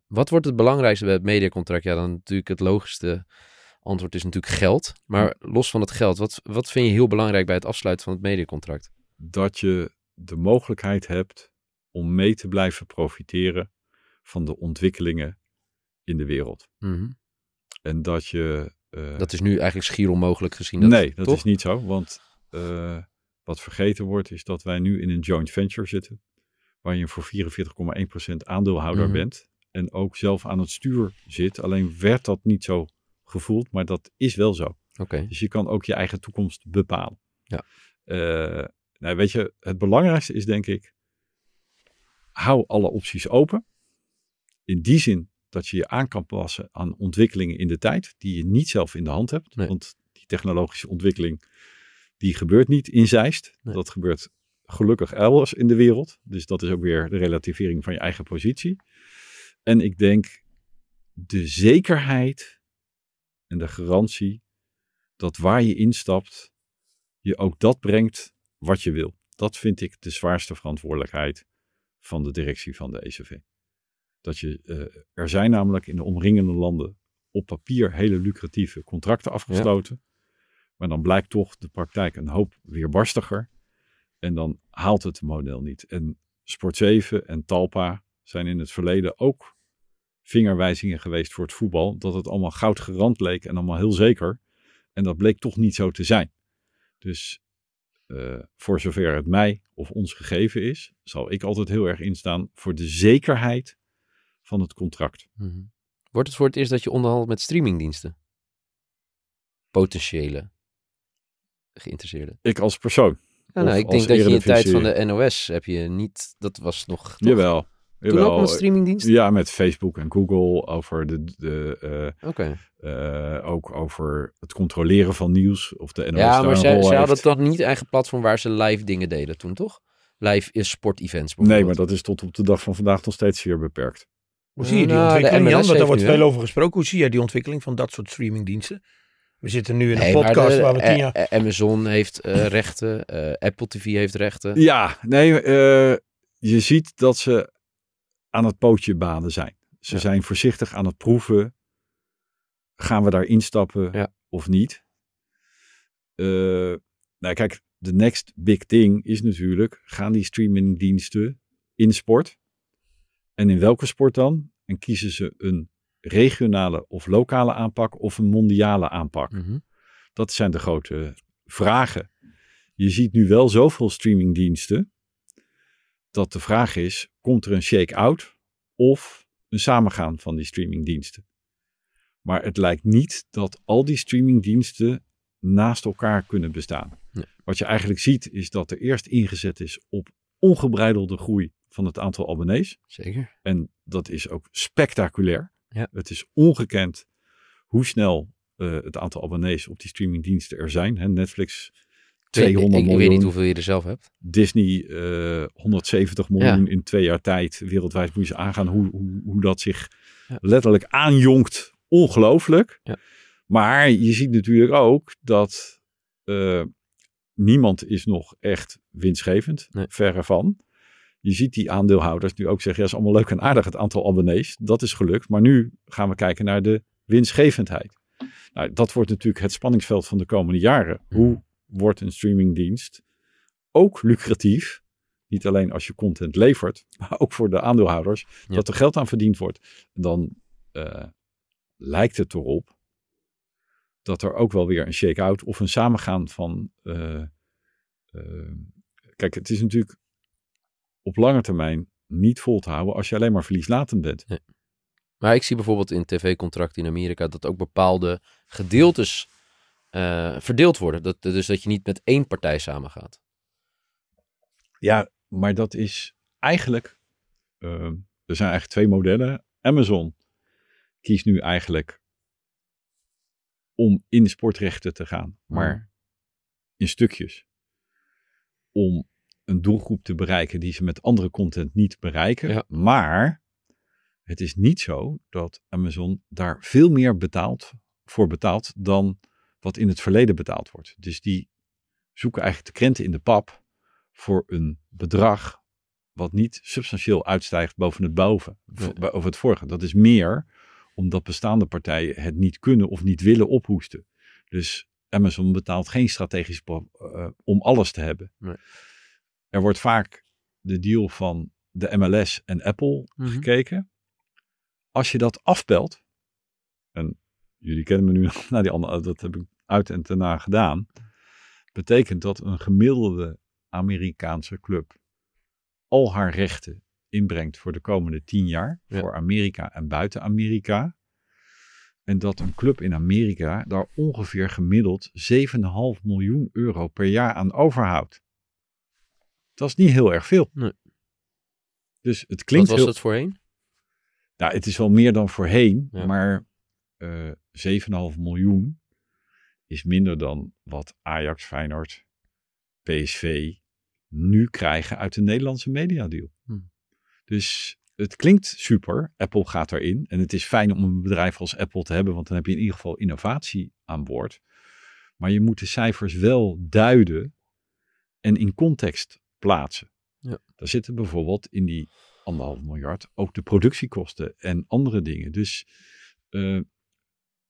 Wat wordt het belangrijkste bij het mediacontract? Ja, dan natuurlijk het logischste antwoord is natuurlijk geld. Maar los van het geld, wat, wat vind je heel belangrijk bij het afsluiten van het mediacontract? Dat je de mogelijkheid hebt om mee te blijven profiteren van de ontwikkelingen in de wereld. Mhm. En dat je. eh, Dat is nu eigenlijk schier onmogelijk gezien. Dat, nee, dat toch? is niet zo. Want eh, wat vergeten wordt, is dat wij nu in een joint venture zitten. Waar je voor 44,1% aandeelhouder Mhm. bent. En ook zelf aan het stuur zit. Alleen werd dat niet zo gevoeld, maar dat is wel zo. Oké. Dus je kan ook je eigen toekomst bepalen. Ja. Eh, nou, weet je, het belangrijkste is denk ik, hou alle opties open. In die zin dat je je aan kan passen aan ontwikkelingen in de tijd, die je niet zelf in de hand hebt. Nee. Want die technologische ontwikkeling, die gebeurt niet in Zeist. Nee. Dat gebeurt gelukkig elders in de wereld. Dus dat is ook weer de relativering van je eigen positie. En ik denk de zekerheid en de garantie dat waar je instapt, je ook dat brengt wat je wil. Dat vind ik de zwaarste verantwoordelijkheid van de directie van de ECV. Dat je, eh, er zijn namelijk in de omringende landen op papier hele lucratieve contracten afgesloten. Maar dan blijkt toch de praktijk een hoop weerbarstiger. En dan haalt het model niet. En Sport 7 en Talpa zijn in het verleden ook vingerwijzingen geweest voor het voetbal. Dat het allemaal goud gerand leek en allemaal heel zeker. En dat bleek toch niet zo te zijn. Dus eh, voor zover het mij of ons gegeven is, zal ik altijd heel erg instaan voor de zekerheid van het contract. Mhm. Wordt het voor het eerst dat je onderhandelt met streamingdiensten? Potentiële geïnteresseerden. Ik als persoon. Ja, nou, ik denk dat je in de tijd van de NOS heb je niet, dat was nog... toch? Jawel. Toen jawel. ook met streamingdiensten? Ja, met Facebook en Google over de, de eh, Oké. eh, ook over het controleren van nieuws of de NOS Ja, maar zij, zij hadden toch niet eigen platform waar ze live dingen deden toen, toch? Live is sportevents Nee, maar dat is tot op de dag van vandaag nog steeds zeer beperkt. Hoe zie je die Nou, ontwikkeling, Jan? Want daar wordt nu, veel over gesproken. Hoe zie jij die ontwikkeling van dat soort streamingdiensten? We zitten nu in een Nee, podcast de- waar we tien eh, jaar... Amazon heeft eh, rechten, eh, Apple TV heeft rechten. Ja, nee, eh, je ziet dat ze aan het pootje baden zijn. Ze Ja. zijn voorzichtig aan het proeven. Gaan we daar instappen Ja. of niet? Eh, nou, kijk, de next big thing is natuurlijk: gaan die streamingdiensten in sport? En in welke sport dan? En kiezen ze een regionale of lokale aanpak of een mondiale aanpak? Mhm. Dat zijn de grote vragen. Je ziet nu wel zoveel streamingdiensten dat de vraag is: komt er een shake-out of een samengaan van die streamingdiensten? Maar het lijkt niet dat al die streamingdiensten naast elkaar kunnen bestaan. Nee. Wat je eigenlijk ziet is dat er eerst ingezet is op ongebreidelde groei van het aantal abonnees. Zeker. En dat is ook spectaculair. Ja. Het is ongekend hoe snel eh, het aantal abonnees op die streamingdiensten er zijn. Hè, Netflix 200 ik, ik, ik miljoen, weet niet hoeveel je er zelf hebt. Disney eh 170 miljoen in twee jaar tijd. Wereldwijd moet je aangaan hoe, hoe, hoe dat zich Ja. letterlijk aanjongt. Ongelooflijk. Ja. Maar je ziet natuurlijk ook dat eh, niemand is nog echt winstgevend. Nee. Verre van. Je ziet die aandeelhouders nu ook zeggen, ja, is allemaal leuk en aardig het aantal abonnees. Dat is gelukt. Maar nu gaan we kijken naar de winstgevendheid. Nou, dat wordt natuurlijk het spanningsveld van de komende jaren. Hoe wordt een streamingdienst ook lucratief? Niet alleen als je content levert, maar ook voor de aandeelhouders. Ja. Dat er geld aan verdiend wordt. Dan eh, lijkt het erop dat er ook wel weer een shake-out of een samengaan van. eh, eh, kijk, het is natuurlijk op lange termijn niet vol te houden als je alleen maar verlieslatend bent. Maar ik zie bijvoorbeeld in tv-contracten in Amerika dat ook bepaalde gedeeltes eh, verdeeld worden. Dat, dus dat je niet met één partij samengaat. Ja, maar dat is eigenlijk. eh, er zijn eigenlijk twee modellen. Amazon kiest nu eigenlijk om in de sportrechten te gaan, maar in stukjes. Om een doelgroep te bereiken die ze met andere content niet bereiken. Ja. Maar het is niet zo dat Amazon daar veel meer betaalt, voor betaalt dan wat in het verleden betaald wordt. Dus die zoeken eigenlijk de krenten in de pap voor een bedrag wat niet substantieel uitstijgt boven het boven, Nee. over het vorige. Dat is meer omdat bestaande partijen het niet kunnen of niet willen ophoesten. Dus Amazon betaalt geen strategisch eh, om alles te hebben. Nee. Er wordt vaak de deal van de MLS en Apple Mhm. gekeken. Als je dat afpelt, en jullie kennen me nu (laughs) naar die andere, dat heb ik uit en daarna gedaan, betekent dat een gemiddelde Amerikaanse club al haar rechten inbrengt voor de komende tien jaar, Ja. voor Amerika en buiten Amerika. En dat een club in Amerika daar ongeveer gemiddeld 7,5 miljoen euro per jaar aan overhoudt. Dat is niet heel erg veel. Nee. Dus het Wat klinkt was heel... het voorheen? Nou, het is wel meer dan voorheen, Ja. maar eh 7,5 miljoen is minder dan wat Ajax, Feyenoord, PSV nu krijgen uit de Nederlandse mediadeal. Hm. Dus het klinkt super, Apple gaat erin en het is fijn om een bedrijf als Apple te hebben, want dan heb je in ieder geval innovatie aan boord. Maar je moet de cijfers wel duiden en in context plaatsen. Ja. Daar zitten bijvoorbeeld in die anderhalf miljard ook de productiekosten en andere dingen. Dus eh,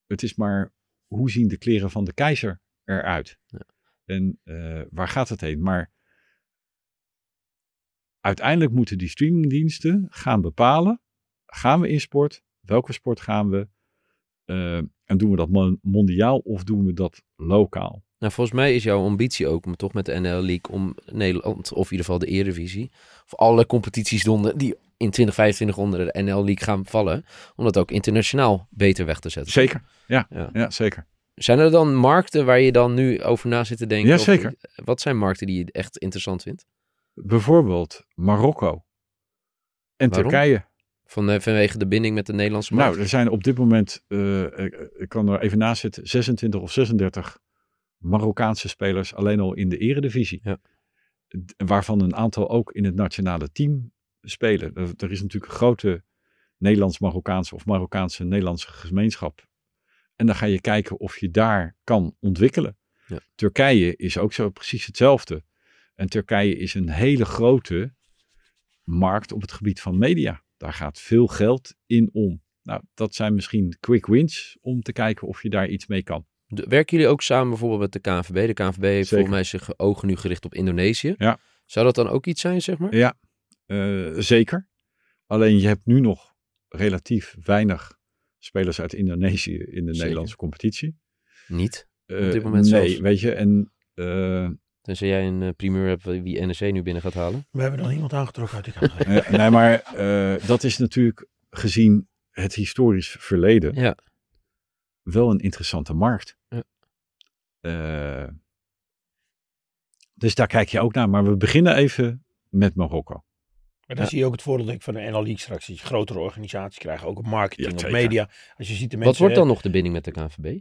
het is maar hoe zien de kleren van de keizer eruit? Ja. En eh, waar gaat het heen? Maar uiteindelijk moeten die streamingdiensten gaan bepalen: gaan we in sport? Welke sport gaan we? Eh, en doen we dat mon- mondiaal of doen we dat lokaal? Nou, volgens mij is jouw ambitie ook om toch met de NL League om Nederland, of in ieder geval de Eredivisie, of alle competities onder, die in 2025 onder de NL League gaan vallen, om dat ook internationaal beter weg te zetten. Zeker. Ja, Ja. ja. zeker. Zijn er dan markten waar je dan nu over na zit te denken? Ja, Of- zeker. wat zijn markten die je echt interessant vindt? Bijvoorbeeld Marokko en Waarom? Turkije. Van, eh, vanwege de binding met de Nederlandse markt? Nou, er zijn op dit moment, eh, ik, ik kan er even naast zitten, 26 of 36 Marokkaanse spelers alleen al in de eredivisie. Ja. Waarvan een aantal ook in het nationale team spelen. Er, er is natuurlijk een grote Nederlands-Marokkaanse of Marokkaanse-Nederlandse gemeenschap. En dan ga je kijken of je daar kan ontwikkelen. Ja. Turkije is ook zo precies hetzelfde. En Turkije is een hele grote markt op het gebied van media. Daar gaat veel geld in om. Nou, dat zijn misschien quick wins om te kijken of je daar iets mee kan. De- werken jullie ook samen bijvoorbeeld met de KNVB? De KNVB heeft Zeker. volgens mij zich ogen nu gericht op Indonesië. Ja. Zou dat dan ook iets zijn, zeg maar? Ja, eh, zeker. Alleen je hebt nu nog relatief weinig spelers uit Indonesië in de Zeker. Nederlandse competitie. Niet. Eh, dit moment nee, zelfs. weet je. En eh, Tenzij jij een primeur hebt wie NEC nu binnen gaat halen. We hebben nog niemand aangetrokken uit die kant. eh, nee, maar eh, dat is natuurlijk gezien het historisch verleden Ja. Wel een interessante markt. Ja. Eh, dus daar kijk je ook naar. Maar we beginnen even met Marokko. Maar dan Ja. zie je ook het voordeel ik, van de NL League straks. Dat je grotere organisaties krijgt, ook op marketing, Ja, op media. Als je ziet de mensen... Wat wordt dan nog de binding met de KNVB?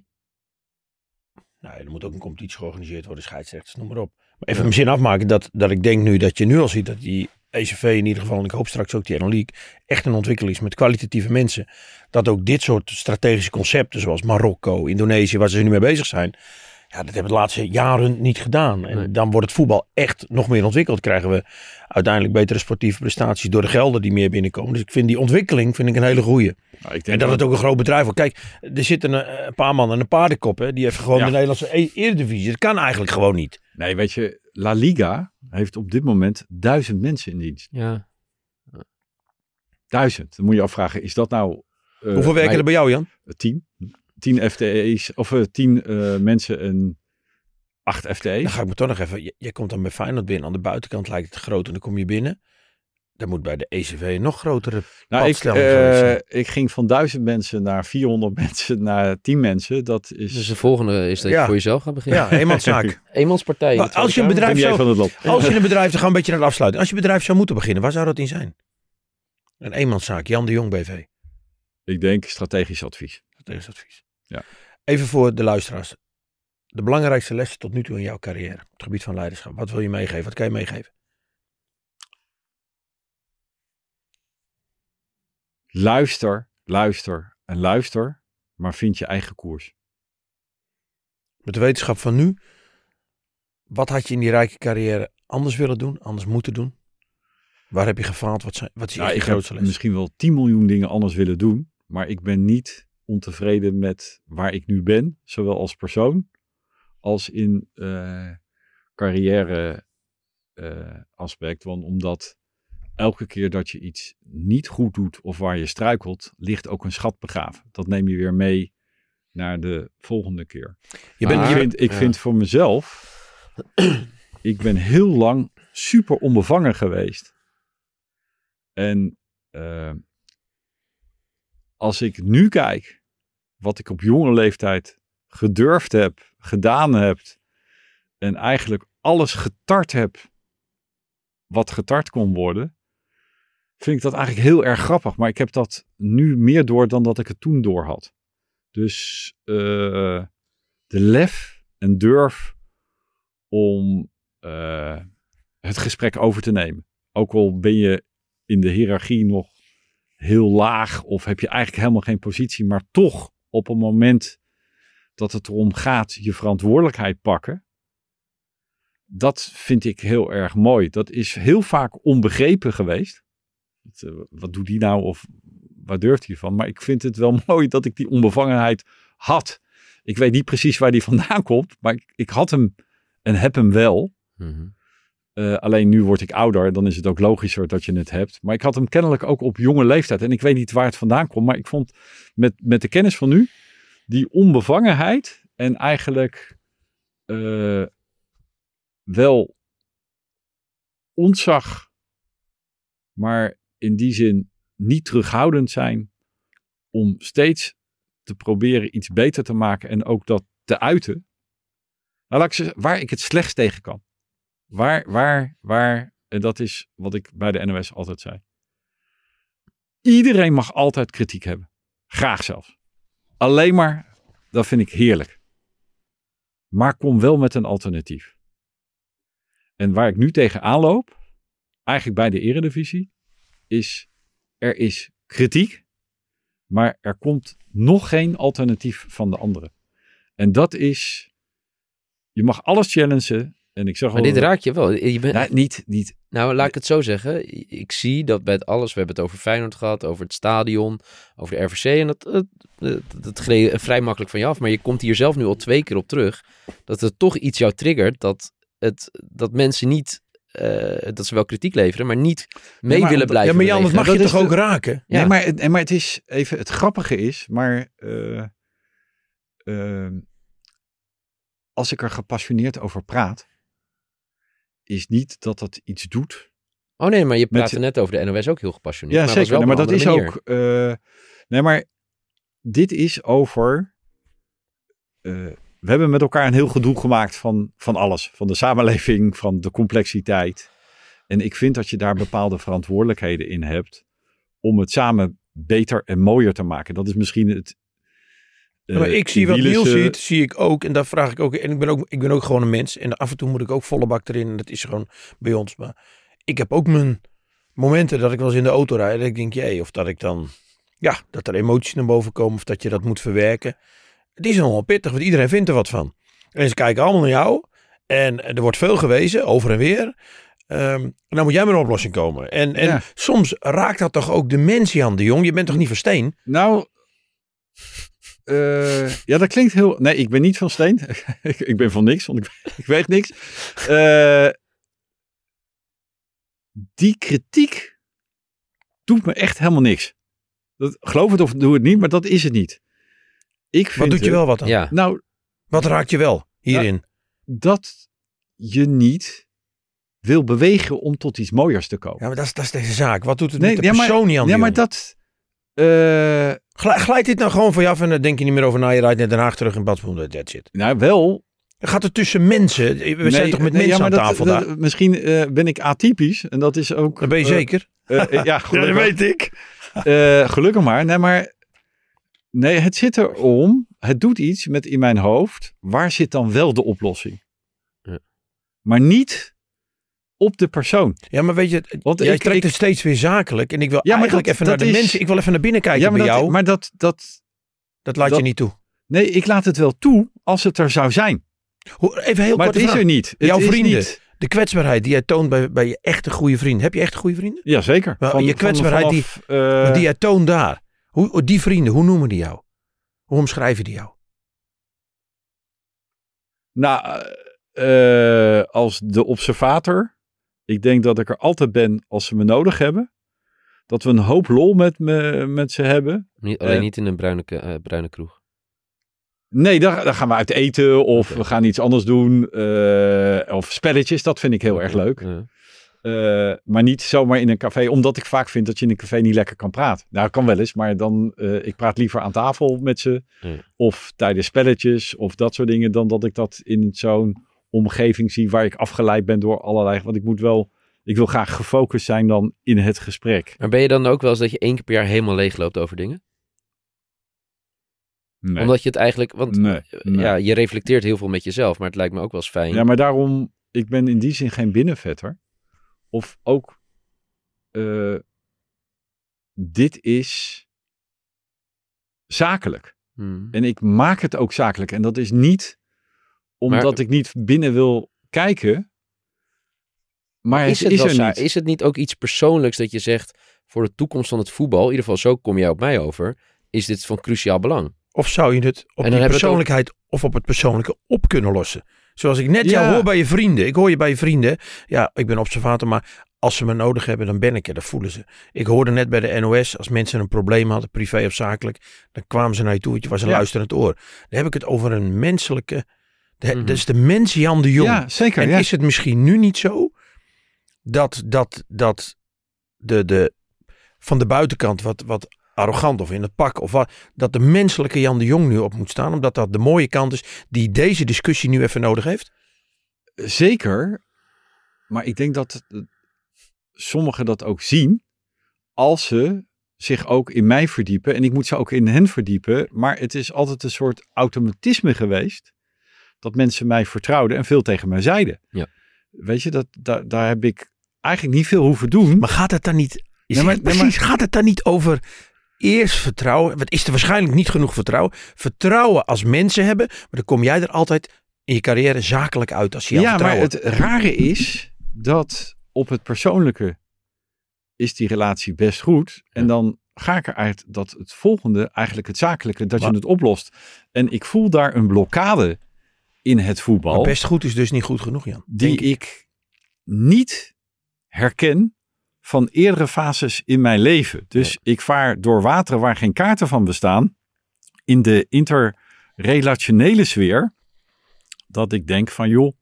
Nou, er moet ook een competitie georganiseerd worden, scheidsrechters, noem maar op. Maar even mijn zin afmaken, dat, dat ik denk nu dat je nu al ziet dat die ECV in ieder geval, en ik hoop straks ook die League, echt een ontwikkeling is met kwalitatieve mensen. Dat ook dit soort strategische concepten, zoals Marokko, Indonesië, waar ze nu mee bezig zijn, ja, dat hebben de laatste jaren niet gedaan. En Nee. dan wordt het voetbal echt nog meer ontwikkeld. Krijgen we uiteindelijk betere sportieve prestaties door de gelden die meer binnenkomen. Dus ik vind die ontwikkeling vind ik een hele goeie. Nou, ik denk En dat het ook een groot bedrijf wordt. Kijk, er zitten een, een paar mannen en een paardenkop. Hè, die heeft gewoon Ja. de Nederlandse Eredivisie. Dat kan eigenlijk gewoon niet. Nee, weet je, La Liga heeft op dit moment duizend mensen in dienst. Ja. Duizend. Dan moet je afvragen, is dat nou eh, Hoeveel werken er bij jou, Jan? tien? Tien FTE's, of eh, tien eh, mensen en acht Dan FTE's? ga ik me toch nog even... Je, je komt dan bij Feyenoord binnen. Aan de buitenkant lijkt het groot en dan kom je binnen. Dan moet bij de ECV een nog grotere Nou, ik, eh, ik ging van duizend mensen naar 400 (laughs) mensen naar tien mensen. Dat is... Dus de volgende is dat je voor jezelf gaat beginnen. Ja, eenmanszaak. (laughs) Eenmanspartij. Maar als je een bedrijf Kom jij zo- van het lot? Als je een bedrijf, dan gaan een beetje naar de afsluiting. Als je bedrijf zou moeten beginnen, waar zou dat in zijn? Een eenmanszaak, Jan de Jong BV. Ik denk strategisch advies. Dat is advies. Ja. Even voor de luisteraars. De belangrijkste lessen tot nu toe in jouw carrière. Op het gebied van leiderschap. Wat wil je meegeven? Wat kan je meegeven? Luister, luister en luister, maar vind je eigen koers. Met de wetenschap van nu, wat had je in die rijke carrière anders willen doen, anders moeten doen? Waar heb je gefaald? Wat, zijn, wat is Nou, je ik grootste les? misschien wel 10 miljoen dingen anders willen doen, maar ik ben niet ontevreden met waar ik nu ben, zowel als persoon als in eh, carrière eh, aspect. Want omdat elke keer dat je iets niet goed doet of waar je struikelt, ligt ook een schat begraven. Dat neem je weer mee naar de volgende keer. Je bent, Maar- ik vind, ik ja. vind voor mezelf, ik ben heel lang super onbevangen geweest. En eh, als ik nu kijk wat ik op jonge leeftijd gedurfd heb, gedaan heb en eigenlijk alles getart heb wat getart kon worden, vind ik dat eigenlijk heel erg grappig. Maar ik heb dat nu meer door dan dat ik het toen door had. Dus eh, de lef en durf om eh, het gesprek over te nemen. Ook al ben je in de hiërarchie nog heel laag of heb je eigenlijk helemaal geen positie, maar toch op een moment dat het erom gaat je verantwoordelijkheid pakken. Dat vind ik heel erg mooi. Dat is heel vaak onbegrepen geweest. Eh, Wat doet die nou of waar durft hij van? Maar ik vind het wel (laughs) mooi dat ik die onbevangenheid had. Ik weet niet precies waar die vandaan (laughs) komt, maar ik, ik had hem en heb hem wel. Mhm. Eh, alleen nu word ik ouder, dan is het ook logischer dat je het hebt. Maar ik had hem kennelijk ook op jonge leeftijd. En ik weet niet waar het vandaan komt, maar ik vond met, met de kennis van nu, die onbevangenheid en eigenlijk eh, wel ontzag, maar in die zin niet terughoudend zijn om steeds te proberen iets beter te maken en ook dat te uiten. Nou, waar ik het slechtst tegen kan. Waar, waar, waar, en dat is wat ik bij de NOS altijd zei. Iedereen mag altijd kritiek hebben. Graag zelfs. Alleen maar, dat vind ik heerlijk. Maar kom wel met een alternatief. En waar ik nu tegen aanloop, eigenlijk bij de eredivisie, is er is kritiek, maar er komt nog geen alternatief van de anderen. En dat is, je mag alles challengen. En ik zeg Maar al, dit raakt je wel. Je bent, Nou, niet, niet. Nou, laat ik het zo zeggen. Ik zie dat bij alles, we hebben het over Feyenoord gehad, over het stadion, over de RVC. En dat, dat, dat, dat gleed vrij makkelijk van je af. Maar je komt hier zelf nu al twee keer op terug. Dat het toch iets jou triggert dat, het, dat mensen niet, eh, dat ze wel kritiek leveren, maar niet mee maar willen blijven ja, maar Jan, dat mag Dat je toch de- ook raken? Ja. Nee, maar, en maar het is even, het grappige is, maar eh, eh, als ik er gepassioneerd over praat, is niet dat dat iets doet. Oh nee, maar je Met- praatte net over de NOS ook heel gepassioneerd. Ja, maar zeker. wel Nee, maar dat is manier. ook. eh, nee, maar dit is over. Eh, we hebben met elkaar een heel gedoe gemaakt van, van alles. Van de samenleving, van de complexiteit. En ik vind dat je daar bepaalde verantwoordelijkheden in hebt. om het samen beter en mooier te maken. Dat is misschien het. eh, maar ik zie wat Niels ziet, zie ik ook. En daar vraag ik ook. En ik ben ook, ik ben ook gewoon een mens. En af en toe moet ik ook volle bak erin. En dat is gewoon bij ons. Maar ik heb ook mijn momenten dat ik wel eens in de auto rijd. En ik denk, jee, of dat ik dan. Ja, dat er emoties naar boven komen. Of dat je dat moet verwerken. Het is nogal pittig, want iedereen vindt er wat van. En ze kijken allemaal naar jou. En er wordt veel gewezen, over en weer. En dan moet jij met een oplossing komen. En, en Ja. soms raakt dat toch ook de mens, Jan de Jong. Je bent toch niet van steen? Nou, eh, ja, dat klinkt heel. Nee, ik ben niet van steen. ik, (laughs) ik ben van niks, want ik, (laughs) ik weet niks. Eh, die kritiek doet me echt helemaal niks. Dat, geloof het of doe het niet, maar dat is het niet. Ik vind Wat doet je wel wat dan? Ja, Nou, Wat raakt je wel hierin? dat je niet wil bewegen om tot iets mooiers te komen. Ja, maar dat is, dat is deze zaak. Wat doet het Nee, met de ja, maar- persoon, Jan de ja, maar dat. eh, Glij- Glijdt dit nou gewoon van je af en dan denk je niet meer over na. Je rijdt naar Den Haag terug in Badsboen. That's it. nou, wel Gaat het tussen mensen? We zijn toch met nee, mensen ja, aan maar dat- tafel dat- daar? Misschien eh, ben ik atypisch en dat is ook. Dat ben je eh, zeker? eh, eh, ja, (laughs) gelukkig, ik. Eh, gelukkig maar. Nee, maar. Nee, het zit erom. Het doet iets met in mijn hoofd. Waar zit dan wel de oplossing? Ja. Maar niet op de persoon. Ja, maar weet je, Want jij ik- trekt ik- het steeds weer zakelijk. En ik wil Ja, eigenlijk dat- even naar de is- mensen. Ik wil even naar binnen kijken ja, maar bij dat, jou. maar dat, dat, dat laat je niet toe. nee, ik laat het wel toe als het er zou zijn. Hoe, even heel maar kort het is er niet. Het Jouw vrienden. niet- De kwetsbaarheid die jij toont bij, bij je echte goede vrienden. Heb je echt goede vrienden? Jazeker. Maar je kwetsbaarheid die- vanaf, eh, die jij toont daar. Hoe, die vrienden, hoe noemen die jou? Hoe omschrijven die jou? Nou, eh, als de observator. Ik denk dat ik er altijd ben als ze me nodig hebben. Dat we een hoop lol met, me, met ze hebben. Niet, alleen Eh. niet in een bruine, eh, bruine kroeg. Nee, dan, dan gaan we uit eten of we gaan iets anders doen. eh, of spelletjes, dat vind ik heel erg leuk. Ja. Eh, maar niet zomaar in een café, omdat ik vaak vind dat je in een café niet lekker kan praten. Nou, kan wel eens, maar dan, eh, ik praat liever aan tafel met ze. Of tijdens spelletjes of dat soort dingen, dan dat ik dat in zo'n omgeving zie waar ik afgeleid ben door allerlei. Want ik moet wel, ik wil graag gefocust zijn dan in het gesprek. Maar ben je dan ook wel eens dat je één keer per jaar helemaal leeg loopt over dingen? Nee. Omdat je het eigenlijk, want nee, nee. ja, je reflecteert heel veel met jezelf, maar het lijkt me ook wel eens fijn. Ja, maar daarom, ik ben in die zin geen binnenvetter. Of ook, eh, dit is zakelijk. Hmm. En ik maak het ook zakelijk. En dat is niet omdat Maar- ik niet binnen wil kijken. Maar is het het, is wel er za- niet. is het niet ook iets persoonlijks dat je zegt voor de toekomst van het voetbal, in ieder geval zo kom jij op mij over, is dit van cruciaal belang? Of zou je het op het persoonlijkheid of op het persoonlijke op kunnen lossen? Zoals ik net Ja. jou hoor bij je vrienden. Ik hoor je bij je vrienden. Ja, ik ben observator, maar als ze me nodig hebben, dan ben ik er. Dat voelen ze. Ik hoorde net bij de NOS, als mensen een probleem hadden, privé of zakelijk, dan kwamen ze naar je toe. Het was een Ja. luisterend oor. Dan heb ik het over een menselijke... De, Mhm. Dat is de mens Jan de Jong. Ja, zeker. En ja. is het misschien nu niet zo dat, dat, dat de, de, van de buitenkant wat, wat arrogant of in het pak of wat, dat de menselijke Jan de Jong nu op moet staan, omdat dat de mooie kant is die deze discussie nu even nodig heeft? Zeker. Maar ik denk dat sommigen dat ook zien als ze zich ook in mij verdiepen. En ik moet ze ook in hen verdiepen. Maar het is altijd een soort automatisme geweest. Dat mensen mij vertrouwden en veel tegen mij zeiden. Ja. Weet je, dat, daar, daar heb ik eigenlijk niet veel hoeven doen. Maar gaat het dan niet, Nee, maar- nee, precies, gaat het dan niet over eerst vertrouwen, wat is er waarschijnlijk niet genoeg vertrouwen, vertrouwen als mensen hebben, maar dan kom jij er altijd in je carrière zakelijk uit als je jou ja, maar het rare is dat op het persoonlijke is die relatie best goed. En Ja. dan ga ik eruit dat het volgende, eigenlijk het zakelijke, dat Maar- je het oplost. En ik voel daar een blokkade in het voetbal. Maar best goed is dus niet goed genoeg, Jan. die Denk ik. ik niet herken van eerdere fases in mijn leven. Dus ik vaar door wateren waar geen kaarten van bestaan. In de interrelationele sfeer. Dat ik denk van joh,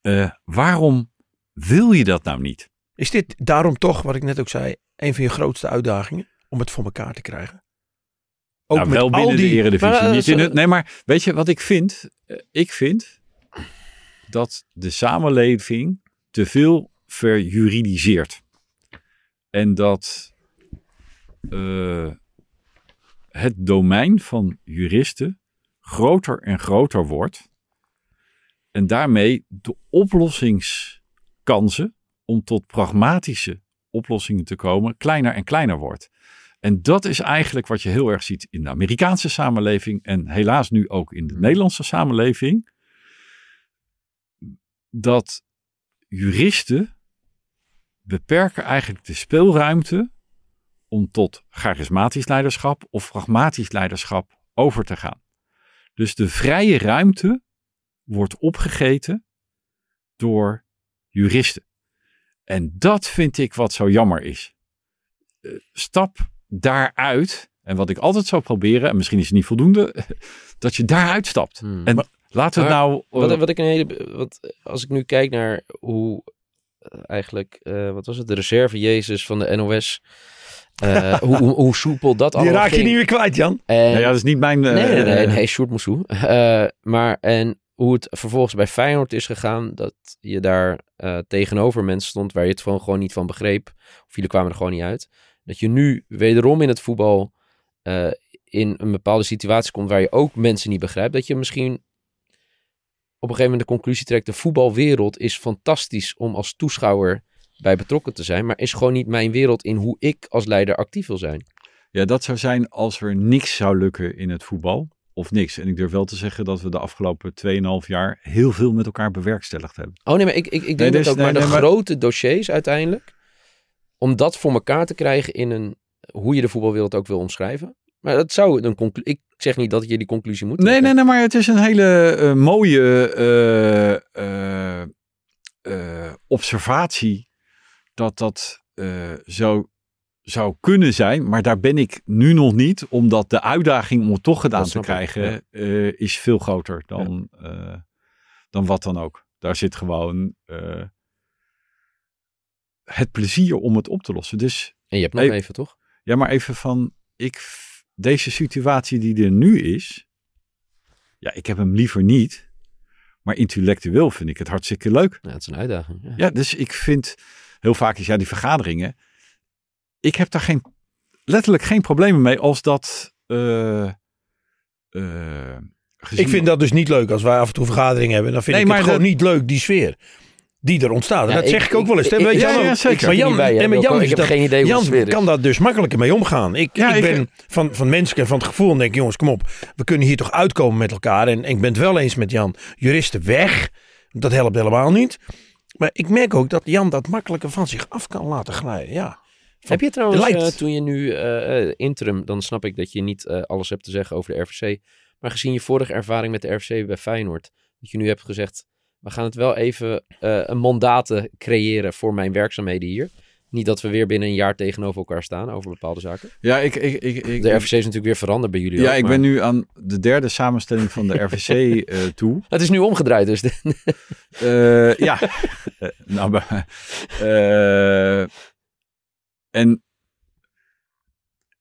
eh, waarom wil je dat nou niet? Is dit daarom toch, wat ik net ook zei, een van je grootste uitdagingen om het voor elkaar te krijgen? Ook nou, met wel al binnen die, de eredivisie. Maar, eh, niet in het, nee, maar weet je wat ik vind? Eh, ik vind dat de samenleving te veel verjuridiseert. En dat eh, het domein van juristen groter en groter wordt. En daarmee de oplossingskansen om tot pragmatische oplossingen te komen kleiner en kleiner wordt. En dat is eigenlijk wat je heel erg ziet in de Amerikaanse samenleving en helaas nu ook in de Nederlandse samenleving. Dat juristen beperken eigenlijk de speelruimte om tot charismatisch leiderschap of pragmatisch leiderschap over te gaan. Dus de vrije ruimte wordt opgegeten door juristen. En dat vind ik wat zo jammer is. Eh, Stap daaruit, en wat ik altijd zou proberen, en misschien is het niet voldoende, (laughs) dat je daaruit stapt. Hmm. En laten we het Maar nou. eh, Wat, wat ik een hele. Wat, als ik nu kijk naar hoe eigenlijk. eh, wat was het? De reserve Jezus van de NOS. eh, hoe, hoe, hoe soepel dat die allemaal raak je ging. niet meer kwijt, Jan. En, nou ja, dat is niet mijn. eh, nee, nee, nee, nee, Sjoerd Moussou. Eh, maar en hoe het vervolgens bij Feyenoord is gegaan, dat je daar eh, tegenover mensen stond waar je het gewoon, gewoon niet van begreep. Of jullie kwamen er gewoon niet uit. Dat je nu wederom in het voetbal eh, in een bepaalde situatie komt waar je ook mensen niet begrijpt. Dat je misschien op een gegeven moment de conclusie trekt: de voetbalwereld is fantastisch om als toeschouwer bij betrokken te zijn, maar is gewoon niet mijn wereld in hoe ik als leider actief wil zijn. Ja, dat zou zijn als er niks zou lukken in het voetbal. Of niks. En ik durf wel te zeggen dat we de afgelopen 2,5 jaar heel veel met elkaar bewerkstelligd hebben. Oh nee, maar ik, ik, ik denk dus- dat ook nee, maar de maar- grote dossiers uiteindelijk, om dat voor elkaar te krijgen in een, hoe je de voetbalwereld ook wil omschrijven. Maar dat zou een conclusie, ik zeg niet dat je die conclusie moet Nee, nee, nee, maar het is een hele eh, mooie eh, eh, observatie dat dat zo zou kunnen zijn. Maar daar ben ik nu nog niet, omdat de uitdaging om het toch gedaan te krijgen is veel groter dan, dan wat dan ook. Daar zit gewoon het plezier om het op te lossen. Dus En je hebt nog Hey, even, toch? ja, maar even van, ik, deze situatie die er nu is, ja, ik heb hem liever niet, maar intellectueel vind ik het hartstikke leuk. Ja, het is een uitdaging. Ja. Ja, dus ik vind, heel vaak is ja, die vergaderingen, ik heb daar geen, letterlijk geen problemen mee als dat, gezien- Ik vind dat dus niet leuk als wij af en toe vergaderingen hebben. Dan vind Nee, ik het maar gewoon dat- niet leuk, die sfeer. Die er ontstaat. En Ja, dat ik- zeg ik ook wel eens. ik- weet ja, Jan ook. ja, zeker. Maar Jan, bij maar Wilco. Jan, Ik is heb dat- geen idee hoe Jan kan daar dus makkelijker mee omgaan. Ik, Ja, ik ik- ben van, van mensen en van het gevoel en denk, jongens, kom op. We kunnen hier toch uitkomen met elkaar. En, en ik ben het wel eens met Jan. Juristen weg. Dat helpt helemaal niet. Maar ik merk ook dat Jan dat makkelijker van zich af kan laten glijden. Ja. Heb je trouwens, lijkt- eh, toen je nu eh, eh, interim, dan snap ik dat je niet eh, alles hebt te zeggen over de RVC. Maar gezien je vorige ervaring met de RVC bij Feyenoord, dat je nu hebt gezegd, we gaan het wel even eh, een mandaten creëren voor mijn werkzaamheden hier. Niet dat we weer binnen een jaar tegenover elkaar staan over bepaalde zaken. ja, ik, ik, ik, ik, De RVC is natuurlijk weer veranderd bij jullie ja, ook, ik maar- ben nu aan de derde samenstelling van de RVC (laughs) eh, toe. Het is nu omgedraaid dus. Eh, ja. (laughs) Nou, maar, en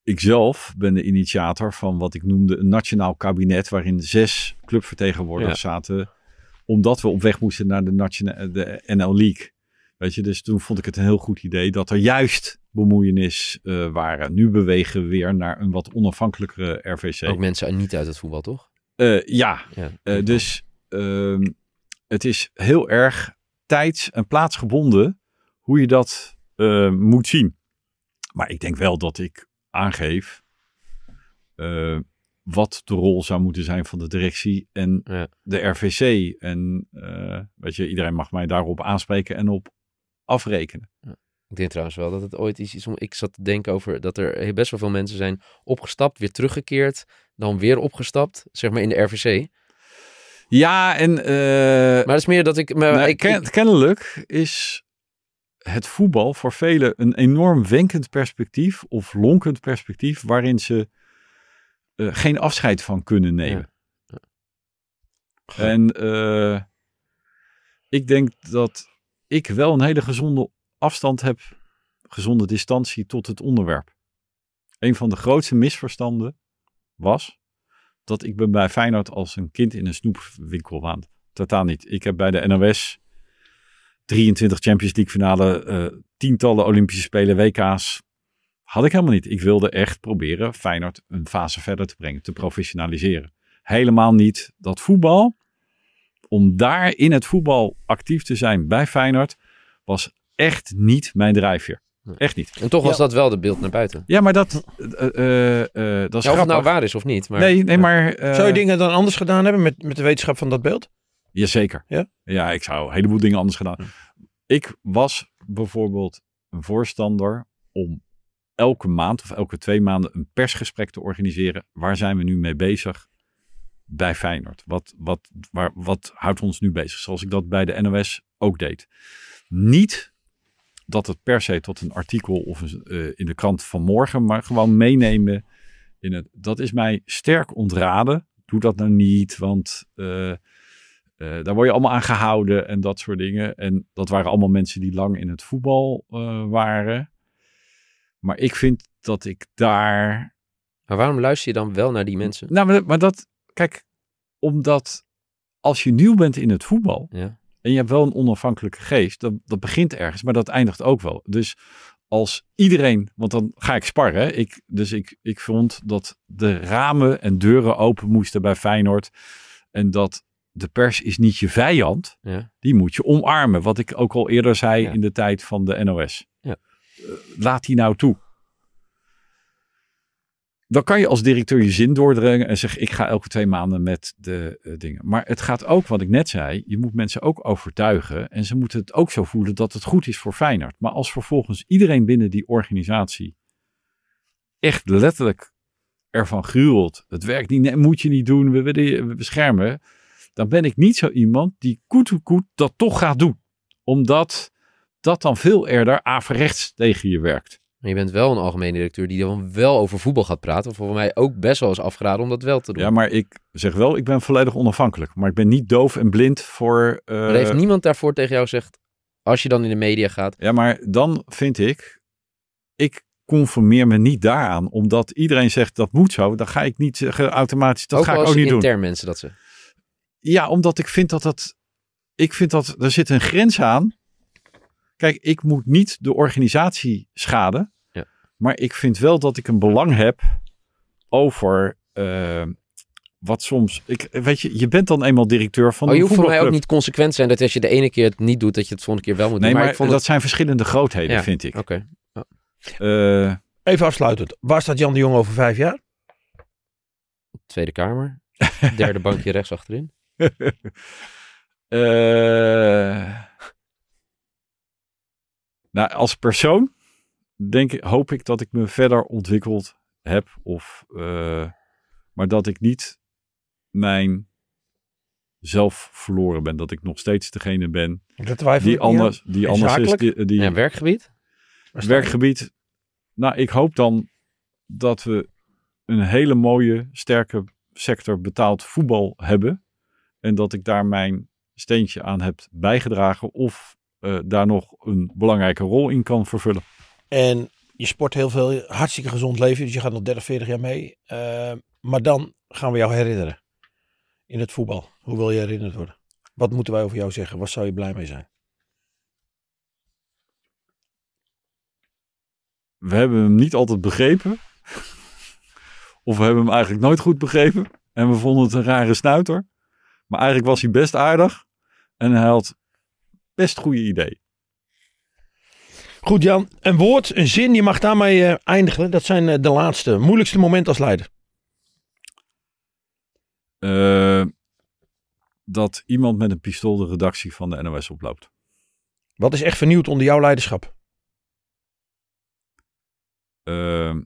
ik zelf ben de initiator van wat ik noemde een nationaal kabinet, waarin zes clubvertegenwoordigers zaten, omdat we op weg moesten naar de, nationa- de NL League. Weet je, dus toen vond ik het een heel goed idee dat er juist bemoeienis eh, waren. Nu bewegen we weer naar een wat onafhankelijkere RVC. ook mensen niet uit het voetbal, toch? Eh, ja, Ja. eh, dus ehm, het is heel erg tijds- en plaatsgebonden hoe je dat eh, moet zien. Maar ik denk wel dat ik aangeef eh, wat de rol zou moeten zijn van de directie en Ja. de RVC. En weet je, iedereen mag mij daarop aanspreken en op afrekenen. Ik denk trouwens wel dat het ooit iets is om. Ik zat te denken over dat er best wel veel mensen zijn opgestapt, weer teruggekeerd, dan weer opgestapt, zeg maar in de RVC. Ja, en eh, Maar dat is meer dat ik. Maar Nou, ik, ken- ik- kennelijk is het voetbal voor velen een enorm wenkend perspectief of lonkend perspectief waarin ze eh, geen afscheid van kunnen nemen. En eh, ik denk dat ik wel een hele gezonde afstand heb, gezonde distantie tot het onderwerp. Een van de grootste misverstanden was dat ik me bij Feyenoord als een kind in een snoepwinkel waande. Totaal niet. Ik heb bij de NOS 23 Champions League finale, eh, tientallen Olympische Spelen, WK's. Had ik helemaal niet. Ik wilde echt proberen Feyenoord een fase verder te brengen, te professionaliseren. Helemaal niet dat voetbal, om daar in het voetbal actief te zijn bij Feyenoord, was echt niet mijn drijfveer. Echt niet. en toch was Ja. dat wel de beeld naar buiten. Ja, maar dat, eh, eh, eh, dat is Ja, of het nou waar is of niet. Maar, nee, nee, maar... eh, Zou je dingen dan anders gedaan hebben met, met de wetenschap van dat beeld? Jazeker. Ja? Ja, ik zou een heleboel dingen anders gedaan. Ik was bijvoorbeeld een voorstander om elke maand of elke twee maanden een persgesprek te organiseren. Waar zijn we nu mee bezig bij Feyenoord? Wat, wat, waar, wat houdt ons nu bezig? Zoals ik dat bij de NOS ook deed. Niet dat het per se tot een artikel of een, eh, in de krant van morgen, maar gewoon meenemen in het. Dat is mij sterk ontraden. Doe dat nou niet, want eh, eh, daar word je allemaal aan gehouden en dat soort dingen. En dat waren allemaal mensen die lang in het voetbal waren. Maar ik vind dat ik daar. maar waarom luister je dan wel naar die mensen? Nou, maar, maar dat. Kijk, omdat als je nieuw bent in het voetbal. Ja. en je hebt wel een onafhankelijke geest. Dat, dat begint ergens, maar dat eindigt ook wel. Dus als iedereen. Want dan ga ik sparren. hè. Ik, dus ik, ik vond dat de ramen en deuren open moesten bij Feyenoord. En dat de pers is niet je vijand. Ja. Die moet je omarmen. Wat ik ook al eerder zei Ja. in de tijd van de NOS. Laat die nou toe. Dan kan je als directeur je zin doordringen en zeggen: Ik ga elke twee maanden met de eh, dingen. Maar het gaat ook, wat ik net zei, je moet mensen ook overtuigen. En ze moeten het ook zo voelen dat het goed is voor Feyenoord. Maar als vervolgens iedereen binnen die organisatie echt letterlijk ervan gruwelt: Het werkt niet, moet je niet doen, we willen beschermen. Dan ben ik niet zo iemand die koet koet dat toch gaat doen. Omdat dat dan veel eerder averechts tegen je werkt. Maar je bent wel een algemeen directeur die dan wel over voetbal gaat praten. Voor mij ook best wel is afgeraden om dat wel te doen. Ja, maar ik zeg wel, ik ben volledig onafhankelijk. Maar ik ben niet doof en blind voor... Maar er heeft niemand daarvoor tegen jou gezegd, als je dan in de media gaat, Ja, maar dan vind ik, ik conformeer me niet daaraan. Omdat iedereen zegt dat moet zo, dan ga ik niet zeggen automatisch, dat ook ga ik ook niet doen. intern mensen dat ze. Ja, omdat ik vind dat dat, ik vind dat, er zit een grens aan. Kijk, ik moet niet de organisatie schaden. Ja. Maar ik vind wel dat ik een belang heb over eh, wat soms, ik, weet je, je bent dan eenmaal directeur van Oh, je hoeft voor mij ook niet consequent zijn dat als je de ene keer het niet doet, dat je het volgende keer wel moet doen. Nee, maar, ik vond dat het... zijn verschillende grootheden, Ja, vind ik. Oké. Eh, Even afsluitend. Waar staat Jan de Jong over vijf jaar? Tweede Kamer. Derde bankje rechts achterin. (laughs) Eh, nou, als persoon denk ik, hoop ik dat ik me verder ontwikkeld heb. Of, eh, maar dat ik niet mijn zelf verloren ben. Dat ik nog steeds degene ben die anders, die anders is. Die, die Ja, werkgebied. Werkgebied. Nou, ik hoop dan dat we een hele mooie, sterke sector betaald voetbal hebben. En dat ik daar mijn steentje aan heb bijgedragen. Of eh, daar nog een belangrijke rol in kan vervullen. En je sport heel veel, hartstikke gezond leven. Dus je gaat nog 30, 40 jaar mee. Eh, maar dan gaan we jou herinneren. In het voetbal. Hoe wil je herinnerd worden? Wat moeten wij over jou zeggen? Waar zou je blij mee zijn? We hebben hem niet altijd begrepen. (laughs) of we hebben hem eigenlijk nooit goed begrepen. En we vonden het een rare snuiter. Maar eigenlijk was hij best aardig. En hij had best goede ideeën. Goed Jan, een woord, een zin, je mag daarmee eh, eindigen. Dat zijn eh, de laatste, moeilijkste momenten als leider. Eh, dat iemand met een pistool de redactie van de NOS oploopt. Wat is echt vernieuwd onder jouw leiderschap? Eh,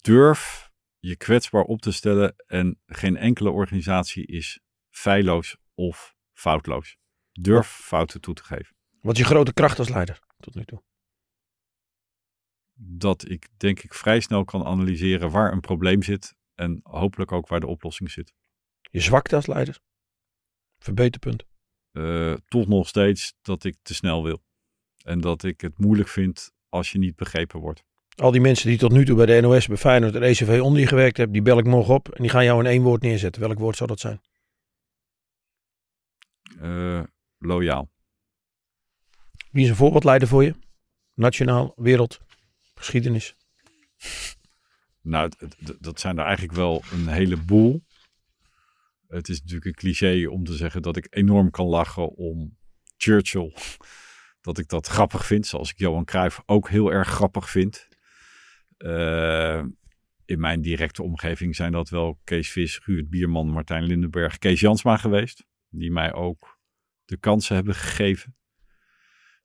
durf je kwetsbaar op te stellen en geen enkele organisatie is feilloos of foutloos. Durf fouten toe te geven. Wat is je grote kracht als leider tot nu toe? Dat ik denk ik vrij snel kan analyseren waar een probleem zit en hopelijk ook waar de oplossing zit. Je zwakte als leider? Verbeterpunt. Eh, toch nog steeds dat ik te snel wil. En dat ik het moeilijk vind als je niet begrepen wordt. Al die mensen die tot nu toe bij de NOS, bij Feyenoord en ECV onder je gewerkt hebben, die bel ik morgen op en die gaan jou in één woord neerzetten. Welk woord zou dat zijn? Eh, loyaal. Wie is een voorbeeldleider voor je? Nationaal, wereld, geschiedenis. Nou, dat zijn er eigenlijk wel een heleboel. Het is natuurlijk een cliché om te zeggen dat ik enorm kan lachen om Churchill. (laughs) Dat ik dat grappig vind, zoals ik Johan Cruijff ook heel erg grappig vind. Eh, in mijn directe omgeving zijn dat wel Kees Vis, Guurt Bierman, Martijn Lindenberg, Kees Jansma geweest. Die mij ook de kansen hebben gegeven.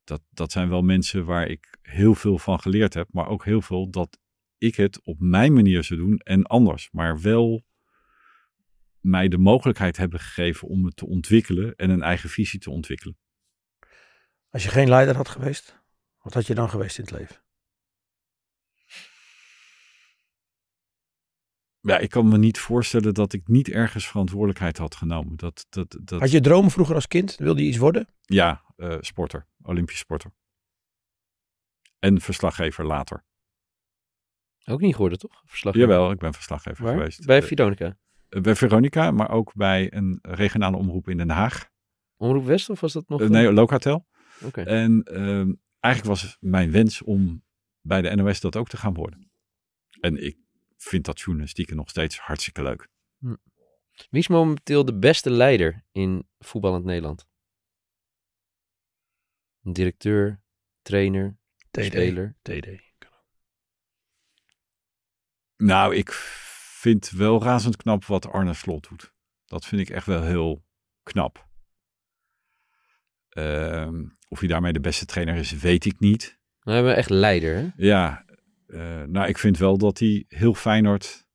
Dat, dat zijn wel mensen waar ik heel veel van geleerd heb, maar ook heel veel dat ik het op mijn manier zou doen en anders. Maar wel mij de mogelijkheid hebben gegeven om het te ontwikkelen en een eigen visie te ontwikkelen. Als je geen leider had geweest, wat had je dan geweest in het leven? Ja, ik kan me niet voorstellen dat ik niet ergens verantwoordelijkheid had genomen. Dat, dat, dat, Had je dromen vroeger als kind? Wilde je iets worden? Ja, eh, sporter, Olympisch sporter. En verslaggever later. Ook niet geworden, toch? Verslag. Jawel, ik ben verslaggever Waar? geweest. Bij Eh, Veronica. bij Veronica, maar ook bij een regionale omroep in Den Haag. Omroep West of was dat nog? Eh, nee, Locatel. Oké. En ehm, eigenlijk was mijn wens om bij de NOS dat ook te gaan worden. En ik vind dat journalistieke nog steeds hartstikke leuk. Wie is momenteel de beste leider in voetballend Nederland? Een directeur, trainer, TD. speler. TD. Nou, ik vind wel razend knap wat Arne Slot doet. Dat vind ik echt wel heel knap. Ehm, of hij daarmee de beste trainer is, weet ik niet. We hebben echt leider, hè? Ja, eh, nou, ik vind wel dat hij heel Feyenoord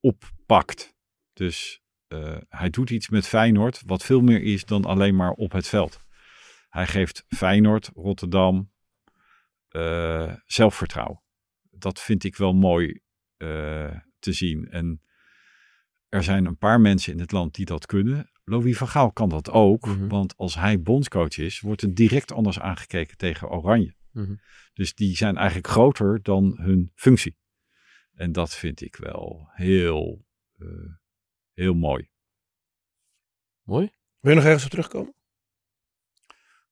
oppakt. Dus eh, hij doet iets met Feyenoord wat veel meer is dan alleen maar op het veld. Hij geeft Feyenoord, Rotterdam eh, zelfvertrouwen. Dat vind ik wel mooi te zien. En er zijn een paar mensen in het land die dat kunnen. Louis van Gaal kan dat ook. Mhm. Want als hij bondscoach is, wordt er direct anders aangekeken tegen Oranje. Mhm. Dus die zijn eigenlijk groter dan hun functie. En dat vind ik wel heel, eh, heel mooi. Mooi. Wil je nog ergens op terugkomen?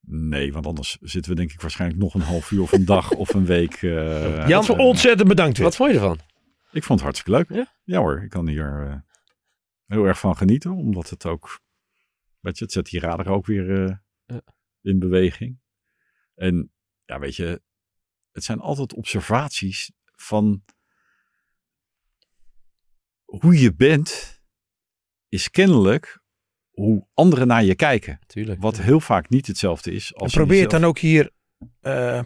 Nee, want anders zitten we denk ik waarschijnlijk nog een half uur of een dag of een week. eh, Jan, eh, ontzettend bedankt weer. Wat vond je ervan? Ik vond het hartstikke leuk. Ja? hoor, ik kan hier eh, heel erg van genieten. Omdat het ook, weet je, het zet die radar ook weer eh, Ja. in beweging. En ja, weet je, het zijn altijd observaties van hoe je bent, is kennelijk hoe anderen naar je kijken. Tuurlijk. Wat heel vaak niet hetzelfde is. En Als probeer je het dan ook hier eh,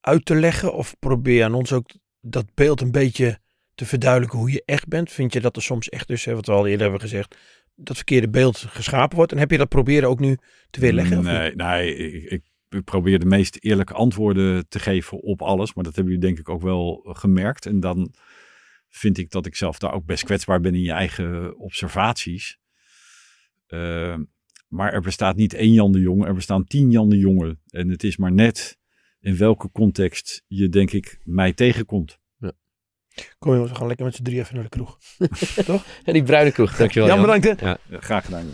uit te leggen of probeer aan ons ook dat beeld een beetje te verduidelijken hoe je echt bent. Vind je dat er soms echt dus, hè, wat we al eerder hebben gezegd, dat verkeerde beeld geschapen wordt? En heb je dat proberen ook nu te weerleggen? Nee, nee ik, ik, ik probeer de meest eerlijke antwoorden te geven op alles. Maar dat hebben jullie denk ik ook wel gemerkt. En dan vind ik dat ik zelf daar ook best kwetsbaar ben in je eigen observaties. Uh, maar er bestaat niet één Jan de Jonge, er bestaan tien Jan de Jonge. En het is maar net in welke context je denk ik mij tegenkomt. Kom jongens, we gaan lekker met z'n drie even naar de kroeg. (laughs) Ja, die bruine kroeg. Dankjewel. Jan, Jan. bedankt hè. Graag gedaan.